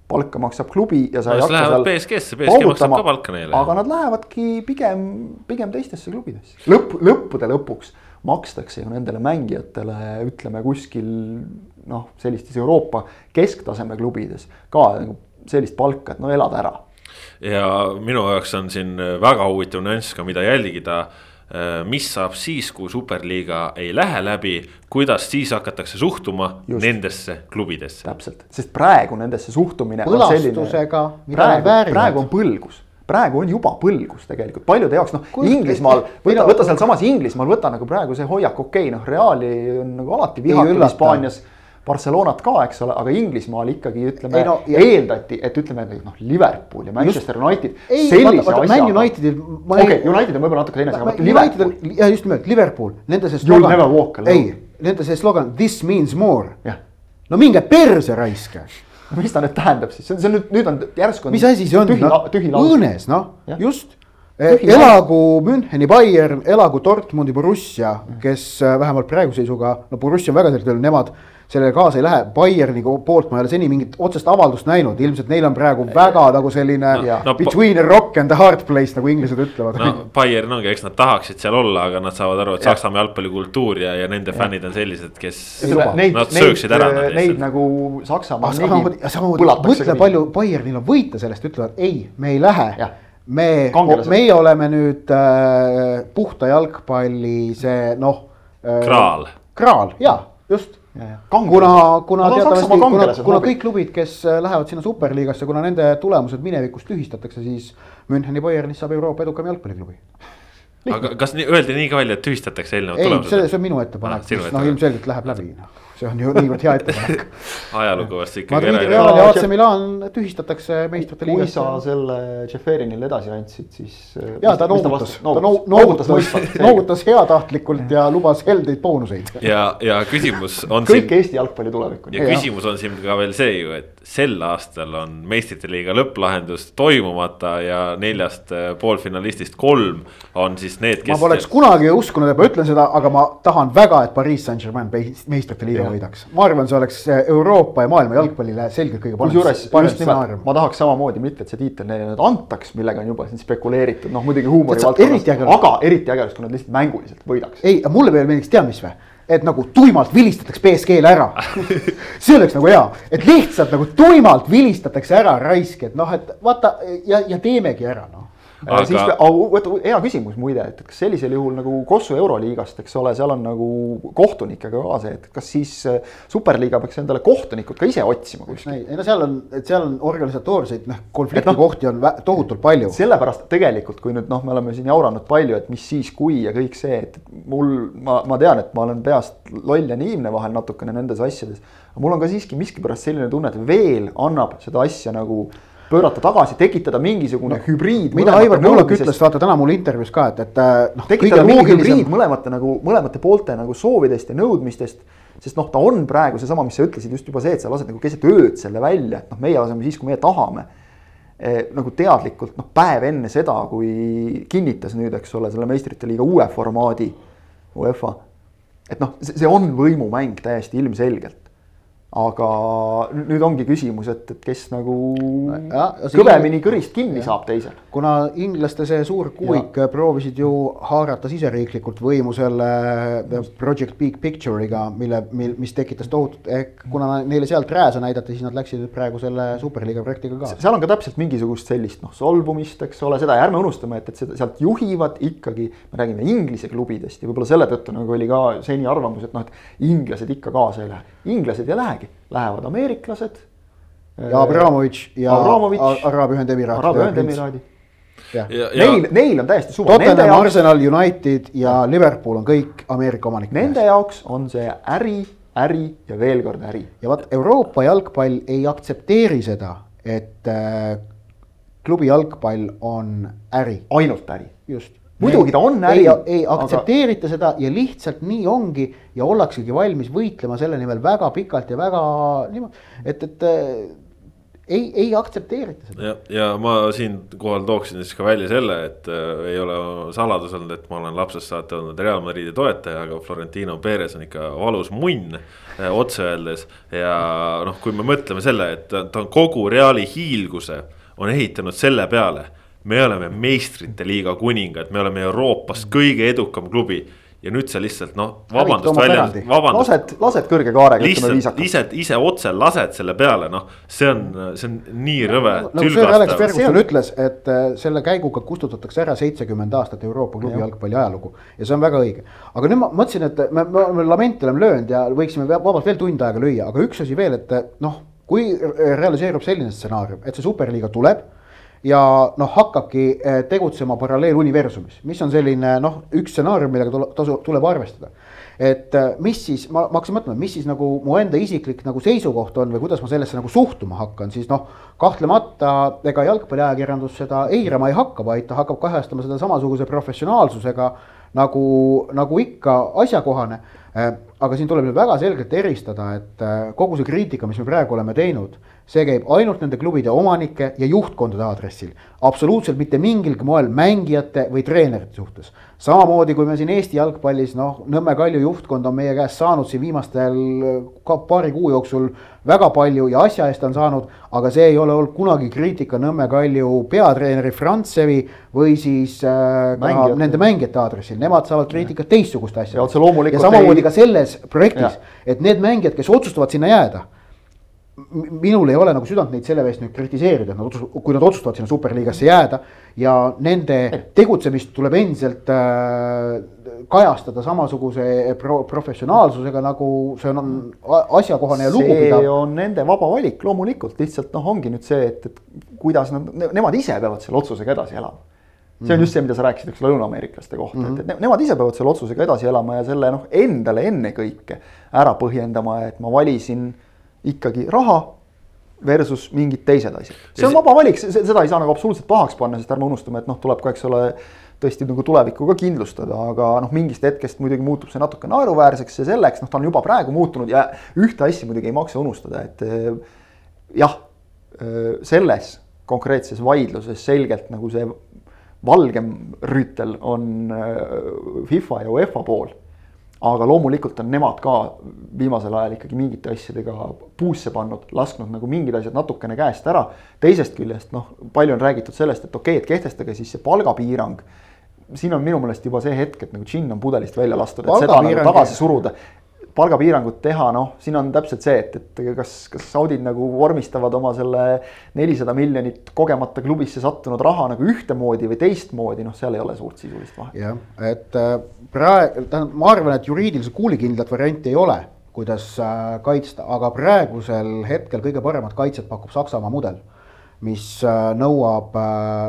palka maksab klubi ja sa no, ei hakka seal. BSG-sse, BSG maksab ka palka neile. aga nad lähevadki pigem, pigem teistesse klubidesse. lõpp, lõppude lõpuks makstakse ju nendele mängijatele, ütleme kuskil noh, sellistes Euroopa kesktaseme klubides ka nagu sellist palka, et no elad ära ja minu jaoks on siin väga huvitav nüanss ka, mida jälgida äh, mis saab siis, kui superliiga ei lähe läbi, kuidas siis hakatakse suhtuma Just. nendesse klubidesse. täpselt, sest praegu nendesse suhtumine. põlastusega, väärivad. praegu on põlgus praegu on juba põlgus tegelikult paljude jaoks, noh Inglismaal, võta, võta sealsamas Inglismaal, võta nagu praegu see hoiak, okei okay,, noh Reali on nagu alati vihatud Hispaanias Barcelonat ka, eks ole, aga Inglismaal ikkagi ütleme no, ja... eeldati, et ütleme noh, Liverpool ja Manchester just, United. sellise asjaga. Man Unitedil. okei okay, ei..., United on võib-olla natuke teine asi, aga Liverpool. ja just nimelt Liverpool, nende see slogan. ei, nende see slogan this means more. no minge perse raiske mis ta nüüd tähendab siis, see on nüüd, nüüd on järsku. mis asi see on, noh, õõnes noh, just elagu Müncheni Bayern, elagu Dortmundi Borussia, kes äh, vähemalt praeguse seisuga, no Borussia on väga selgelt öelnud, nemad sellega kaasa ei lähe. Bayerni poolt ma ei ole seni mingit otsest avaldust näinud, ilmselt neil on praegu väga nagu selline no, no, between a rock and a hard place, nagu inglased ütlevad. no Bayern ongi, eks nad tahaksid seal olla, aga nad saavad aru, et ja. Saksamaa jalgpallikultuur ja, ja nende ja. fännid on sellised, kes. Nad sööksid ära nad lihtsalt. Neid nagu Saksamaa. mõtle palju Bayernil on võita sellest, ütlevad ei, me ei lähe me, Kangelased. meie oleme nüüd äh, puhta jalgpalli see noh äh, kraal. kraal ja just. Kuna, kuna teatavasti, kuna, kuna kõik klubid, kes äh, lähevad sinna superliigasse, kuna nende tulemused minevikus tühistatakse, siis Müncheni Bayernist saab Euroopa edukam jalgpalliklubi. aga kas nii, öeldi nii ka välja, et tühistatakse eelnevad ei, see, tulemused? see on minu ettepanek Ah,, mis noh, ettepanek. ilmselgelt läheb läbi, noh. See on ju niivõrd hea ettepanek. ajalugu vast ikkagi Madridi. Real ja AC Milan tühistatakse meistrite kui liigas. sa selle Tšeferinile edasi andsid, siis. ja ta noogutas, ta noo- noogutas, noogutas heatahtlikult ja lubas heldeid boonuseid. ja, ja küsimus on kõik siin Eesti jalgpalli tulevikuni. ja küsimus on siin ka veel see ju, et sel aastal on meistrite liiga lõpplahendus toimumata ja neljast äh, poolfinalistist kolm on siis need, ma kes. poleks kunagi uskunud, et ma ütlen seda, aga ma tahan väga, et Pariis Saint-Germain meistrite liiga Jah. võidaks. ma arvan, see oleks Euroopa ja maailma jalgpallile selgelt kõige parem, kusjuures just nimelt, ma tahaks samamoodi, mitte et see tiitel neile nüüd antaks, millega on juba siin spekuleeritud, noh muidugi huumori valdkonnas, aga eriti äge oleks, kui nad lihtsalt mänguliselt võidaks. ei, mulle veel meeldiks, tead mis või? et nagu tuimalt vilistataks BSG-le ära. see oleks nagu hea, et lihtsalt nagu tuimalt vilistatakse ära raisk, et noh, et vaata ja, ja teemegi ära noh. Aga- siis, vaata hea küsimus muide, et kas sellisel juhul nagu Kossu euroliigast, eks ole, seal on nagu kohtunikega ka see, et kas siis äh, superliiga peaks endale kohtunikud ka ise otsima kuskilt. ei, no seal on, et seal on organisatoorseid noh, konfliktikohti on vä- tohutult palju. sellepärast tegelikult, kui nüüd noh, me oleme siin jauranud palju, et mis siis, kui ja kõik see, et mul, ma, ma tean, et ma olen peast loll ja naiivne vahel natukene nendes asjades. mul on ka siiski miskipärast selline tunne, et veel annab seda asja nagu pöörata tagasi, tekitada mingisugune no, hübriid. mida Aivar Poolak ütles, vaata täna mul intervjuus ka, et, et äh, noh, tekitada mingi hübriid loogilisem. mõlemate nagu, mõlemate poolte nagu soovidest ja nõudmistest. sest noh, ta on praegu seesama, mis sa ütlesid just juba see, et sa lased nagu keset ööd selle välja, et noh, meie laseme siis, kui meie tahame eh, nagu teadlikult noh, päev enne seda, kui kinnitas nüüd, eks ole, selle meistrite liiga uue formaadi UEFA. et noh, see on võimumäng täiesti ilmselgelt. Aga nü- nüüd ongi küsimus, et, et kes nagu Ja, ja kõvemini kõrist kinni saab teisel. kuna inglaste see suur kuuik ja. proovisid ju haarata siseriiklikult võimu selle äh, Project Big Picture'iga, mille, mil, mis tekitas tohutut, ehk kuna neile sealt rääsa näidati, siis nad läksid praegu selle superliiga projektiga ka. seal on ka täpselt mingisugust sellist noh, solvumist, eks ole, seda ja ärme unustame, et, et seda sealt juhivad ikkagi, me räägime Inglise klubidest ja võib-olla selle tõttu nagu oli ka seni arvamus, et noh, et inglased ikka kaasa ei lähe. inglased ei lähegi, lähevad ameeriklased. ja Abramovitš ja Abramovitš, A- Araabia Ühendemiraadid. Araabia Ühendemiraadid. ja, ja Neil, neil on täiesti suva, nende Tottenham, Arsenal, United ja Liverpool on kõik Ameerika omanikud. nende jaoks on see äri, äri ja veel kord äri. ja vot Euroopa jalgpall ei aktsepteeri seda, et äh, klubi jalgpall on äri, ainult äri. just. Muidugi ta on äri, ei, ei aga- aktsepteerita seda ja lihtsalt nii ongi ja ollaksegi valmis võitlema selle nimel väga pikalt ja väga niimoodi, et, et äh, ei, ei aktsepteerita seda. ja, ja ma siinkohal tooksin siis ka välja selle, et äh, ei ole saladus olnud, et ma olen lapsest saati olnud Real Madridi toetaja, aga Florentino Perez on ikka valus munn äh, otse öeldes. ja noh, kui me mõtleme selle, et ta on kogu Reali hiilguse on ehitanud selle peale. Me oleme meistrite liiga kuningad, me oleme Euroopas kõige edukam klubi ja nüüd sa lihtsalt noh, vabandust välja vabandust. lased, lased kõrge kaarega, ütleme viisakalt. ise, ise otse lased selle peale, noh, see on, see on nii rõve. nagu Sir Alex See Ferguson on- ütles, et äh, selle käiguga kustutatakse ära seitsekümmend aastat Euroopa klubi Jah. jalgpalli ajalugu ja see on väga õige. aga nüüd ma mõtlesin, et me, me oleme lamenti oleme löönud ja võiksime vabalt veel tund aega lüüa, aga üks asi veel, et noh, kui re- realiseerub selline stsenaarium, et see superliiga tuleb ja noh, hakkabki eh, tegutsema paralleeluniversumis, mis on selline noh, üks stsenaarium, millega tule- tasu, tuleb arvestada. et eh, mis siis, ma, ma hakkasin mõtlema, mis siis nagu mu enda isiklik nagu seisukoht on või kuidas ma sellesse nagu suhtuma hakkan, siis noh, kahtlemata ega jalgpalliajakirjandus seda eirama ei hakka, vaid ta hakkab kajastama seda samasuguse professionaalsusega nagu, nagu ikka asjakohane. Aga siin tuleb nüüd väga selgelt eristada, et eh, kogu see kriitika, mis me praegu oleme teinud, see käib ainult nende klubide omanike ja juhtkondade aadressil. absoluutselt mitte mingilgi moel mängijate või treenerite suhtes. samamoodi kui me siin Eesti jalgpallis noh, Nõmme Kalju juhtkond on meie käest saanud siin viimastel eh, ka paari kuu jooksul väga palju ja asja eest on saanud, aga see ei ole olnud kunagi kriitika Nõmme Kalju peatreeneri Frantsevi või siis äh, Mängijate. nende mängijate aadressil, nemad saavad kriitikat teistsuguste asjade Ja otse loomulikult ja samamoodi ei- ka selles projektis Jah., et need mängijad, kes otsustavad sinna jääda minul ei ole nagu südant neid selle eest nüüd kritiseerida, et nad otsus-, kui nad otsustavad sinna superliigasse jääda ja nende tegutsemist tuleb endiselt äh, kajastada samasuguse pro professionaalsusega, nagu see on asjakohane ja lugupidav. see on nende vaba valik loomulikult, lihtsalt noh, ongi nüüd see, et, et kuidas nad, nemad ise peavad selle otsusega edasi elama see on just see, mida sa rääkisid, eks ole, lõunaameeriklaste kohta mm, -hmm. et, et nemad ise peavad selle otsusega edasi elama ja selle noh, endale ennekõike ära põhjendama, et ma valisin ikkagi raha versus mingid teised asjad. see on vaba valik, seda ei saa nagu absoluutselt pahaks panna, sest ärme unustame, et noh, tuleb ka, eks ole, tõesti nagu tulevikku ka kindlustada, aga noh, mingist hetkest muidugi muutub see natuke naeruväärseks ja selleks, noh, ta on juba praegu muutunud ja ühte asja muidugi ei maksa unustada, et eh, jah, eh, selles konkreetses vaidluses selgelt nagu see valgem rüütel on äh, FIFA ja UEFA pool. aga loomulikult on nemad ka viimasel ajal ikkagi mingite asjadega puusse pannud, lasknud nagu mingid asjad natukene käest ära. teisest küljest noh, palju on räägitud sellest, et okei okay,, et kehtestage siis see palgapiirang siin on minu meelest juba see hetk, et nagu džinn on pudelist välja lastud, et seda nagu tagasi suruda palgapiirangut teha, noh, siin on täpselt see, et, et kas, kas saudid nagu vormistavad oma selle nelisada miljonit kogemata klubisse sattunud raha nagu ühtemoodi või teistmoodi, noh, seal ei ole suurt sisulist vahet. jah, et äh, praegu, tähendab, ma arvan, et juriidiliselt kuulikindlat varianti ei ole, kuidas äh, kaitsta, aga praegusel hetkel kõige paremat kaitset pakub Saksamaa mudel, mis äh, nõuab,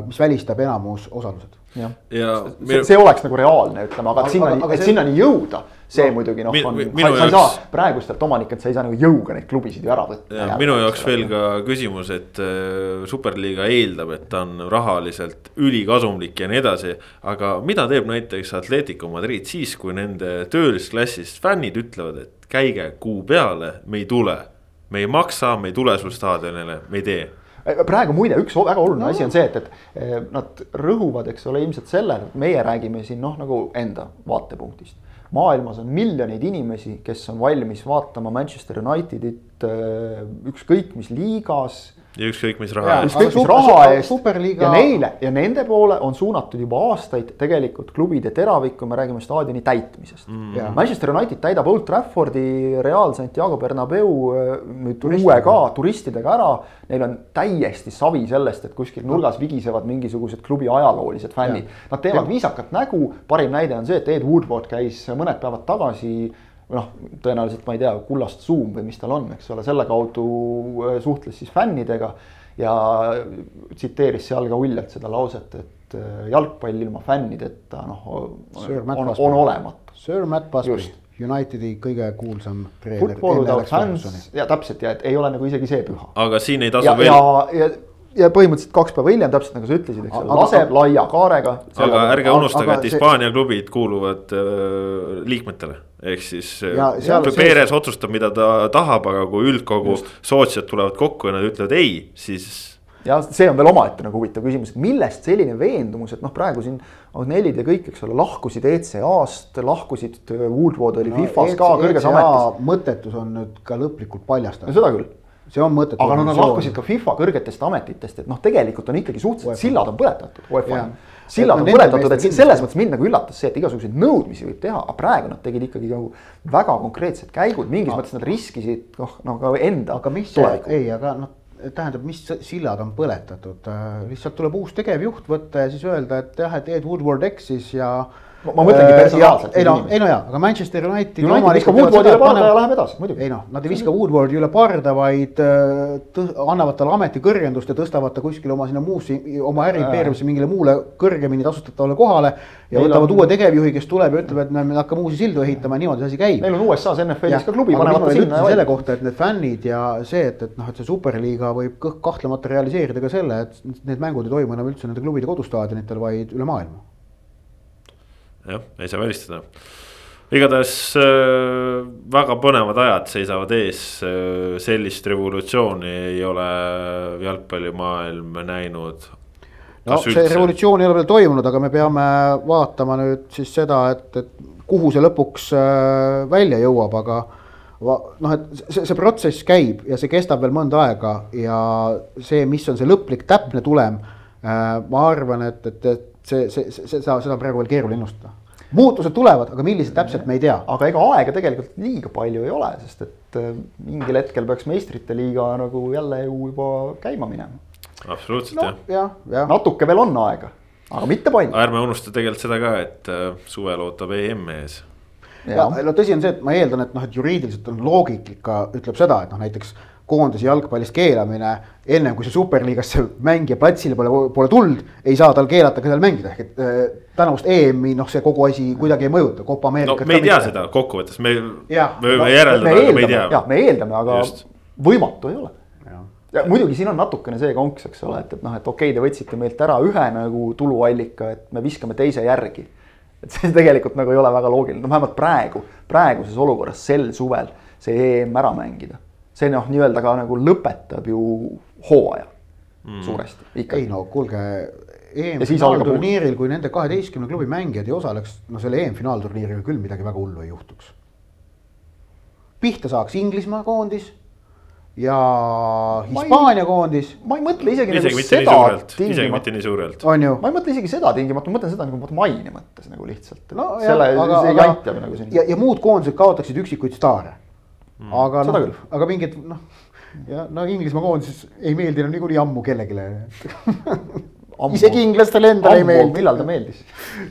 mis välistab enamus osalused. jah ja, see, see oleks nagu reaalne, ütleme, aga, aga sinnani, et sinnani jõuda see no, muidugi noh, on, sa, sa ei saa praegustelt omanikelt, sa ei saa nagu jõuga neid klubisid ju ära võtta. minu jaoks veel ka küsimus, et äh, superliiga eeldab, et ta on rahaliselt ülikasumlik ja nii edasi. aga mida teeb näiteks Atletico Madrid siis, kui nende töölisklassist fännid ütlevad, et käige kuu peale, me ei tule. me ei maksa, me ei tule sul staadionile, me ei tee praegu muide, üks väga oluline no. asi on see, et, et nad rõhuvad, eks ole, ilmselt sellele, et meie räägime siin noh, nagu enda vaatepunktist maailmas on miljoneid inimesi, kes on valmis vaatama Manchester Unitedit äh, ükskõik mis liigas ja ükskõik mis raha eest. ükskõik mis raha eest superliiga... ja neile ja nende poole on suunatud juba aastaid tegelikult klubide teravik, kui me räägime staadioni täitmisest mm. -hmm. Manchester United täidab Old Traffordi, Real Santiago Bernabeu äh, nüüd Turistidega. uue ka turistidega ära. Neil on täiesti savi sellest, et kuskil nurgas vigisevad mingisugused klubi ajaloolised fännid. Nad teevad viisakat nägu, parim näide on see, et Ed Woodward käis mõned päevad tagasi noh, tõenäoliselt ma ei tea, kullast Zoom või mis tal on, eks ole, selle kaudu äh, suhtles siis fännidega. ja tsiteeris seal ka uljalt seda lauset, et äh, jalgpall ilma fännideta noh, on, on, on olematu. Sir Matt Busby, Unitedi kõige kuulsam treener. ja täpselt ja et ei ole nagu isegi see püha. aga siin ei tasu ja, veel. ja, ja ja põhimõtteliselt kaks päeva hiljem, täpselt nagu sa ütlesid, eks ole, laseb laia kaarega. aga ärge unustage, et Hispaania see... klubid kuuluvad äh, liikmetele, ehk siis äh, Perez otsustab, mida ta tahab, aga kui üldkogu sootsijad tulevad kokku ja nad ütlevad ei, siis. ja see on veel omaette nagu huvitav küsimus, millest selline veendumus, et noh, praegu siin Agnellid ja kõik, eks ole, lahkusid ECA-st, lahkusid, äh, Woodward oli no, Fifas ka kõrges ametis. mõttetus on nüüd ka lõplikult paljastatud. no seda küll see on mõttetu. aga no nad lahkusid ka FIFA kõrgetest ametitest, et noh, tegelikult on ikkagi suhteliselt sillad on põletatud. Sillad on põletatud, et selles mõttes mind nagu üllatas see, et igasuguseid nõudmisi võib teha, aga praegu nad tegid ikkagi nagu väga konkreetsed käigud, mingis mõttes nad riskisid noh, no ka enda. aga mis see, ei, aga noh tähendab, mis sillad on põletatud, äh, lihtsalt tuleb uus tegevjuht võtta ja siis öelda, et jah, et Ed Woodward eksis ja ma mõtlengi äh, personaalselt. ei noh, ei no jaa, aga Manchester United. United viskab Woodwardi üle parda ja läheb edasi, muidugi. ei noh, nad ei viska Woodwardi üle parda, vaid äh, annavad talle ametikõrgendust ja tõstavad ta kuskile oma sinna muusse, oma äriimpeeriumisse mingile muule kõrgemini tasustatavale kohale. ja Meil võtavad on... uue tegevjuhi, kes tuleb ja ütleb, et me hakkame uusi sildu ehitama ja niimoodi see asi käib. Neil on USA-s NFL-is ka klubi, panevad ta sinna. selle kohta, et need fännid ja see, et, et noh, et see superliiga võib kahtlemata realiseerida ka selle, et need mängud ei toimu enam üldse nende klubide kodustaadionitel, vaid üle maailma jah, ei saa välistada. igatahes äh, väga põnevad ajad seisavad ees äh,, sellist revolutsiooni ei ole jalgpallimaailm näinud. no see üldse? revolutsioon ei ole veel toimunud, aga me peame vaatama nüüd siis seda, et, et kuhu see lõpuks äh, välja jõuab, aga noh, et see, see protsess käib ja see kestab veel mõnda aega ja see, mis on see lõplik täpne tulem äh,. ma arvan, et, et, et see, see, see, seda, seda on praegu veel keeruline ennustada. muutused tulevad, aga millised täpselt, me ei tea. aga ega aega tegelikult liiga palju ei ole, sest et äh, mingil hetkel peaks meistrite liiga nagu jälle ju juba käima minema. absoluutselt no jah jah, jah. natuke veel on aega, aga mitte palju. ärme unusta tegelikult seda ka, et äh, suvel ootab EM ees. ja no tõsi on see, et ma eeldan, et noh, et juriidiliselt on loogika ütleb seda, et noh, näiteks koondise jalgpallis keelamine. ennem kui see superliigasse mängija platsile pole, pole tulnud, ei saa tal keelata ka seal mängida, ehk et äh, tänavust EM-i noh, see kogu asi kuidagi ei mõjuta, Copa no Ameerikat. me ei tea seda kokkuvõttes, me, me võime No, järeldada, aga me ei tea. jah, me eeldame, aga Just. võimatu ei ole. Ja muidugi siin on natukene see konks, eks ole, et, et noh, et okei okay,, te võtsite meilt ära ühe nagu tuluallika, et me viskame teise järgi. et see tegelikult nagu ei ole väga loogiline, no vähemalt praegu, praeguses olukorras sel suvel see EM ära mängida. See noh, nii-öelda ka nagu lõpetab ju hooaja mm. suuresti ei no kuulge, Ja siis algab EM-finaalturniiril, kui nende kaheteistkümne klubi mängijad ei osaleks, no selle EM-finaalturniiril küll midagi väga hullu ei juhtuks. pihta saaks Inglismaa koondis ja Hispaania koondis, ma ei mõtle isegi, isegi nagu seda tingimata on ju. ma ei mõtle isegi seda tingimata, ma mõtlen seda nagu maine mõttes nagu lihtsalt. no selle, aga, see jant jääb nagu siin. ja, ja muud koondised kaotaksid üksikuid staare mm.. aga noh aga mingid noh, ja no Inglismaa koondises ei meeldi enam niikuinii ammu kellelegi isegi inglastele endale ei meeldi. millal ta meeldis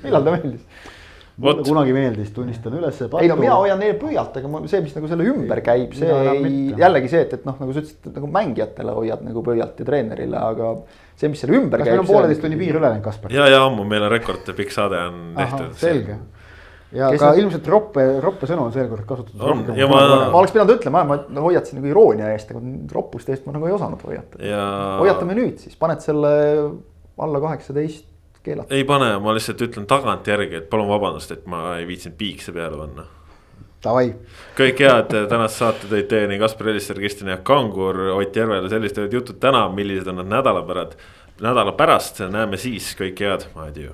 millal ta meeldis? vot, kunagi meeldis, tunnistan üles. ei no mina hoian neile pöialt, aga ma, see, mis nagu selle ümber käib, see ei, jällegi see, et, et noh, nagu sa ütlesid, et nagu mängijatele hoiad nagu pöialt ja treenerile, aga see, mis selle ümber kas käib. meil on pooleteist tunni piir üle läinud, Kaspar? ja, ja ammu meil on rekord, pikk saade on tehtud. selge. Ja Kes ka need- ilmselt roppe, roppe sõnu on seekord kasutatud On, rohkem. ma- ma oleks pidanud ütlema, ma hoiatasin nagu iroonia eest, aga roppuste eest ma nagu ei osanud hoiatada. ja. hoiatame nüüd siis, paned selle alla kaheksateist keelata. ei pane, ma lihtsalt ütlen tagantjärgi, et palun vabandust, et ma ei viitsinud piikse peale panna. Davai, kõik head tänast saate tõid teieni Kaspar Elisser, Kristjan Jaak Kangur, Ott Järvel sellised olid jutud täna, millised on nad nädala pärast. nädala pärast näeme siis, kõike head, adjöö